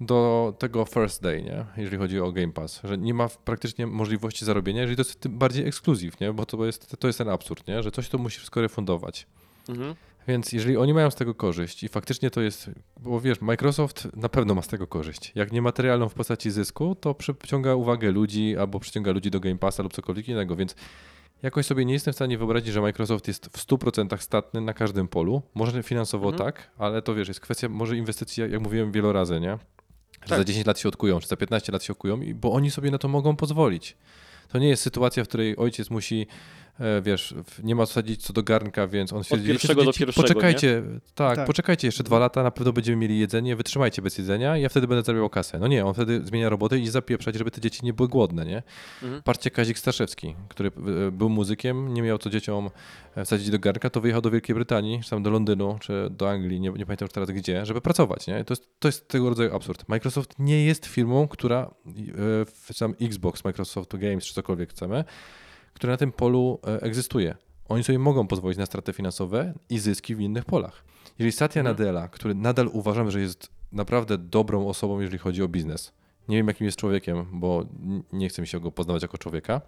do tego first day, nie? jeżeli chodzi o Game Pass, że nie ma praktycznie możliwości zarobienia, jeżeli to jest tym bardziej ekskluzyw, nie? bo to jest, to jest ten absurd, nie? że coś to musi wszystko refundować. Mhm. Więc jeżeli oni mają z tego korzyść i faktycznie to jest, bo wiesz, Microsoft na pewno ma z tego korzyść. Jak nie materialną w postaci zysku, to przyciąga uwagę ludzi albo przyciąga ludzi do Game Passa lub cokolwiek innego, więc jakoś sobie nie jestem w stanie wyobrazić, że Microsoft jest w 100% statny na każdym polu. Może finansowo Mhm. tak, ale to wiesz, jest kwestia może inwestycji, jak mówiłem wielo razy, nie? Że Tak. za 10 lat się odkują, czy za 15 lat się odkują, bo oni sobie na to mogą pozwolić. To nie jest sytuacja, w której ojciec musi, wiesz, w- nie ma co sadzić co do garnka, więc on stwierdzi, pierwszego "Wiecie co, do dzieci, pierwszego, Poczekajcie, tak, Tak. poczekajcie jeszcze dwa lata, na pewno będziemy mieli jedzenie, wytrzymajcie bez jedzenia i ja wtedy będę zarabiał kasę. No nie, on wtedy zmienia robotę i zapieprzać, żeby te dzieci nie były głodne, nie? Mhm. Patrzcie Kazik Staszewski, który e, był muzykiem, nie miał co dzieciom e, wsadzić do garnka, to wyjechał do Wielkiej Brytanii, czy tam do Londynu, czy do Anglii, nie, nie pamiętam już teraz gdzie, żeby pracować, nie? To jest, to jest tego rodzaju absurd. Microsoft nie jest firmą, która, e, w sam Xbox, Microsoft Games, czy cokolwiek chcemy, która na tym polu e, egzystuje. Oni sobie mogą pozwolić na straty finansowe i zyski w innych polach. Jeżeli Satya Mhm. Nadella, który nadal uważam, że jest naprawdę dobrą osobą, jeżeli chodzi o biznes, nie wiem jakim jest człowiekiem, bo nie chce mi się go poznawać jako człowieka,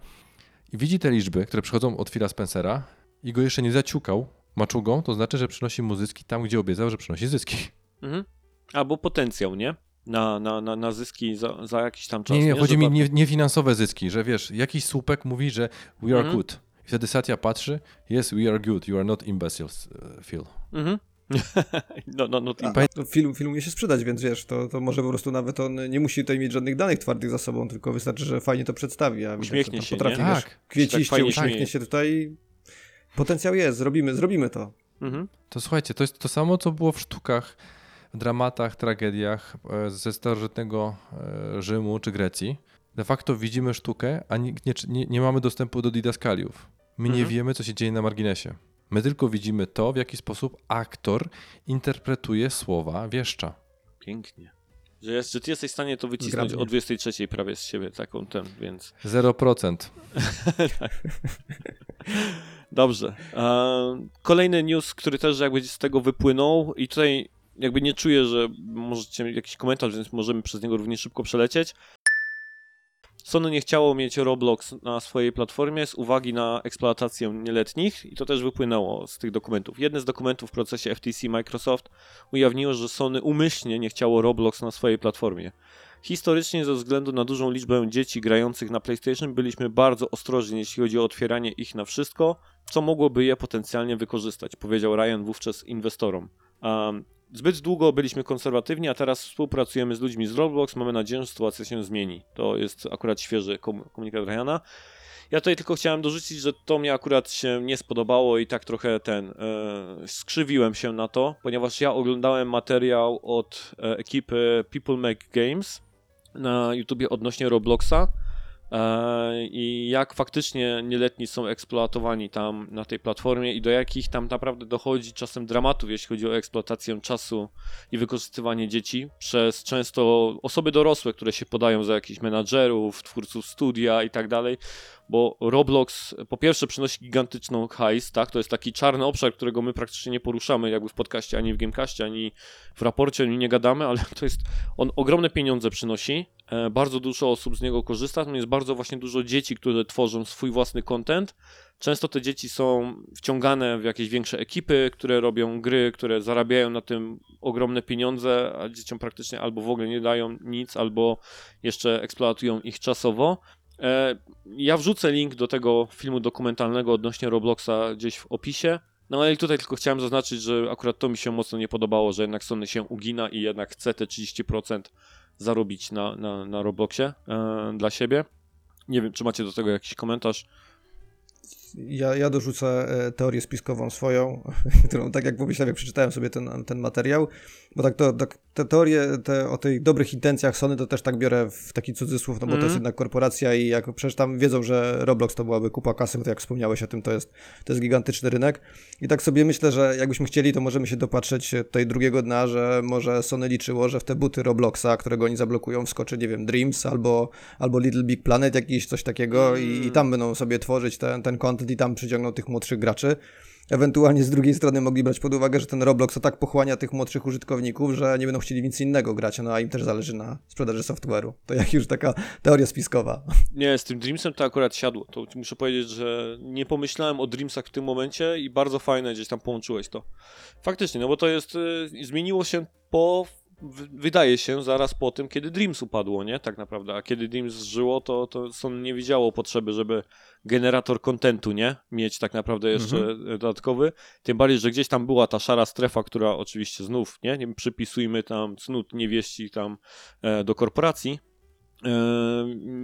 i widzi te liczby, które przychodzą od Phila Spencera i go jeszcze nie zaciukał maczugą, to znaczy, że przynosi mu zyski tam, gdzie obiecał, że przynosi zyski. Mhm. Albo potencjał, nie? Na, na, na, na zyski za, za jakiś tam czas. Nie, nie, Że chodzi mi nie, nie finansowe zyski, że wiesz, jakiś słupek mówi, że we are Mhm. good. I wtedy Satya patrzy, yes, we are good, you are not imbeciles, e, Phil. Mhm. no, no, no, A, to film, film umie się sprzedać, więc wiesz, to, to może po prostu nawet on nie musi tutaj mieć żadnych danych twardych za sobą, tylko wystarczy, że fajnie to przedstawi. A Uśmiechnie się, potrafi, nie? wiesz, Tak. kwieciście, fajnie uśmiechnie się tutaj. Potencjał jest, zrobimy, zrobimy to. Mhm. To słuchajcie, to jest to samo, co było w sztukach, dramatach, tragediach e, ze starożytnego e, Rzymu czy Grecji. De facto widzimy sztukę, a nie, nie, nie, nie mamy dostępu do didaskaliów. My nie Mhm. wiemy, co się dzieje na marginesie. My tylko widzimy to, w jaki sposób aktor interpretuje słowa wieszcza. Pięknie. Że, jest, że ty jesteś w stanie to wycisnąć Zgrabnie. o 23 prawie z siebie, taką ten, więc... 0%. Dobrze. E, kolejny news, który też jakby z tego wypłynął i tutaj jakby nie czuję, że możecie jakiś komentarz, więc możemy przez niego równie szybko przelecieć. Sony nie chciało mieć Roblox na swojej platformie z uwagi na eksploatację nieletnich i to też wypłynęło z tych dokumentów. Jeden z dokumentów w procesie FTC Microsoft ujawniło, że Sony umyślnie nie chciało Roblox na swojej platformie. Historycznie ze względu na dużą liczbę dzieci grających na PlayStation byliśmy bardzo ostrożni, jeśli chodzi o otwieranie ich na wszystko, co mogłoby je potencjalnie wykorzystać, powiedział Ryan wówczas inwestorom. Um, zbyt długo byliśmy konserwatywni, a teraz współpracujemy z ludźmi z Roblox, mamy nadzieję, że sytuacja się zmieni. To jest akurat świeży kom- komunikat Ryana. Ja tutaj tylko chciałem dorzucić, że to mnie akurat się nie spodobało i tak trochę ten, e, skrzywiłem się na to, ponieważ ja oglądałem materiał od e, ekipy People Make Games na YouTubie odnośnie Robloxa i jak faktycznie nieletni są eksploatowani tam na tej platformie i do jakich tam naprawdę dochodzi czasem dramatów, jeśli chodzi o eksploatację czasu i wykorzystywanie dzieci przez często osoby dorosłe, które się podają za jakichś menadżerów, twórców studia i tak dalej, bo Roblox po pierwsze przynosi gigantyczną hajs, tak, to jest taki czarny obszar, którego my praktycznie nie poruszamy jakby w podcaście, ani w Gamecastie, ani w raporcie, ani nie gadamy, ale to jest, on ogromne pieniądze przynosi, e, bardzo dużo osób z niego korzysta, tam jest bardzo właśnie dużo dzieci, które tworzą swój własny content, Często te dzieci są wciągane w jakieś większe ekipy, które robią gry, które zarabiają na tym ogromne pieniądze, a dzieciom praktycznie albo w ogóle nie dają nic, albo jeszcze eksploatują ich czasowo. E, Ja wrzucę link do tego filmu dokumentalnego odnośnie Robloxa gdzieś w opisie. No ale tutaj tylko chciałem zaznaczyć, że akurat to mi się mocno nie podobało, że jednak Sony się ugina i jednak chce te 30% zarobić na, na, na Robloxie e, dla siebie. Nie wiem, czy macie do tego jakiś komentarz. Ja, ja dorzucę e, teorię spiskową swoją, którą tak jak pomyślałem, jak przeczytałem sobie ten, ten materiał, bo tak, to, tak te teorie te, o tych dobrych intencjach Sony to też tak biorę w taki cudzysłów, no bo to Mhm. jest jednak korporacja i jak przecież tam wiedzą, że Roblox to byłaby kupa kasy, bo tak jak wspomniałeś o tym, to jest, to jest gigantyczny rynek i tak sobie myślę, że jakbyśmy chcieli, to możemy się dopatrzeć tutaj drugiego dna, że może Sony liczyło, że w te buty Robloxa, którego oni zablokują, wskoczy, nie wiem, Dreams albo, albo Little Big Planet jakiś, coś takiego i, i tam będą sobie tworzyć ten, ten content i tam przyciągną tych młodszych graczy. Ewentualnie z drugiej strony mogli brać pod uwagę, że ten Roblox to tak pochłania tych młodszych użytkowników, że nie będą chcieli nic innego grać, no a im też zależy na sprzedaży software'u. To jak już taka teoria spiskowa. Nie, z tym Dreamsem to akurat siadło. To muszę powiedzieć, że nie pomyślałem o Dreamsach w tym momencie i bardzo fajne gdzieś tam połączyłeś to. Faktycznie, no bo to jest, y, zmieniło się po wydaje się zaraz po tym, kiedy Dreams upadło, nie? Tak naprawdę. A kiedy Dreams żyło, to, to Sony nie widziało potrzeby, żeby generator kontentu, nie? Mieć tak naprawdę jeszcze Mhm. dodatkowy. Tym bardziej, że gdzieś tam była ta szara strefa, która oczywiście znów, nie? nie przypisujmy tam cnót niewieści tam e, do korporacji. E,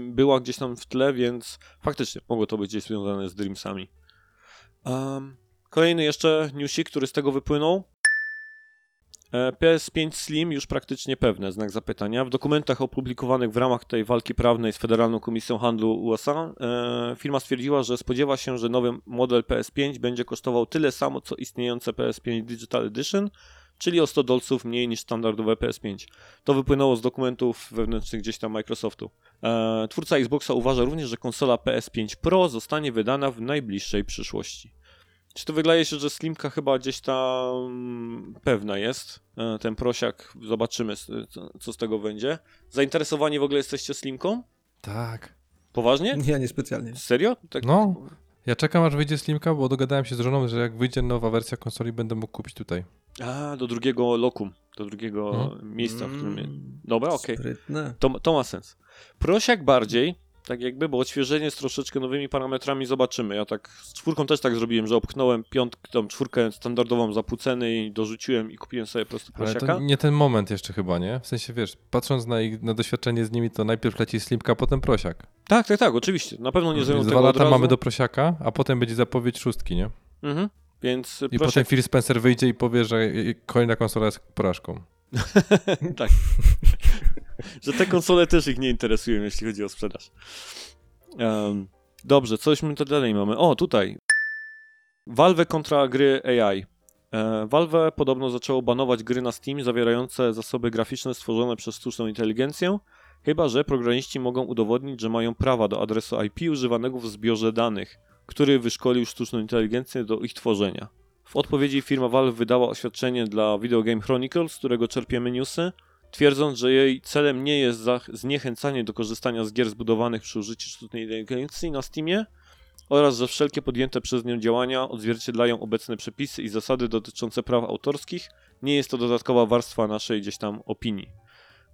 była gdzieś tam w tle, więc faktycznie mogło to być gdzieś związane z Dreamsami. Um, kolejny jeszcze newsik, który z tego wypłynął. E, PS5 Slim już praktycznie pewne, znak zapytania. W dokumentach opublikowanych w ramach tej walki prawnej z Federalną Komisją Handlu USA e, firma stwierdziła, że spodziewa się, że nowy model PS5 będzie kosztował tyle samo, co istniejące PS5 Digital Edition, czyli o 100 dolców mniej niż standardowe PS5. To wypłynęło z dokumentów wewnętrznych gdzieś tam Microsoftu. E, twórca Xboxa uważa również, że konsola PS5 Pro zostanie wydana w najbliższej przyszłości. Czy to wydaje się, że Slimka chyba gdzieś tam pewna jest, e, ten prosiak, zobaczymy co, z tego będzie. Zainteresowani w ogóle jesteście Slimką? Tak. Poważnie? Ja niespecjalnie. Serio? Tak, No. Ja czekam aż wyjdzie Slimka, bo dogadałem się z żoną, że jak wyjdzie nowa wersja konsoli, będę mógł kupić tutaj. A, do drugiego lokum, do drugiego Mhm. miejsca, w którym... Mm, Dobra, okej. Sprytne. To, to ma sens. Prosiak bardziej, tak jakby, bo odświeżenie z troszeczkę nowymi parametrami zobaczymy. Ja tak z czwórką też tak zrobiłem, że opchnąłem piątkę, tą czwórkę standardową za pół ceny i dorzuciłem i kupiłem sobie po prostu Ale to nie ten moment jeszcze chyba, nie? W sensie, wiesz, patrząc na, ich, na doświadczenie z nimi, to najpierw leci Slimka, a potem Prosiak. Tak, tak, tak, oczywiście. Na pewno nie zrobią tego dwa od lata razu. mamy do Prosiaka, a potem będzie zapowiedź szóstki, nie? Mhm. Więc I proszę, potem Phil Spencer wyjdzie i powie, że kolejna konsola jest porażką. tak. Że te konsole też ich nie interesują, jeśli chodzi o sprzedaż. Em, dobrze, coś my to dalej mamy. O, tutaj. Valve kontra gry AI. E, Valve podobno zaczęło banować gry na Steam zawierające zasoby graficzne stworzone przez sztuczną inteligencję, chyba że programiści mogą udowodnić, że mają prawa do adresu IP używanego w zbiorze danych, który wyszkolił sztuczną inteligencję do ich tworzenia. W odpowiedzi firma Valve wydała oświadczenie dla Video Game Chronicles, z którego czerpiemy newsy, twierdząc, że jej celem nie jest zniechęcanie do korzystania z gier zbudowanych przy użyciu sztucznej inteligencji na Steamie oraz że wszelkie podjęte przez nią działania odzwierciedlają obecne przepisy i zasady dotyczące praw autorskich. Nie jest to dodatkowa warstwa naszej gdzieś tam opinii.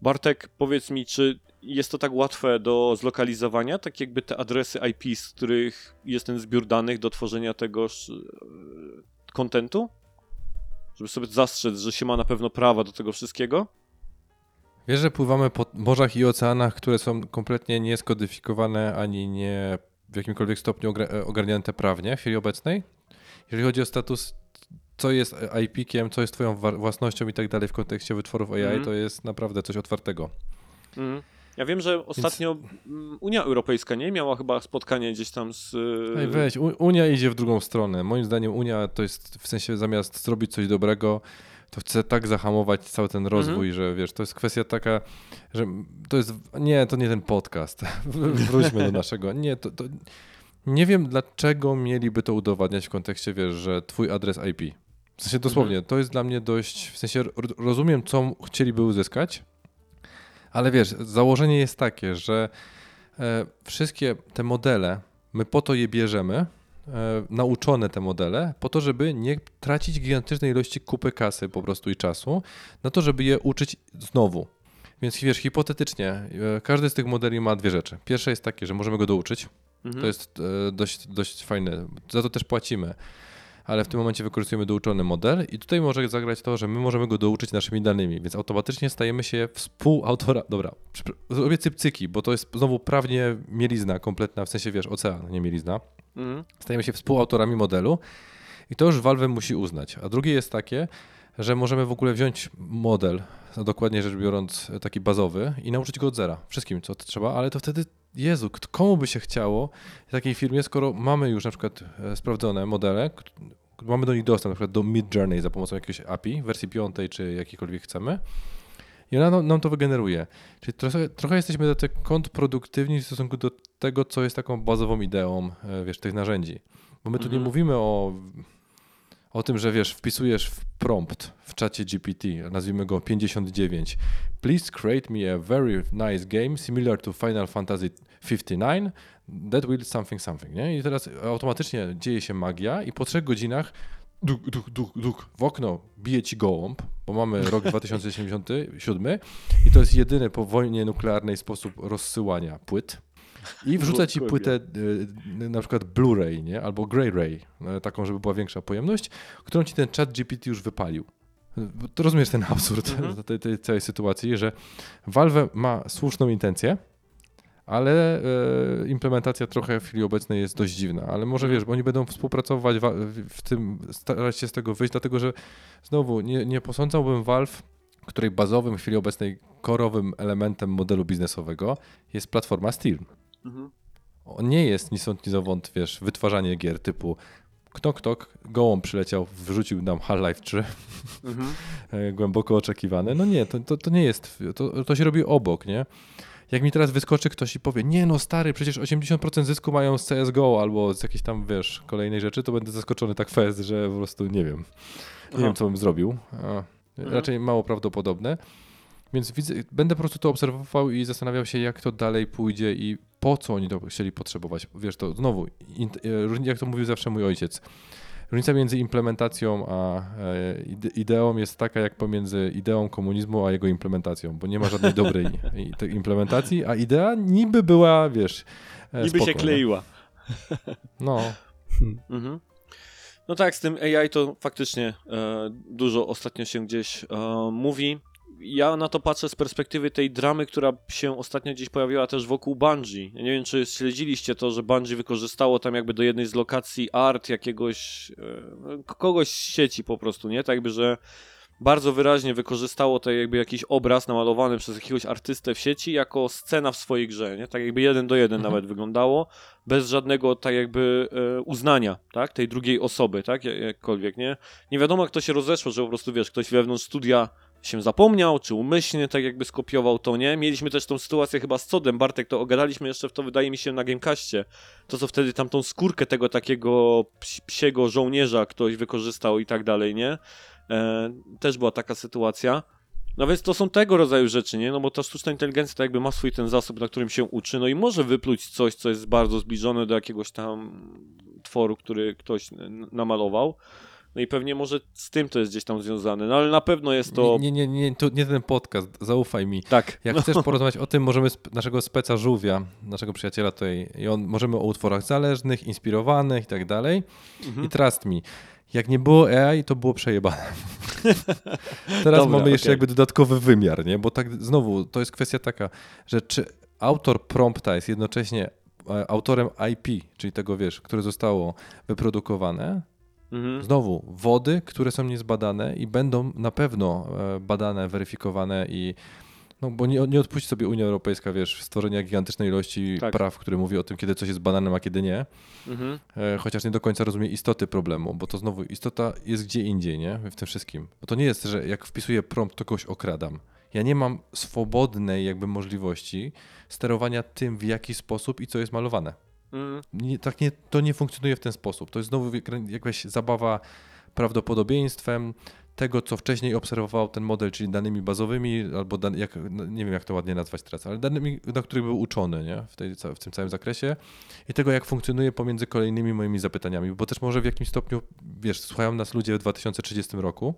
Bartek, powiedz mi, czy jest to tak łatwe do zlokalizowania, tak jakby te adresy IP, z których jest ten zbiór danych do tworzenia tegoż e, kontentu? Żeby sobie zastrzec, że się ma na pewno prawa do tego wszystkiego? Wiesz, że pływamy po morzach i oceanach, które są kompletnie nieskodyfikowane ani nie w jakimkolwiek stopniu e, ogarnięte prawnie w chwili obecnej? Jeżeli chodzi o status, co jest IP-kiem, co jest twoją własnością i tak dalej w kontekście wytworów AI, Mhm. to jest naprawdę coś otwartego. Mhm. Ja wiem, że ostatnio mm, Unia Europejska nie miała chyba spotkanie gdzieś tam z. Ej, weź, Unia idzie w drugą stronę. Moim zdaniem Unia to jest w sensie zamiast zrobić coś dobrego, to chce tak zahamować cały ten rozwój, że wiesz, to jest kwestia taka, że to jest, nie, to nie ten podcast. Wróćmy do naszego. Nie, to, to nie wiem dlaczego mieliby to udowadniać w kontekście, wiesz, że twój adres IP. W sensie dosłownie, to jest dla mnie dość, w sensie ro- rozumiem, co chcieliby uzyskać, ale wiesz, założenie jest takie, że e, wszystkie te modele, my po to je bierzemy, nauczone te modele, po to, żeby nie tracić gigantycznej ilości kupy kasy po prostu i czasu, na to, żeby je uczyć znowu. Więc wiesz, hipotetycznie, e, każdy z tych modeli ma dwie rzeczy. Pierwsze jest takie, że możemy go douczyć. Mhm. To jest e, dość, dość fajne. Za to też płacimy. Ale w tym momencie wykorzystujemy douczony model i tutaj może zagrać to, że my możemy go douczyć naszymi danymi, więc automatycznie stajemy się współautora. Dobra, zrobię cypcyki, bo to jest znowu prawnie mielizna kompletna, w sensie wiesz, ocean, nie mielizna. Mhm. Stajemy się współautorami modelu i to już Valve musi uznać. A drugie jest takie, że możemy w ogóle wziąć model, a dokładnie rzecz biorąc taki bazowy i nauczyć go od zera, wszystkim co trzeba, ale to wtedy, Jezu, komu by się chciało w takiej firmie, skoro mamy już na przykład e, sprawdzone modele, mamy do nich dostęp, na przykład do Mid Journey za pomocą jakiegoś API, wersji piątej czy jakiejkolwiek chcemy i ona nam, nam to wygeneruje. Czyli trochę, trochę jesteśmy do tego kontrproduktywni w stosunku do tego, co jest taką bazową ideą, e, wiesz, tych narzędzi. Bo my tu nie Mhm. mówimy o, o tym, że wiesz, wpisujesz w prompt w czacie GPT, nazwijmy go 59. Please create me a very nice game similar to Final Fantasy 59 that will something something, nie? I teraz automatycznie dzieje się magia i po trzech godzinach duk, duk, duk, duk, w okno bije ci gołąb, bo mamy rok 2077 i to jest jedyny po wojnie nuklearnej sposób rozsyłania płyt. I wrzuca ci płytę y, na przykład Blu-ray, nie? Albo Grey-Ray, y, taką, żeby była większa pojemność, którą ci ten chat GPT już wypalił. To rozumiesz ten absurd Mhm. tej, tej całej sytuacji, że Valve ma słuszną intencję, ale e, implementacja trochę w chwili obecnej jest dość dziwna. Ale może wiesz, bo oni będą współpracować wa- w- w tym, starać się z tego wyjść, dlatego że znowu nie, nie posądzałbym Valve, której bazowym w chwili obecnej korowym elementem modelu biznesowego jest platforma Steam. Mhm. On nie jest ni stąd, ni zowąd, wiesz, wytwarzanie gier typu Knok, knok, gołąb przyleciał, wrzucił nam Half-Life 3, Mhm. e, głęboko oczekiwane. No nie, to, to, to nie jest, to, to się robi obok, nie? Jak mi teraz wyskoczy ktoś i powie, nie no stary, przecież 80% zysku mają z CSGO albo z jakiejś tam, wiesz, kolejnej rzeczy, to będę zaskoczony tak fest, że po prostu nie wiem. Nie Aha. wiem, co bym zrobił. A, Mhm. Raczej mało prawdopodobne. Więc widzę, będę po prostu to obserwował i zastanawiał się, jak to dalej pójdzie i po co oni to chcieli potrzebować. Wiesz, to znowu, e, jak to mówił zawsze mój ojciec, różnica między implementacją a e, ide- ideą jest taka, jak pomiędzy ideą komunizmu a jego implementacją, bo nie ma żadnej dobrej implementacji, a idea niby była, wiesz, e, Niby spoko, się kleiła. No, Mhm. No tak, z tym AI to faktycznie e, dużo ostatnio się gdzieś e, mówi. Ja na to patrzę z perspektywy tej dramy, która się ostatnio gdzieś pojawiła też wokół Bungie. Ja nie wiem, czy śledziliście to, że Bungie wykorzystało tam jakby do jednej z lokacji art jakiegoś, e, kogoś z sieci po prostu, nie? Tak jakby, że bardzo wyraźnie wykorzystało to jakby jakiś obraz namalowany przez jakiegoś artystę w sieci jako scena w swojej grze, nie? Tak jakby jeden do jeden Mhm. nawet wyglądało, bez żadnego tak jakby e, uznania, tak? Tej drugiej osoby, tak? Jak- Jakkolwiek, nie? Nie wiadomo jak to się rozeszło, że po prostu, wiesz, ktoś wewnątrz studia się zapomniał, czy umyślnie tak jakby skopiował to, nie? Mieliśmy też tą sytuację chyba z Codem, Bartek, to ogadaliśmy jeszcze w to, wydaje mi się, na Gamecastie. To, co wtedy tam tą skórkę tego takiego ps- psiego żołnierza ktoś wykorzystał i tak dalej, nie? E, też była taka sytuacja. No więc to są tego rodzaju rzeczy, nie? No bo ta sztuczna inteligencja to jakby ma swój ten zasób, na którym się uczy, no i może wypluć coś, co jest bardzo zbliżone do jakiegoś tam tworu, który ktoś namalował. No i pewnie może z tym to jest gdzieś tam związane, no ale na pewno jest to... nie, nie, nie, to nie ten podcast, zaufaj mi. Tak. Jak chcesz porozmawiać o tym, możemy naszego speca żółwia, naszego przyjaciela tutaj, i on, możemy o utworach zależnych, inspirowanych i tak dalej. Mhm. I trust me, jak nie było AI, to było przejebane. Teraz Dobra, mamy jeszcze okej. jakby dodatkowy wymiar, nie? Bo tak znowu, to jest kwestia taka, że czy autor prompta jest jednocześnie e, autorem IP, czyli tego, wiesz, które zostało wyprodukowane, Mhm. Znowu, wody, które są niezbadane i będą na pewno e, badane, weryfikowane i no bo nie, nie odpuści sobie Unia Europejska, wiesz, stworzenia gigantycznej ilości Tak. praw, które mówi o tym, kiedy coś jest badanem, a kiedy nie, Mhm. e, chociaż nie do końca rozumie istoty problemu, bo to znowu istota jest gdzie indziej, nie? W tym wszystkim. Bo to nie jest, że jak wpisuję prompt, to kogoś okradam. Ja nie mam swobodnej jakby możliwości sterowania tym, w jaki sposób i co jest malowane. Nie, tak nie, to nie funkcjonuje w ten sposób. To jest znowu jak- jakaś zabawa prawdopodobieństwem tego, co wcześniej obserwował ten model, czyli danymi bazowymi, albo dan, jak, no, nie wiem jak to ładnie nazwać teraz, ale danymi, na których był uczony nie? W, tej, w tym całym zakresie i tego, jak funkcjonuje pomiędzy kolejnymi moimi zapytaniami, bo też może w jakimś stopniu, wiesz, słuchają nas ludzie w 2030 roku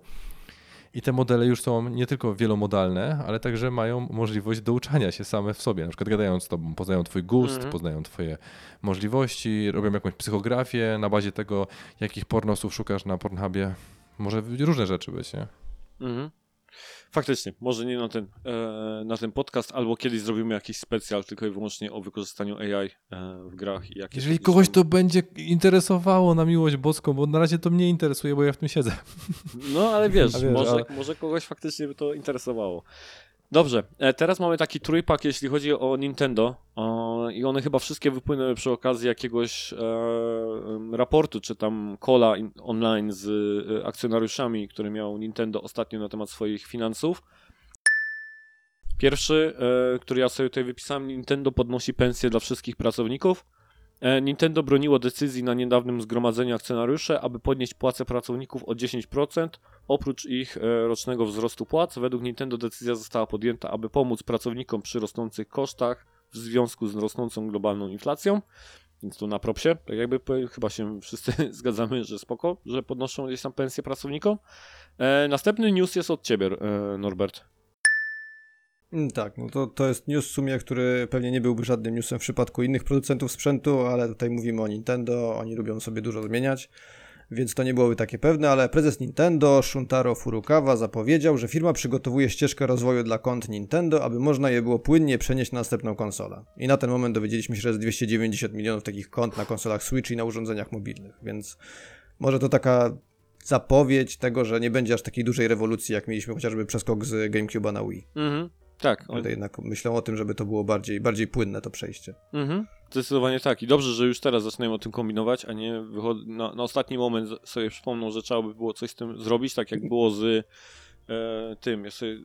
i te modele już są nie tylko wielomodalne, ale także mają możliwość douczania się same w sobie. Na przykład gadając z tobą, poznają twój gust, Mhm. poznają twoje możliwości, robią jakąś psychografię na bazie tego, jakich pornosów szukasz na Pornhubie. Może różne rzeczy być, nie? Mhm. Faktycznie, może nie na ten, e, na ten podcast, albo kiedyś zrobimy jakiś specjal tylko i wyłącznie o wykorzystaniu AI e, w grach. I jakie Jeżeli kogoś to będzie interesowało na miłość boską, bo na razie to mnie interesuje, bo ja w tym siedzę. No ale wiesz, wiesz, może, ale- może kogoś faktycznie by to interesowało. Dobrze, e, teraz mamy taki trójpak, jeśli chodzi o Nintendo i one chyba wszystkie wypłynęły przy okazji jakiegoś e, raportu, czy tam kola in, online z e, akcjonariuszami, który miał Nintendo ostatnio na temat swoich finansów. Pierwszy, który ja sobie tutaj wypisałem, Nintendo podnosi pensje dla wszystkich pracowników. E, Nintendo broniło decyzji na niedawnym zgromadzeniu akcjonariuszy, aby podnieść płace pracowników o 10%, oprócz ich e, rocznego wzrostu płac. Według Nintendo decyzja została podjęta, aby pomóc pracownikom przy rosnących kosztach w związku z rosnącą globalną inflacją. więc tu na propsie, tak jakby chyba się wszyscy zgadzamy, że spoko, że podnoszą gdzieś tam pensję pracownikom. E, następny news jest od ciebie, e, Norbert. Mm, tak, no to, to jest news w sumie, który pewnie nie byłby żadnym newsem w przypadku innych producentów sprzętu, ale tutaj mówimy o Nintendo, oni lubią sobie dużo zmieniać, więc to nie byłoby takie pewne, ale prezes Nintendo, Shuntaro Furukawa, zapowiedział, że firma przygotowuje ścieżkę rozwoju dla kont Nintendo, aby można je było płynnie przenieść na następną konsolę. I na ten moment dowiedzieliśmy się, że jest 290 milionów takich kont na konsolach Switch i na urządzeniach mobilnych, więc może to taka zapowiedź tego, że nie będzie aż takiej dużej rewolucji, jak mieliśmy chociażby przeskok z GameCube'a na Wii. Mhm. Tak. Ale jednak myślą o tym, żeby to było bardziej, bardziej płynne to przejście. Mhm. Zdecydowanie tak. I dobrze, że już teraz zaczynają o tym kombinować, a nie na, na, ostatni moment sobie przypomną, że trzeba by było coś z tym zrobić, tak jak było z e, tym. Ja sobie,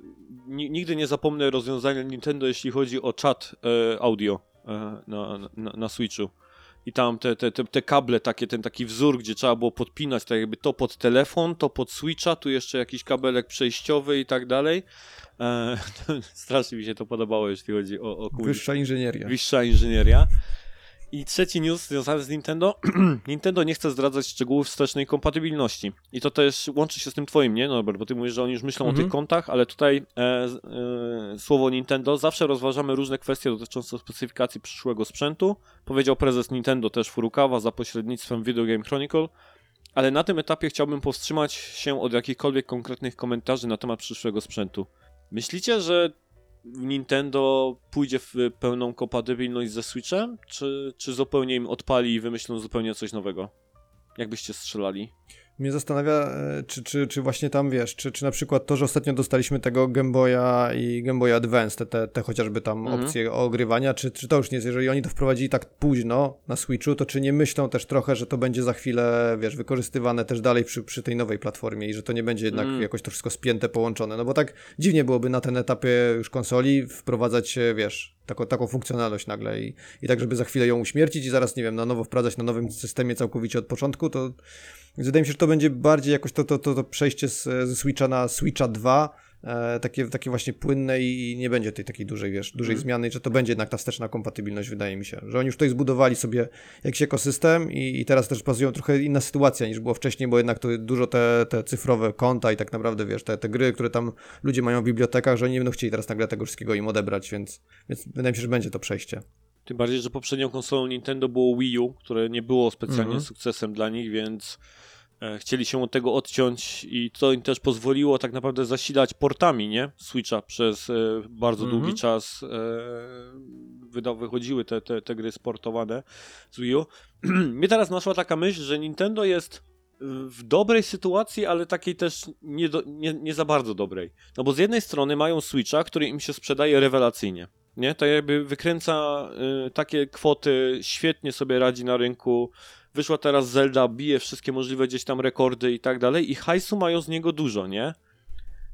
nigdy nie zapomnę rozwiązania Nintendo, jeśli chodzi o czat e, audio e, na, na, na Switchu i tam te, te, te, te, kable, takie, ten taki wzór, gdzie trzeba było podpinać tak jakby to pod telefon, to pod Switcha, tu jeszcze jakiś kabelek przejściowy i tak dalej. Eee, strasznie mi się to podobało, jeśli chodzi o... o Wyższa inżynieria. Wyższa inżynieria. I trzeci news związany z Nintendo. Nintendo nie chce zdradzać szczegółów wstecznej kompatybilności. I to też łączy się z tym twoim, nie Norbert? Bo ty mówisz, że oni już myślą o tych mhm. kontach, ale tutaj e, e, słowo Nintendo. Zawsze rozważamy różne kwestie dotyczące specyfikacji przyszłego sprzętu. Powiedział prezes Nintendo też Furukawa za pośrednictwem Video Game Chronicle. Ale na tym etapie chciałbym powstrzymać się od jakichkolwiek konkretnych komentarzy na temat przyszłego sprzętu. Myślicie, że Nintendo pójdzie w pełną kompatybilność ze Switchem, czy, czy zupełnie im odpali i wymyślą zupełnie coś nowego? Jakbyście strzelali? Mnie zastanawia, e, czy, czy, czy właśnie tam wiesz, czy, czy na przykład to, że ostatnio dostaliśmy tego Game Boya i Game Boy Advance, te, te, te chociażby tam mhm. opcje ogrywania, czy, czy to już nie jest, jeżeli oni to wprowadzili tak późno na Switchu, to czy nie myślą też trochę, że to będzie za chwilę, wiesz, wykorzystywane też dalej przy, przy tej nowej platformie i że to nie będzie jednak mhm. jakoś to wszystko spięte, połączone, no bo tak dziwnie byłoby na ten etapie już konsoli wprowadzać, wiesz, taką, taką funkcjonalność nagle i, i tak, żeby za chwilę ją uśmiercić i zaraz, nie wiem, na nowo wprowadzać na nowym systemie całkowicie od początku, to wydaje mi się, że to będzie bardziej jakoś to, to, to, to przejście z, ze Switcha na Switcha 2, e, takie, takie właśnie płynne i, nie będzie tej takiej dużej, wiesz, dużej mm. zmiany, że to będzie jednak ta wsteczna kompatybilność, wydaje mi się, że oni już tutaj zbudowali sobie jakiś ekosystem i, i teraz też bazują trochę inna sytuacja niż było wcześniej, bo jednak to dużo te, te cyfrowe konta i tak naprawdę, wiesz, te, te gry, które tam ludzie mają w bibliotekach, że oni nie będą chcieli teraz nagle tego wszystkiego im odebrać, więc, więc wydaje mi się, że będzie to przejście. Tym bardziej, że poprzednią konsolą Nintendo było Wii U, które nie było specjalnie mm -hmm. sukcesem dla nich, więc chcieli się od tego odciąć i to im też pozwoliło tak naprawdę zasilać portami, nie? Switcha przez e, bardzo mm -hmm. długi czas e, wychodziły te, te, te gry sportowane z Wii U. Mnie teraz naszła taka myśl, że Nintendo jest w dobrej sytuacji, ale takiej też nie, do, nie, nie za bardzo dobrej. No bo z jednej strony mają Switcha, który im się sprzedaje rewelacyjnie. Nie? To jakby wykręca y, takie kwoty, świetnie sobie radzi na rynku, wyszła teraz Zelda, bije wszystkie możliwe gdzieś tam rekordy i tak dalej i hajsu mają z niego dużo, nie?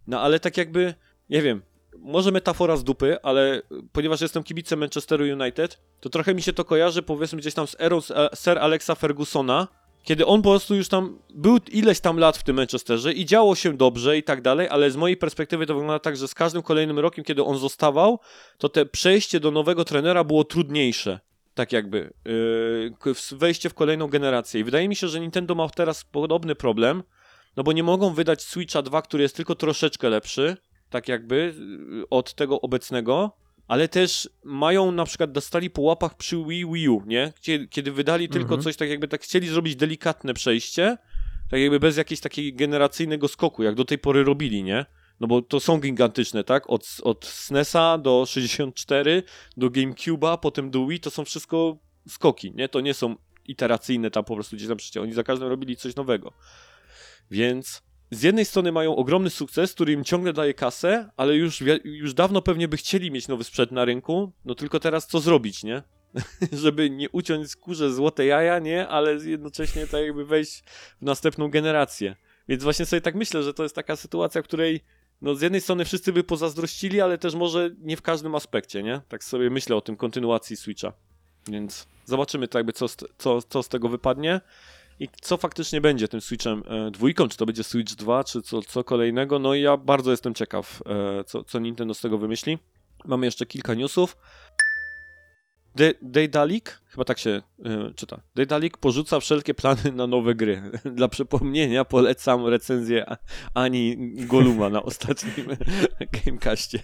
No ale tak jakby, nie wiem, może metafora z dupy, ale ponieważ jestem kibicem Manchesteru United, to trochę mi się to kojarzy powiedzmy gdzieś tam z erą Sir Alexa Fergusona, kiedy on po prostu już tam był ileś tam lat w tym Manchesterze i działo się dobrze i tak dalej, ale z mojej perspektywy to wygląda tak, że z każdym kolejnym rokiem, kiedy on zostawał, to te przejście do nowego trenera było trudniejsze tak jakby, yy, wejście w kolejną generację. I wydaje mi się, że Nintendo ma teraz podobny problem, no bo nie mogą wydać Switcha 2, który jest tylko troszeczkę lepszy, tak jakby, yy, od tego obecnego, ale też mają na przykład dostali po łapach przy Wii, Wii U, nie? Kiedy, kiedy wydali tylko mhm. coś tak jakby tak chcieli zrobić delikatne przejście, tak jakby bez jakiegoś takiego generacyjnego skoku, jak do tej pory robili, nie? No bo to są gigantyczne, tak? Od, od SNESa do 64, do GameCube'a, potem do Wii, to są wszystko skoki, nie? To nie są iteracyjne tam po prostu gdzieś tam przecież. Oni za każdym robili coś nowego. Więc z jednej strony mają ogromny sukces, który im ciągle daje kasę, ale już, już dawno pewnie by chcieli mieć nowy sprzęt na rynku, no tylko teraz co zrobić, nie? Żeby nie uciąć skórze złote jaja, nie? Ale jednocześnie tak jakby wejść w następną generację. Więc właśnie sobie tak myślę, że to jest taka sytuacja, w której no z jednej strony wszyscy by pozazdrościli, ale też może nie w każdym aspekcie, nie? Tak sobie myślę o tym kontynuacji Switcha. Więc zobaczymy tak jakby co, co, co z tego wypadnie i co faktycznie będzie tym Switchem e, dwójką, czy to będzie Switch 2, czy co, co kolejnego. No i ja bardzo jestem ciekaw, e, co, co Nintendo z tego wymyśli. Mamy jeszcze kilka newsów. De Daedalic, chyba tak się y, czyta, Daedalic porzuca wszelkie plany na nowe gry. Dla przypomnienia polecam recenzję Ani Goluma na ostatnim Gamecastie.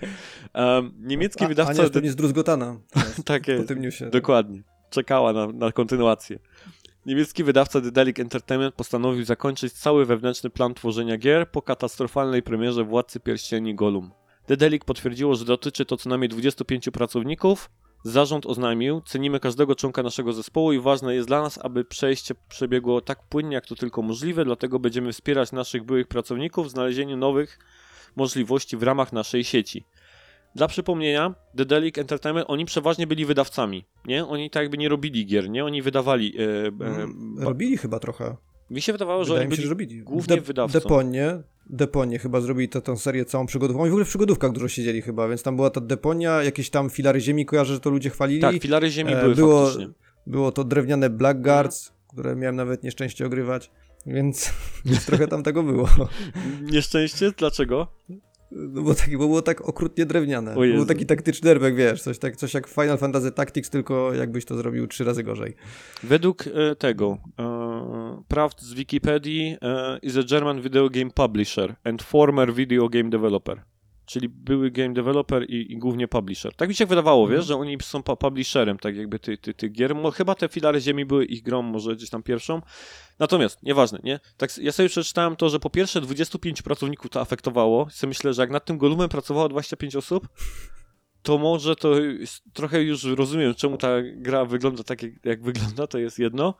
Um, niemiecki A, wydawca... Ania jest pewnie zdruzgotana tak po jest, tym newsie. dokładnie. Czekała na, na kontynuację. Niemiecki wydawca Daedalic Entertainment postanowił zakończyć cały wewnętrzny plan tworzenia gier po katastrofalnej premierze Władcy Pierścieni Golum. Daedalic potwierdziło, że dotyczy to co najmniej 25 pracowników. Zarząd oznajmił, cenimy każdego członka naszego zespołu i ważne jest dla nas, aby przejście przebiegło tak płynnie, jak to tylko możliwe, dlatego będziemy wspierać naszych byłych pracowników w znalezieniu nowych możliwości w ramach naszej sieci. Dla przypomnienia, Daedalic Entertainment, oni przeważnie byli wydawcami, nie? Oni tak jakby nie robili gier, nie? Oni wydawali... E, e, Mm, Robili chyba trochę. Mi się wydawało, że Wydaje oni się, byli że robili. głównie De- wydawcą. Deponie, Deponie chyba zrobili tę serię całą przygodówką. Oni w ogóle w przygodówkach dużo siedzieli chyba, więc tam była ta Deponia, jakieś tam filary ziemi, kojarzę, że to ludzie chwalili. Tak, filary ziemi E, były było, faktycznie. było to drewniane Blackguards, które miałem nawet nieszczęście ogrywać, więc trochę tam tego było. Nieszczęście? Dlaczego? No bo, tak, bo było tak okrutnie drewniane. Był taki taktyczny RPG, wiesz, coś, tak, coś jak Final Fantasy Tactics, tylko jakbyś to zrobił trzy razy gorzej. Według e, tego e, prawd z Wikipedii e, is a German video game publisher and former video game developer. Czyli były game developer i, i głównie publisher. Tak mi się wydawało, Mhm. wiesz, że oni są pu- publisherem, tak jakby tych ty, ty gier. Chyba te filary ziemi były ich grą, może gdzieś tam pierwszą. Natomiast, nieważne, nie? Tak, ja sobie przeczytałem to, że po pierwsze 25 pracowników to afektowało. Sobie myślę, że jak nad tym Golumem pracowało 25 osób, to może to trochę już rozumiem, czemu ta gra wygląda tak, jak, jak wygląda, to jest jedno.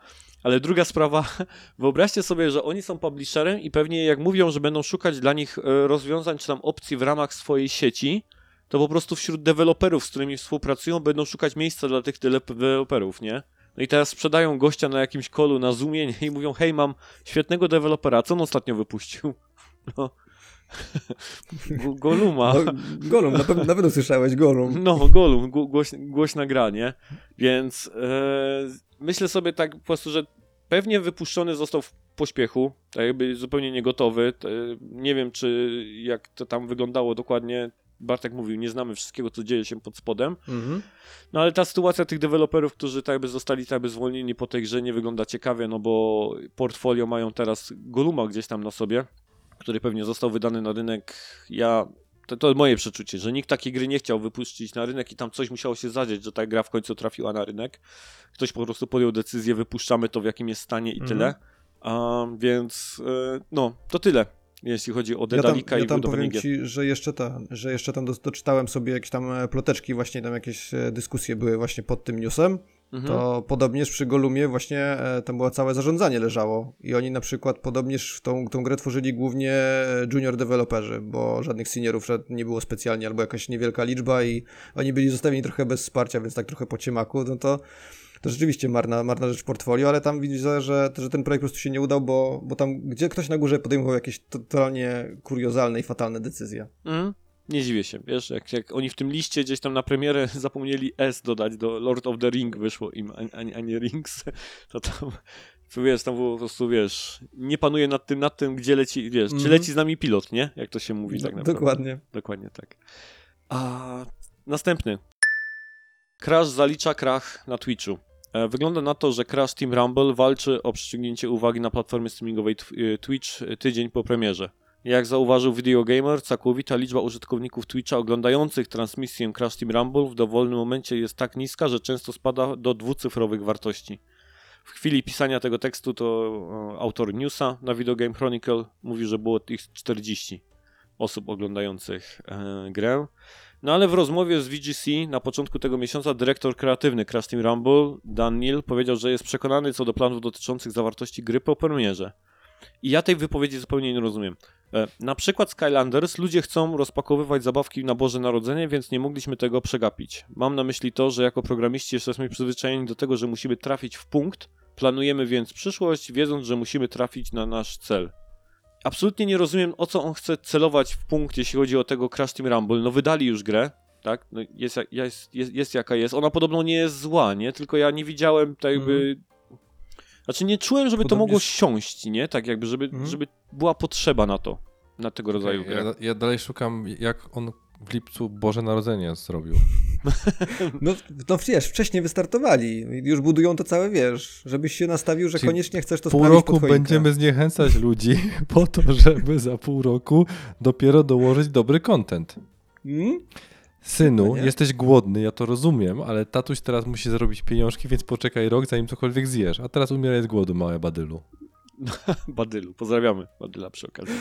Ale druga sprawa, wyobraźcie sobie, że oni są publisherem i pewnie jak mówią, że będą szukać dla nich e, rozwiązań czy tam opcji w ramach swojej sieci, to po prostu wśród deweloperów, z którymi współpracują, będą szukać miejsca dla tych deweloperów, nie? No i teraz sprzedają gościa na jakimś kolu na Zoomie nie? i mówią, hej, mam świetnego dewelopera, co on ostatnio wypuścił? No. Go- Goluma. No, Golum, na pewno, na pewno słyszałeś, Golum. No, Golum, gło- głoś, głośna gra, nie? Więc e, myślę sobie tak po prostu, że pewnie wypuszczony został w pośpiechu, tak jakby zupełnie niegotowy. Te, nie wiem, czy jak to tam wyglądało dokładnie. Bartek mówił, nie znamy wszystkiego, co dzieje się pod spodem. Mhm. No ale ta sytuacja tych deweloperów, którzy tak jakby zostali tak jakby zwolnieni po tej grze nie wygląda ciekawie, no bo portfolio mają teraz Goluma gdzieś tam na sobie, który pewnie został wydany na rynek. Ja to, to moje przeczucie, że nikt takiej gry nie chciał wypuścić na rynek i tam coś musiało się zadzieć, że ta gra w końcu trafiła na rynek. Ktoś po prostu podjął decyzję, wypuszczamy to w jakim jest stanie i Mhm. tyle. A, więc e, no, to tyle, jeśli chodzi o Ja tam, Dedalika ja i tam budowanie powiem gier. ci, że jeszcze, ta, że jeszcze tam do, doczytałem sobie jakieś tam e, ploteczki, właśnie tam jakieś e, dyskusje były właśnie pod tym newsem. Mhm. To podobnież przy Golumie właśnie e, tam było całe zarządzanie leżało i oni na przykład podobnież w tą, tą grę tworzyli głównie e, junior deweloperzy, bo żadnych seniorów nie było specjalnie albo jakaś niewielka liczba i oni byli zostawieni trochę bez wsparcia, więc tak trochę po ciemaku, no to to rzeczywiście marna, marna rzecz w portfolio, ale tam widzę, że, że ten projekt po prostu się nie udał, bo, bo tam gdzie ktoś na górze podejmował jakieś totalnie kuriozalne i fatalne decyzje. Mm, nie dziwię się, wiesz, jak, jak oni w tym liście gdzieś tam na premierę zapomnieli S dodać do Lord of the Ring wyszło im, a, a, a nie Rings, to tam, wiesz, tam po prostu, wiesz, nie panuje nad tym, nad tym, gdzie leci, wiesz, czy Mhm. leci z nami pilot, nie? Jak to się mówi tak naprawdę. Dokładnie. Dokładnie tak. A następny. Crash zalicza krach na Twitchu. E, Wygląda na to, że Crash Team Rumble walczy o przyciągnięcie uwagi na platformie streamingowej y, Twitch y, tydzień po premierze. Jak zauważył Video Gamer, całkowita liczba użytkowników Twitcha oglądających transmisję Crash Team Rumble w dowolnym momencie jest tak niska, że często spada do dwucyfrowych wartości. W chwili pisania tego tekstu to e, autor newsa na Video Game Chronicle mówi, że było ich 40 osób oglądających e, grę. No ale w rozmowie z VGC na początku tego miesiąca dyrektor kreatywny Crash Team Rumble, Dan Neal, powiedział, że jest przekonany co do planów dotyczących zawartości gry po premierze. I ja tej wypowiedzi zupełnie nie rozumiem. E, na przykład Skylanders ludzie chcą rozpakowywać zabawki na Boże Narodzenie, więc nie mogliśmy tego przegapić. Mam na myśli to, że jako programiści jesteśmy przyzwyczajeni do tego, że musimy trafić w punkt, planujemy więc przyszłość, wiedząc, że musimy trafić na nasz cel absolutnie nie rozumiem, o co on chce celować w punkt, jeśli chodzi o tego Crash Team Rumble. No wydali już grę, tak? No jest, jest, jest, jest jaka jest. Ona podobno nie jest zła, nie? Tylko ja nie widziałem tak jakby... Znaczy nie czułem, żeby to Podobnież- mogło siąść, nie? Tak jakby, żeby, Mhm. żeby była potrzeba na to, na tego rodzaju ja, grę. ja dalej szukam, jak on w lipcu Boże Narodzenie zrobił. No, no wiesz, wcześniej wystartowali. Już budują to całe, wiesz, żebyś się nastawił, że Czyli koniecznie chcesz to Pół sprawić roku pod choinkę. będziemy zniechęcać ludzi po to, żeby za pół roku dopiero dołożyć dobry content. Hmm? Synu, No jesteś głodny, ja to rozumiem, ale tatuś teraz musi zarobić pieniążki, więc poczekaj rok, zanim cokolwiek zjesz. A teraz umieraj z głodu, małe badylu. Badylu, pozdrawiamy Badyla przy okazji.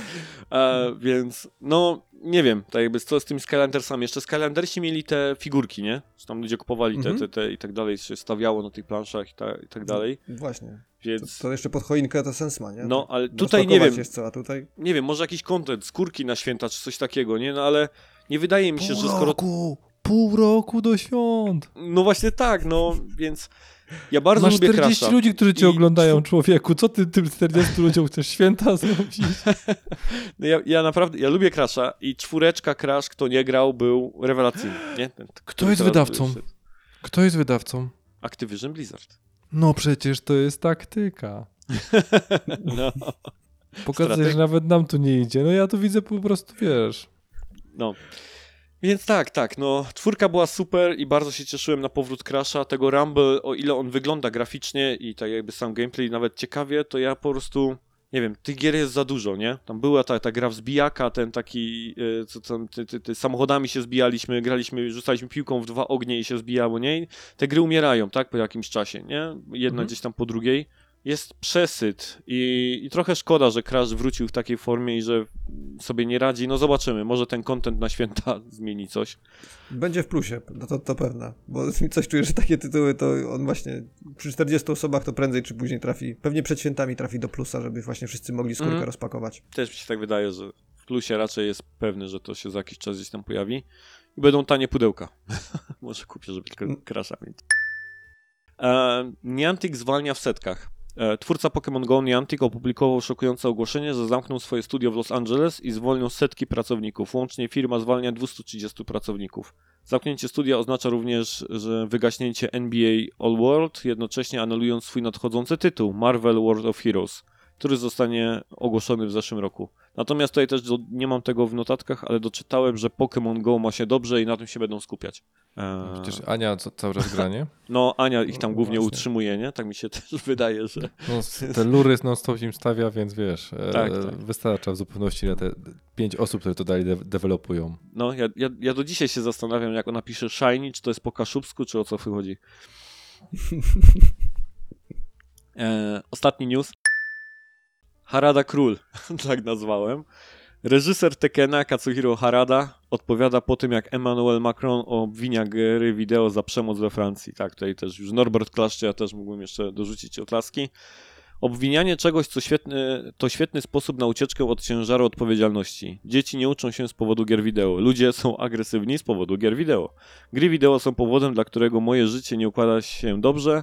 E, więc, no, nie wiem, tak jakby co z tymi Skylandersami. Jeszcze Skylandersi mieli te figurki, nie? Że tam ludzie kupowali te, Mhm. te, te i tak dalej, się stawiało na tych planszach i, ta, i tak dalej, Właśnie. To, więc... to jeszcze pod choinkę to sens ma, nie? No, ale tutaj nie wiem, Jest co, a tutaj... nie wiem, może jakiś content, skórki na święta czy coś takiego, nie? No ale nie wydaje mi się, że skoro... roku! Pół roku do świąt! No właśnie tak, no, więc ja bardzo Masz lubię 40 Crash'a. ludzi, którzy cię I oglądają, człowieku. Co ty tym 40 ludziom chcesz święta zrobić? No ja, ja naprawdę, ja lubię Crash'a i czwóreczka Crash, kto nie grał, był rewelacyjny, nie? Ten, Kto jest wydawcą? Kto jest wydawcą? Activision Blizzard. No przecież to jest taktyka. No, że nawet nam tu nie idzie. No ja tu widzę po prostu, wiesz... no. Więc tak, tak, no czwórka była super i bardzo się cieszyłem na powrót Crash'a. Tego Rumble, o ile on wygląda graficznie i tak jakby sam gameplay nawet ciekawie, to ja po prostu, nie wiem, tych gier jest za dużo, nie? Tam była ta, ta gra w zbijaka, ten taki, y, co tam, ty, ty, ty, samochodami się zbijaliśmy, graliśmy, rzucaliśmy piłką w dwa ognie i się zbijało, nie? I te gry umierają, tak, po jakimś czasie, nie? Jedna Mhm. gdzieś tam po drugiej. Jest przesyt i, i trochę szkoda, że Crash wrócił w takiej formie i że sobie nie radzi. No zobaczymy, może ten content na święta zmieni coś. Będzie w plusie, no to, to pewne. Bo coś czuję, że takie tytuły to on właśnie przy 40 osobach to prędzej czy później trafi, pewnie przed świętami trafi do plusa, żeby właśnie wszyscy mogli skórkę Mhm. rozpakować. Też mi się tak wydaje, że w plusie raczej jest pewny, że to się za jakiś czas gdzieś tam pojawi. I będą tanie pudełka. Może kupię, żeby tylko Mm. Crash'a mieć. E, Niantic zwalnia w setkach. E, Twórca Pokémon Go Niantic opublikował szokujące ogłoszenie, że zamknął swoje studio w Los Angeles i zwolnią setki pracowników. Łącznie firma zwalnia 230 pracowników. Zamknięcie studia oznacza również, że wygaśnięcie NBA All World, jednocześnie anulując swój nadchodzący tytuł Marvel World of Heroes, który zostanie ogłoszony w zeszłym roku. Natomiast tutaj też do, nie mam tego w notatkach, ale doczytałem, że Pokémon Go ma się dobrze i na tym się będą skupiać. Eee, Przecież Ania co, cały czas granie. no, Ania ich tam No głównie właśnie. utrzymuje, nie? Tak mi się też wydaje, że... No, te lury non stop im stawia, więc wiesz, e, Tak, tak. wystarcza w zupełności na te pięć osób, które to dalej de- dewelopują. No, ja, ja, ja do dzisiaj się zastanawiam, jak ona pisze Shiny, czy to jest po kaszubsku, czy o co wychodzi. e, ostatni news. Harada Król, tak nazwałem. Reżyser Tekena Katsuhiro Harada odpowiada po tym, jak Emmanuel Macron obwinia gry wideo za przemoc we Francji. Tak, tutaj też już Norbert klaszcze, ja też mógłbym jeszcze dorzucić oklaski. Obwinianie czegoś, co świetny, to świetny sposób na ucieczkę od ciężaru odpowiedzialności. Dzieci nie uczą się z powodu gier wideo. Ludzie są agresywni z powodu gier wideo. Gry wideo są powodem, dla którego moje życie nie układa się dobrze.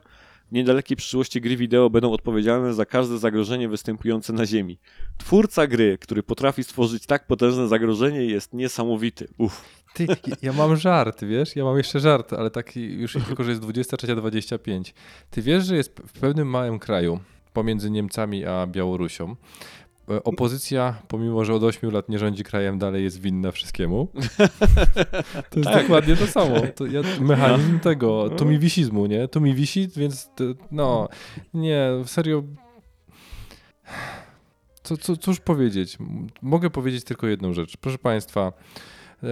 Niedalekiej przyszłości gry wideo będą odpowiedzialne za każde zagrożenie występujące na Ziemi. Twórca gry, który potrafi stworzyć tak potężne zagrożenie, jest niesamowity. Uff. Ty, ja- mam żart, wiesz? Ja mam jeszcze żart, ale taki już tylko, że jest 23.25. Ty wiesz, że jest w pewnym małym kraju pomiędzy Niemcami a Białorusią opozycja, pomimo że od 8 lat nie rządzi krajem, dalej jest winna wszystkiemu. To jest Tak. dokładnie to samo. To ja, mechanizm tego, to mi wisizmu, nie? To mi wisi, więc no, nie, serio. Co, co, cóż powiedzieć? Mogę powiedzieć tylko jedną rzecz. Proszę Państwa, e,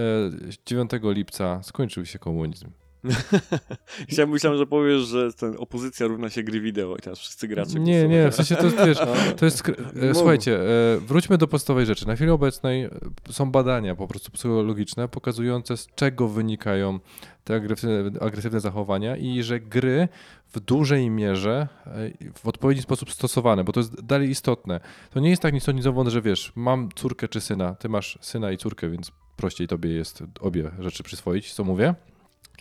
9 lipca skończył się komunizm. Chciałem, myślałem, że powiesz, że ten opozycja równa się gry wideo i teraz wszyscy gracze Nie, nie, w sensie to jest, wiesz, to jest, skr- e, słuchajcie, e, wróćmy do podstawowej rzeczy. Na chwilę obecnej e, są badania po prostu psychologiczne, pokazujące z czego wynikają te agresywne, agresywne zachowania i że gry w dużej mierze w odpowiedni sposób stosowane, bo to jest dalej istotne. To nie jest tak nisonizowane, że wiesz, mam córkę czy syna, ty masz syna i córkę, więc prościej tobie jest obie rzeczy przyswoić, co mówię.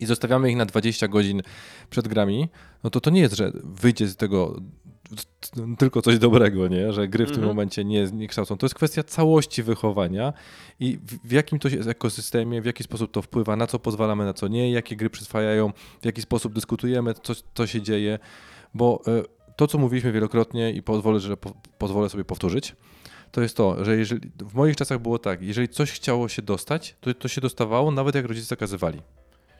I zostawiamy ich na 20 godzin przed grami, no to to nie jest, że wyjdzie z tego tylko coś dobrego, nie? że gry w tym Mhm. momencie nie, nie kształcą. To jest kwestia całości wychowania i w, w jakim to jest ekosystemie, w jaki sposób to wpływa, na co pozwalamy, na co nie, jakie gry przyswajają, w jaki sposób dyskutujemy, co, co się dzieje, bo e, to, co mówiliśmy wielokrotnie i pozwolę, że po, pozwolę sobie powtórzyć, to jest to, że jeżeli, w moich czasach było tak, jeżeli coś chciało się dostać, to to się dostawało, nawet jak rodzice zakazywali.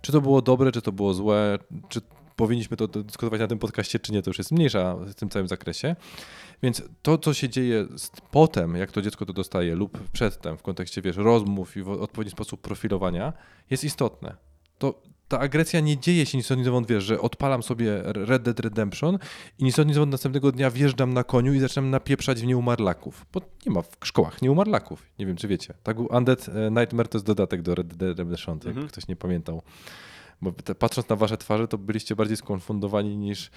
Czy to było dobre, czy to było złe, czy powinniśmy to dyskutować na tym podcaście, czy nie, to już jest mniejsza w tym całym zakresie. Więc to, co się dzieje potem, jak to dziecko to dostaje, lub przedtem, w kontekście, wiesz, rozmów i w odpowiedni sposób profilowania, jest istotne. To ta agresja nie dzieje się nic od niczego, wiesz, że odpalam sobie Red Dead Redemption i nic od niczego następnego dnia wjeżdżam na koniu i zaczynam napieprzać w nieumarlaków. Bo nie ma w szkołach nieumarlaków. Nie wiem, czy wiecie. Tak, Undead e, Nightmare to jest dodatek do Red Dead Redemption, mhm. jakby ktoś nie pamiętał. Bo te, patrząc na wasze twarze, to byliście bardziej skonfundowani niż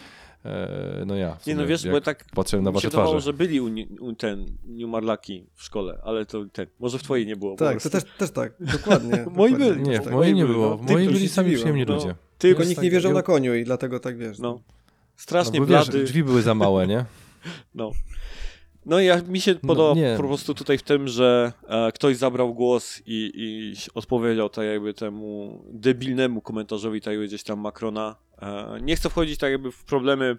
e, no ja. nie no wiesz, bo tak patrzyłem na wasze twarze. że byli u, u ten Newmarlaki w szkole, ale to ten, może w twojej nie było. Tak, to też, też tak, dokładnie. moi byli. Nie, w mojej nie było. W mojej byli sami przyjemni no. ludzie. Tylko nikt nie wierzył na koniu i dlatego tak wiesz. No. Strasznie no, blady. Wiesz, drzwi były za małe, nie? No. No ja mi się no, podoba no, po prostu tutaj w tym, że e, ktoś zabrał głos i, i odpowiedział tak jakby temu debilnemu komentarzowi tak jakby gdzieś tam Macrona. E, nie chcę wchodzić tak jakby w problemy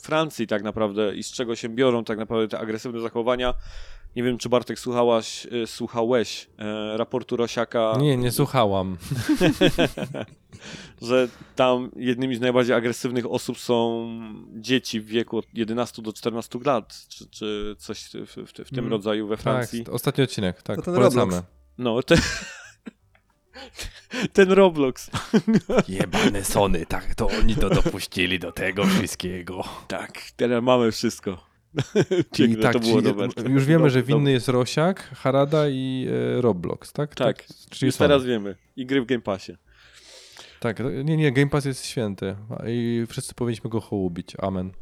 Francji tak naprawdę i z czego się biorą tak naprawdę te agresywne zachowania. Nie wiem, czy Bartek słuchałaś, e, słuchałeś e, raportu Rosiaka. Nie, nie słuchałam. że tam jednymi z najbardziej agresywnych osób są dzieci w wieku od 11 do 14 lat, czy, czy coś w, w, w tym hmm. rodzaju we Francji. Tak, ostatni odcinek, tak, to polecamy. Roblox. No, te... ten Roblox. Jebane Sony, tak, to oni to dopuścili do tego wszystkiego. Tak, teraz mamy wszystko. Piękne, tak, to było dobre. Już wiemy, że winny jest Rosiak, Harada i e, Roblox, tak? Tak, tak czyli już teraz wiemy. I gry w Game Passie. Tak, nie, nie, Game Pass jest święty i wszyscy powinniśmy go hołubić. Amen.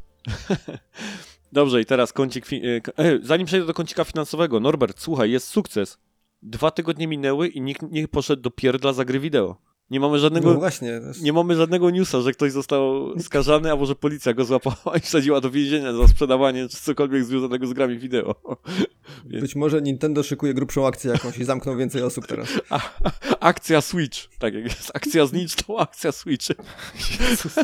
Dobrze, i teraz kącik. Fi- e, e, zanim przejdę do kącika finansowego, Norbert, słuchaj, jest sukces. Dwa tygodnie minęły i nikt nie poszedł do pierdla za gry wideo. Nie mamy żadnego. No właśnie. Nie mamy żadnego newsa, że ktoś został skazany, albo że policja go złapała i wsadziła do więzienia za sprzedawanie czy cokolwiek związanego z grami wideo. Więc... Być może Nintendo szykuje grubszą akcję jakąś i zamknął więcej osób teraz. A, akcja Switch. Tak jak jest akcja Znicz, to akcja Switch. Jezus.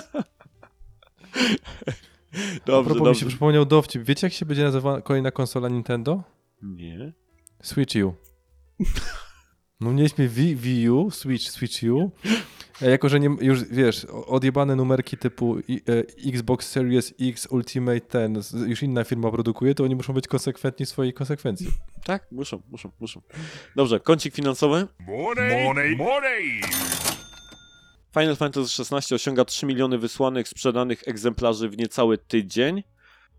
dobrze, dobrze. mi się przypomniał dowcip. Wiecie, jak się będzie nazywała kolejna konsola Nintendo? Nie. Switch U. No mieliśmy Wii, Wii U, Switch, Switch U. Jako, że nie, już wiesz, odjebane numerki typu e, Xbox Series X Ultimate ten już inna firma produkuje, to oni muszą być konsekwentni w swojej konsekwencji. Tak, muszą, muszą, muszą. Dobrze, kącik finansowy. Money, money, money. Final Fantasy XVI osiąga 3 miliony wysłanych, sprzedanych egzemplarzy w niecały tydzień.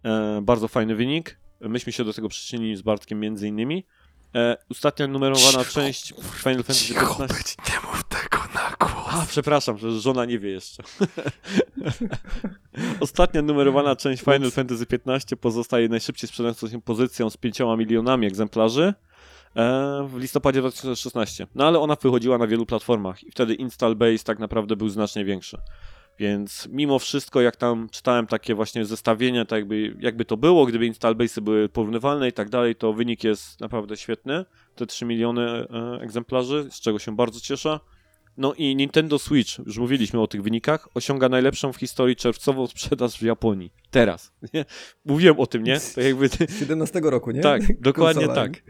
E, bardzo fajny wynik. Myśmy się do tego przyczynili z Bartkiem między innymi. E, ostatnia numerowana cicho, część Final Fantasy cicho, 15. Być, nie mów tego na głos. A, przepraszam, że żona nie wie jeszcze. Ostatnia numerowana część Final Fantasy 15 pozostaje najszybciej sprzedającą się pozycją z 5 milionami egzemplarzy e, w listopadzie 2016. No ale ona wychodziła na wielu platformach i wtedy install base tak naprawdę był znacznie większy. Więc mimo wszystko, jak tam czytałem takie właśnie zestawienia, tak jakby, jakby to było, gdyby install base'y były porównywalne i tak dalej, to wynik jest naprawdę świetny. Te 3 miliony e, egzemplarzy, z czego się bardzo cieszę. No i Nintendo Switch, już mówiliśmy o tych wynikach, osiąga najlepszą w historii czerwcową sprzedaż w Japonii. Teraz. Mówiłem o tym, nie? To jakby... 17 roku, nie? Tak, dokładnie tak.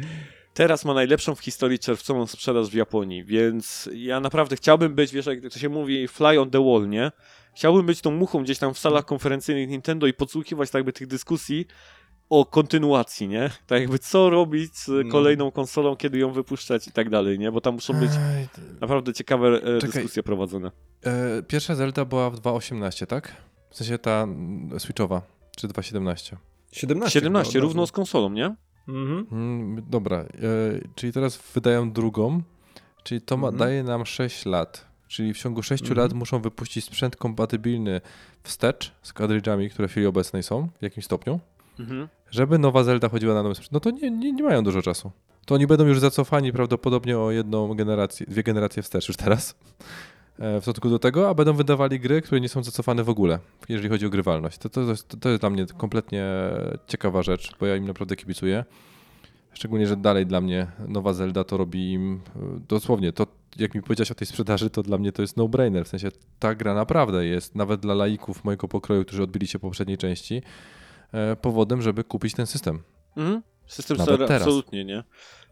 Teraz ma najlepszą w historii czerwcową sprzedaż w Japonii, więc ja naprawdę chciałbym być, wiesz, jak to się mówi, fly on the wall, nie? Chciałbym być tą muchą gdzieś tam w salach konferencyjnych Nintendo i podsłuchiwać tak jakby tych dyskusji o kontynuacji, nie? Tak jakby co robić z no. kolejną konsolą, kiedy ją wypuszczać i tak dalej, nie? Bo tam muszą być naprawdę ciekawe e, dyskusje prowadzone. E, pierwsza Zelda była w 2.18, tak? W sensie ta Switchowa, czy 2.17? 17. 17, równo z konsolą, nie? Mhm. Mm, dobra, e, czyli teraz wydają drugą, czyli to ma, mhm. daje nam 6 lat. Czyli w ciągu 6 mhm. lat muszą wypuścić sprzęt kompatybilny wstecz z kadrydżami, które w chwili obecnej są w jakimś stopniu, mhm. żeby nowa Zelda chodziła na nowy sprzęt. No to nie, nie, nie mają dużo czasu. To oni będą już zacofani prawdopodobnie o jedną generację, dwie generacje wstecz już teraz e, w stosunku do tego, a będą wydawali gry, które nie są zacofane w ogóle, jeżeli chodzi o grywalność. To, to, to, to jest dla mnie kompletnie ciekawa rzecz, bo ja im naprawdę kibicuję. Szczególnie, że dalej dla mnie nowa Zelda to robi im e, dosłownie to, jak mi powiedziałeś o tej sprzedaży, to dla mnie to jest no-brainer. W sensie ta gra naprawdę jest, nawet dla laików mojego pokroju, którzy odbili się po poprzedniej części, e, powodem, żeby kupić ten system. Mhm. System teraz. absolutnie nie.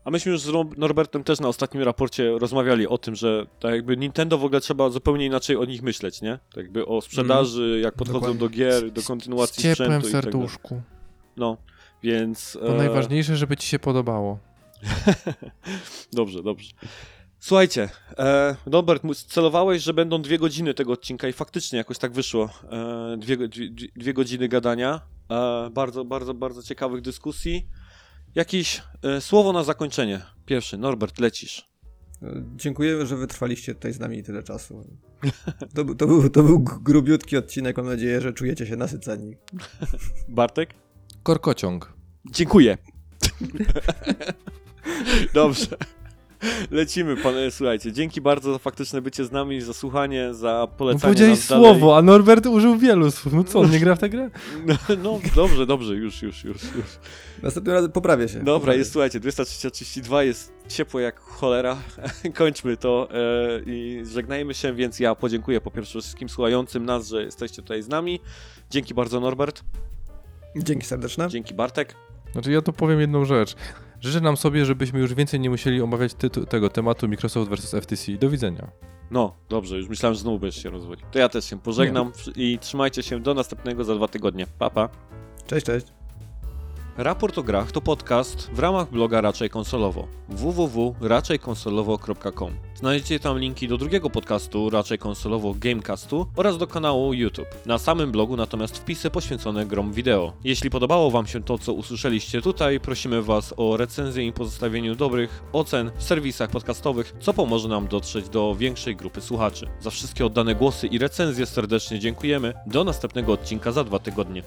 A myśmy już z Norbertem też na ostatnim raporcie rozmawiali o tym, że tak jakby Nintendo w ogóle trzeba zupełnie inaczej o nich myśleć, nie? Tak jakby o sprzedaży, jak podchodzą Dokładnie. do gier, do kontynuacji sprzętu i tak dalej. No, więc... To e, najważniejsze, żeby ci się podobało. Dobrze, dobrze. Słuchajcie, e, Norbert, mu- celowałeś, że będą dwie godziny tego odcinka i faktycznie jakoś tak wyszło. E, dwie, dwie, dwie- godziny gadania, e, bardzo, bardzo, bardzo ciekawych dyskusji. Jakieś e, słowo na zakończenie. Pierwszy, Norbert, lecisz. E, Dziękujemy, że wytrwaliście tutaj z nami tyle czasu. To, był- to, był, to był grubiutki odcinek, mam nadzieję, że czujecie się nasyceni. Bartek? Korkociąg. Dziękuję. Dobrze. Lecimy, panie, słuchajcie. Dzięki bardzo za faktyczne bycie z nami, za słuchanie, za No polecanie powiedziałeś nas dalej. słowo, a Norbert użył wielu słów. No co, on nie gra w tę grę? No, no dobrze, dobrze, już, już, już, już. Następnym razem poprawię się. Dobra, poprawię. jest, słuchajcie, 23.32, jest ciepło jak cholera. Kończmy to e, i żegnajmy się, więc ja podziękuję po pierwsze wszystkim słuchającym nas, że jesteście tutaj z nami. Dzięki bardzo Norbert, Dzięki serdeczne. dzięki Bartek. Znaczy ja tu powiem jedną rzecz. Życzę nam sobie, żebyśmy już więcej nie musieli omawiać tytu- tego tematu Microsoft vs FTC. Do widzenia. No, dobrze, już myślałem, że znowu będziesz się rozwodził. To ja też się pożegnam i trzymajcie się do następnego za dwa tygodnie. Pa, pa. Cześć, cześć. Raport o grach to podcast w ramach bloga Raczej Konsolowo www.raczejkonsolowo.com Znajdziecie tam linki do drugiego podcastu Raczej Konsolowo Gamecastu oraz do kanału YouTube. Na samym blogu natomiast wpisy poświęcone grom wideo. Jeśli podobało Wam się to, co usłyszeliście tutaj, prosimy Was o recenzję i pozostawieniu dobrych ocen w serwisach podcastowych, co pomoże nam dotrzeć do większej grupy słuchaczy. Za wszystkie oddane głosy i recenzje serdecznie dziękujemy. Do następnego odcinka za dwa tygodnie.